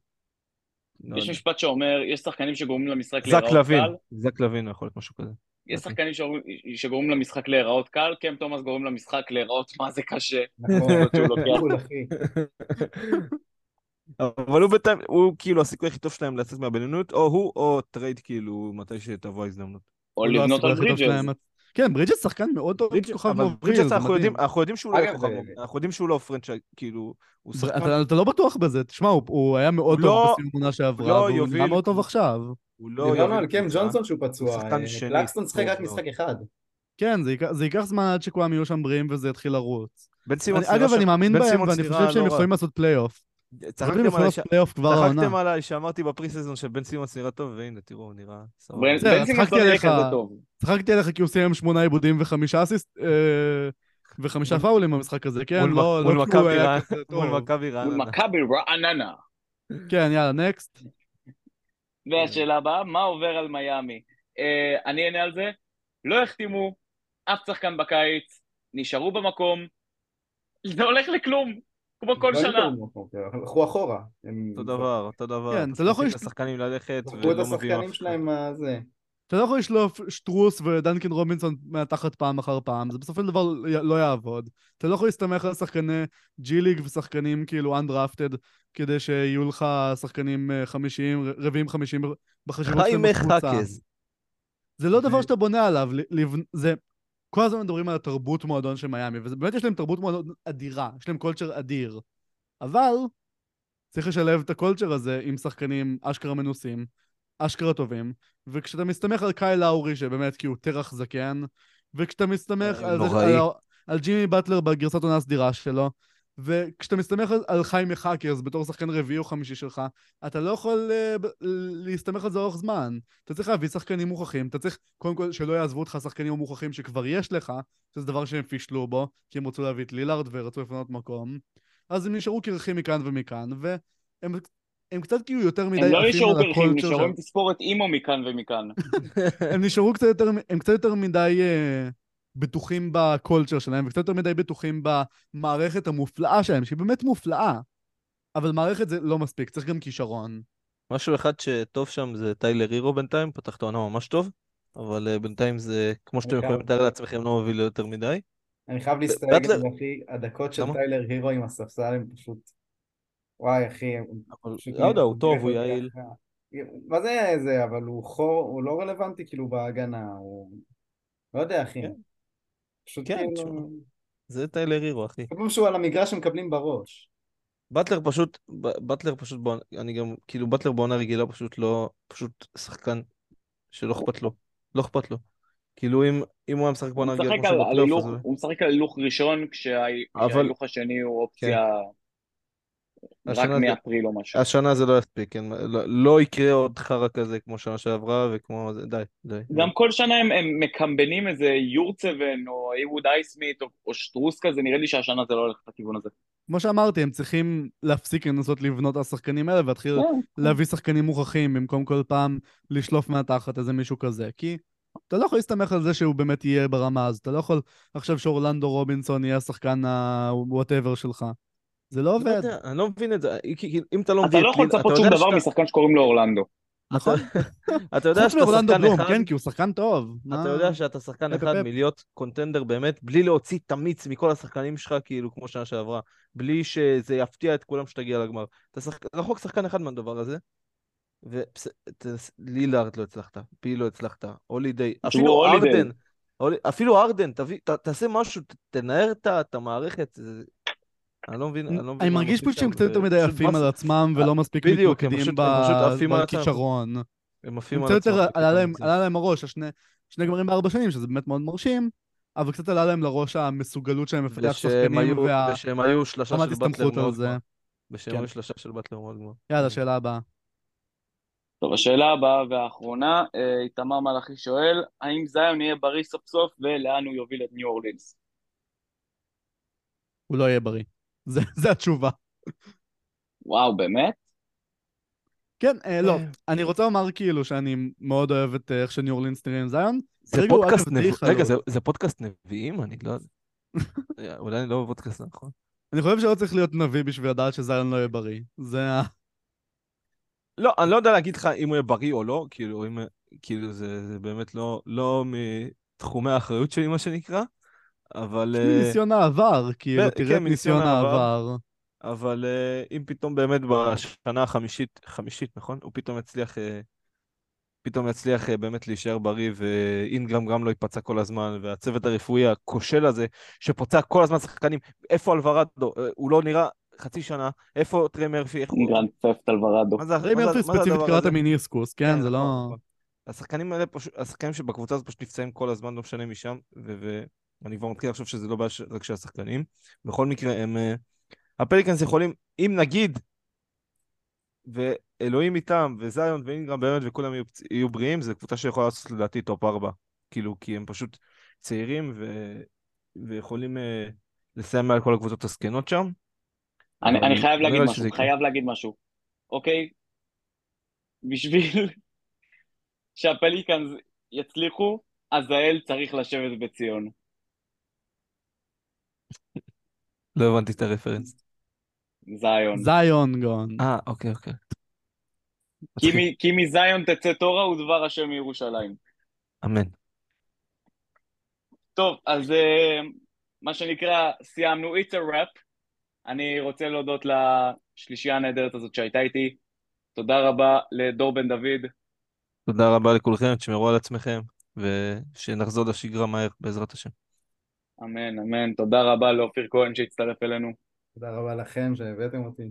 לא יש יודע. משפט שאומר, יש שחקנים שגורמים למשחק להיראות קל, זק לוין יכול להיות משהו כזה. יש אוקיי. שחקנים שגורמים- למשחק להיראות קל, קם תומאס גורם למשחק להיראות מה זה קשה. נכון. אבל הוא בינתיים, הוא כאילו הסיכוי הכי טוב שלהם לצאת מהבינוניות, או הוא או trade כאילו מתי שתבוא ההזדמנות. או לא לבנות על. שלהם. כן, ברידג'ס שחקן מאוד טוב, כוכב אבל מוביל, ברידג'ס זה אנחנו מדהים. יודעים, אנחנו יודעים שהוא לא כוכב מוביל, אנחנו יודעים שהוא לא franchise, כאילו, הוא שחקן, אתה לא בטוח בזה, תשמע, הוא- היה מאוד טוב לא- בסיום עונה שעברה, לא והוא יוביל- נראה מאוד טוב עכשיו. הוא לא... דיברנו על יוביל קם. ג'ונסון שהוא פצוע, אה, שיחק טוב רק. משחק אחד. כן, זה ייקח- זה ייקח זמן עד שכולם יהיו שם בריאים וזה יתחיל לרוץ. אגב, אני מאמין בהם, ואני חושב שהם לא. יכולים לעשות פלייאוף. צחקתם עליי ש-. צחקתם שאמרתי ב preseason שבן סימונס נראה טוב, והנה, תראו, הוא נראה סבבה. בן סימונס צחקתי לא נראה. כזה טוב. צחקתי עליך כי הוא סיים שמונה איבודים וחמישה אסיסט, אה, וחמישה פאולים במשחק הזה, כן? מול לא מול לא מכבי היה כזה מול טוב. מכבי מול רעננה. מכבי רעננה. כן, יאללה, next. והשאלה הבאה, מה עובר על מיאמי? אה, אני אענה על זה. לא החתימו אף שחקן בקיץ, נשארו במקום, זה הולך לכלום, כמו כל לא שנה. במקום, הלכו אחורה. אותו דבר, אותו דבר. כן, אתה לא יכול לשחקנים ללכת, את ולא מביאים השחקנים אף אחד. שלהם מה זה. אתה לא יכול לשלוף שטרוס ודנקין רובינסון מהתחת פעם אחר פעם, זה בסופו של דבר לא יעבוד. אתה לא יכול להסתמך על שחקני ג'י ליג ושחקנים כאילו undrafted, כדי שיהיו לך שחקנים אה, חמישיים, רביעים חמישיים בחשיבות שלהם חיימה בקבוצה. חכז. זה לא דבר שאתה בונה עליו, זה... כל הזמן מדברים על התרבות מועדון של מיאמי, ובאמת יש להם תרבות מועדון אדירה, יש להם קולצ'ר אדיר. אבל צריך לשלב את הקולצ'ר הזה עם שחקנים אשכרה מנוסים, אשכרה טובים, וכשאתה מסתמך על קאי לאורי, שבאמת כי הוא תרח זקן, וכשאתה מסתמך אה, על, זה-. על, על ג'ימי באטלר בגרסת עונה הסדירה שלו, וכשאתה מסתמך על, על חיימי חאקרס בתור שחקן רביעי או חמישי שלך, אתה לא יכול uh, להסתמך על זה לאורך זמן. אתה צריך להביא שחקנים מוכחים, אתה צריך קודם כל שלא יעזבו אותך שחקנים המוכחים שכבר יש לך, שזה דבר שהם פישלו בו, כי הם רצו להביא את לילארד ורצו לפנות מקום. אז הם נשארו קרחים מכאן ומכאן, והם הם קצת כאילו יותר מדי הם לא נשארו קרחים, הקולצ'ר נשארו עם תספורת אימו מכאן ומכאן. הם נשארו קצת יותר, הם קצת יותר מדי uh, בטוחים בקולצ'ר שלהם, וקצת יותר מדי בטוחים במערכת המופלאה שלהם, שהיא באמת מופלאה. אבל מערכת זה לא מספיק, צריך גם כישרון. משהו אחד שטוב שם זה טיילר הירו בינתיים, פתח את העונה ממש טוב, אבל אה, בינתיים זה, כמו שאתם. יכולים לתאר לעצמכם, לא מוביל ליותר מדי. אני חייב להסתייג אחי, הדקות של למה? טיילר הירו עם הספסל הם פשוט... וואי, אחי. לא יודע, הוא טוב, הוא יעיל. מה זה זה, אבל הוא חור, הוא לא רלוונטי כאילו בהגנה, הוא... לא יודע, אחי. כן. פשוט כן, כאילו... תשמע. זה טיילר הירו, אחי. כל פעם שהוא על המגרש הם מקבלים בראש. באטלר פשוט, ב- באטלר פשוט, אני גם, כאילו באטלר בעונה רגילה פשוט לא, פשוט שחקן שלא אכפת לו. לא אכפת לו. כאילו אם, אם הוא היה משחק בעונה רגילה הוא... משחק על הילוך ראשון כשההילוך השני הוא אופציה רק השנה זה- מאפריל או משהו. השנה זה לא יספיק, כן? לא, לא יקרה עוד חרא כזה כמו שנה שעברה וכמו זה, די, די. גם כל שנה הם, הם מקמבנים איזה יורצבן או איווד אייסמית או, או שטרוס כזה, נראה לי שהשנה זה לא הולך לכיוון הזה. כמו שאמרתי, הם צריכים להפסיק לנסות לבנות על השחקנים האלה ולהתחיל כן. להביא שחקנים מוכחים במקום כל פעם לשלוף מהתחת איזה מישהו כזה. כי אתה לא יכול להסתמך על זה שהוא באמת יהיה ברמה הזאת. אתה לא יכול עכשיו שאורלנדו רובינסון יהיה השחקן ה-whatever שלך. זה לא לא עובד. אני לא מבין את זה, אם אתה לא אתה מביא לא יכול לצפות אתה שום יודע דבר משחקן שקוראים לו אורלנדו. נכון? אתה יודע שאתה שחקן אחד, כן, כי הוא שחקן טוב. אתה יודע שאתה שחקן אחד. מלהיות קונטנדר באמת, בלי להוציא את המיץ מכל השחקנים שלך, כאילו, כמו שנה שעברה, בלי שזה יפתיע את כולם שתגיע לגמר. אתה שחק... רחוק שחקן אחד מהדבר הזה, ולילארד לא הצלחת, פי לא הצלחת, הולידיי, אפילו הולידיי. ארדן, הולי- אפילו ארדן, תעשה משהו, תנער את המערכת. אני לא מבין, אני לא מבין. אני מרגיש פשוט שהם קצת יותר מדי פשוט עפים על. עצמם ולא מספיק מתמקדים עצמם. בכישרון. הם עפים על קצת יותר עצמם. עלה להם- הראש, שני גמרים בארבע שנים, שזה באמת מאוד מרשים, אבל קצת עלה להם לראש המסוגלות שלהם לפתח שחקנים וה... ושהם היו שלושה של באטלר מאוד זה. גבוהה. ושהם כן. היו שלושה של באטלר מאוד גבוהה. יאללה, שאלה הבאה. טוב, השאלה הבאה והאחרונה, אה, איתמר מלאכי שואל, האם זיון יהיה בריא סוף סוף ולאן הוא יוביל את ניו אורלינס? הוא לא יהיה בריא. זה- זה התשובה. וואו, באמת? כן, אה, לא. אה. אני רוצה לומר כאילו שאני מאוד אוהב את אה, איך שניו אורלינס נראה עם זיון. זה פודקאסט נביאים? רגע, זה- זה פודקאסט נביאים? אני לא יודע. אה, אולי אני לא בפודקאסט נכון. אני חושב שלא צריך להיות נביא בשביל לדעת שזיון לא יהיה בריא. זה ה... לא, אני לא יודע להגיד לך אם הוא יהיה בריא או לא, כאילו, אם, כאילו זה, זה באמת לא, לא מתחומי האחריות שלי, מה שנקרא, אבל, אה, ניסיון העבר, כאילו, ב- תראה כן, את מניסיון ניסיון העבר. אבל אה, אם פתאום באמת בשנה החמישית, חמישית, נכון? הוא פתאום יצליח, אה, פתאום יצליח באמת להישאר בריא, ואינגרם גם לא ייפצע כל הזמן, והצוות הרפואי הכושל הזה, שפוצע כל הזמן שחקנים, איפה אלוורדו? הוא לא נראה חצי שנה, איפה טרי מרפי? איך הוא... Grand Theft אלוורדו. זה זה- מרפי זה ספציפית קראת? מיניסקוס, כן? זה נכון, לא... נכון. השחקנים האלה פשוט, השחקנים שבקבוצה הזאת פשוט נפצעים כל הזמן, לא משנה מי שם, ואני כבר מתחיל לחשוב שזה לא בעיה רק של השחקנים. בכל מקרה, הם... אה, ה Pelicans יכולים, אם נגיד, ואלוהים איתם, וזיון ואינגרם באמת, וכולם יהיו, יהיו בריאים, זו קבוצה שיכולה לעשות לדעתי top 4. כאילו, כי הם פשוט צעירים, ו... ויכולים אה, לסיים מעל כל הקבוצות הזקנות שם. אני, אני חייב לא להגיד משהו. חייב להגיד משהו, אוקיי? בשביל שהפליקאנס יצליחו, עזאל צריך לשבת בציון. לא הבנתי את הרפרנס. זיון. זיון גון. אה, אוקיי, אוקיי. כי מזיון תצא תורה ודבר השם מירושלים. אמן. טוב, אז אה, מה שנקרא, סיימנו, it's a wrap. אני רוצה להודות לשלישייה הנהדרת הזאת שהייתה איתי. תודה רבה לדור בן דוד. תודה רבה לכולכם, תשמרו על עצמכם, ושנחזור לשגרה מהר, בעזרת השם. אמן, אמן. תודה רבה לאופיר כהן שהצטרף אלינו. תודה רבה לכם שהבאתם אותי.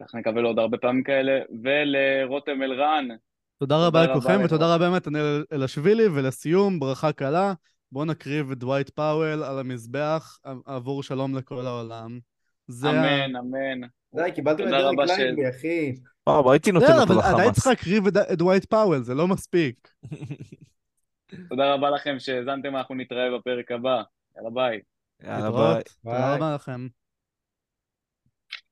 אנחנו נקבל עוד הרבה פעמים כאלה. ולרותם אלרן, תודה תודה רבה לכולכם. ותודה רבה באמת אל אלשווילי, ולסיום, ברכה קלה. בואו נקריב את דווייט פאוול על המזבח עבור שלום לכל העולם. זה ה- אמן, אמן. די, קיבלתם את ש- לייבלי, אחי. וואו, הייתי נותן בסדר, אותו אבל עדיין לחמאס. צריך להקריב את דווייט פאוול, זה לא מספיק. תודה רבה לכם שהאזנתם, אנחנו נתראה בפרק הבא. יאללה ביי. יאללה, ביי. תודה. רבה לכם.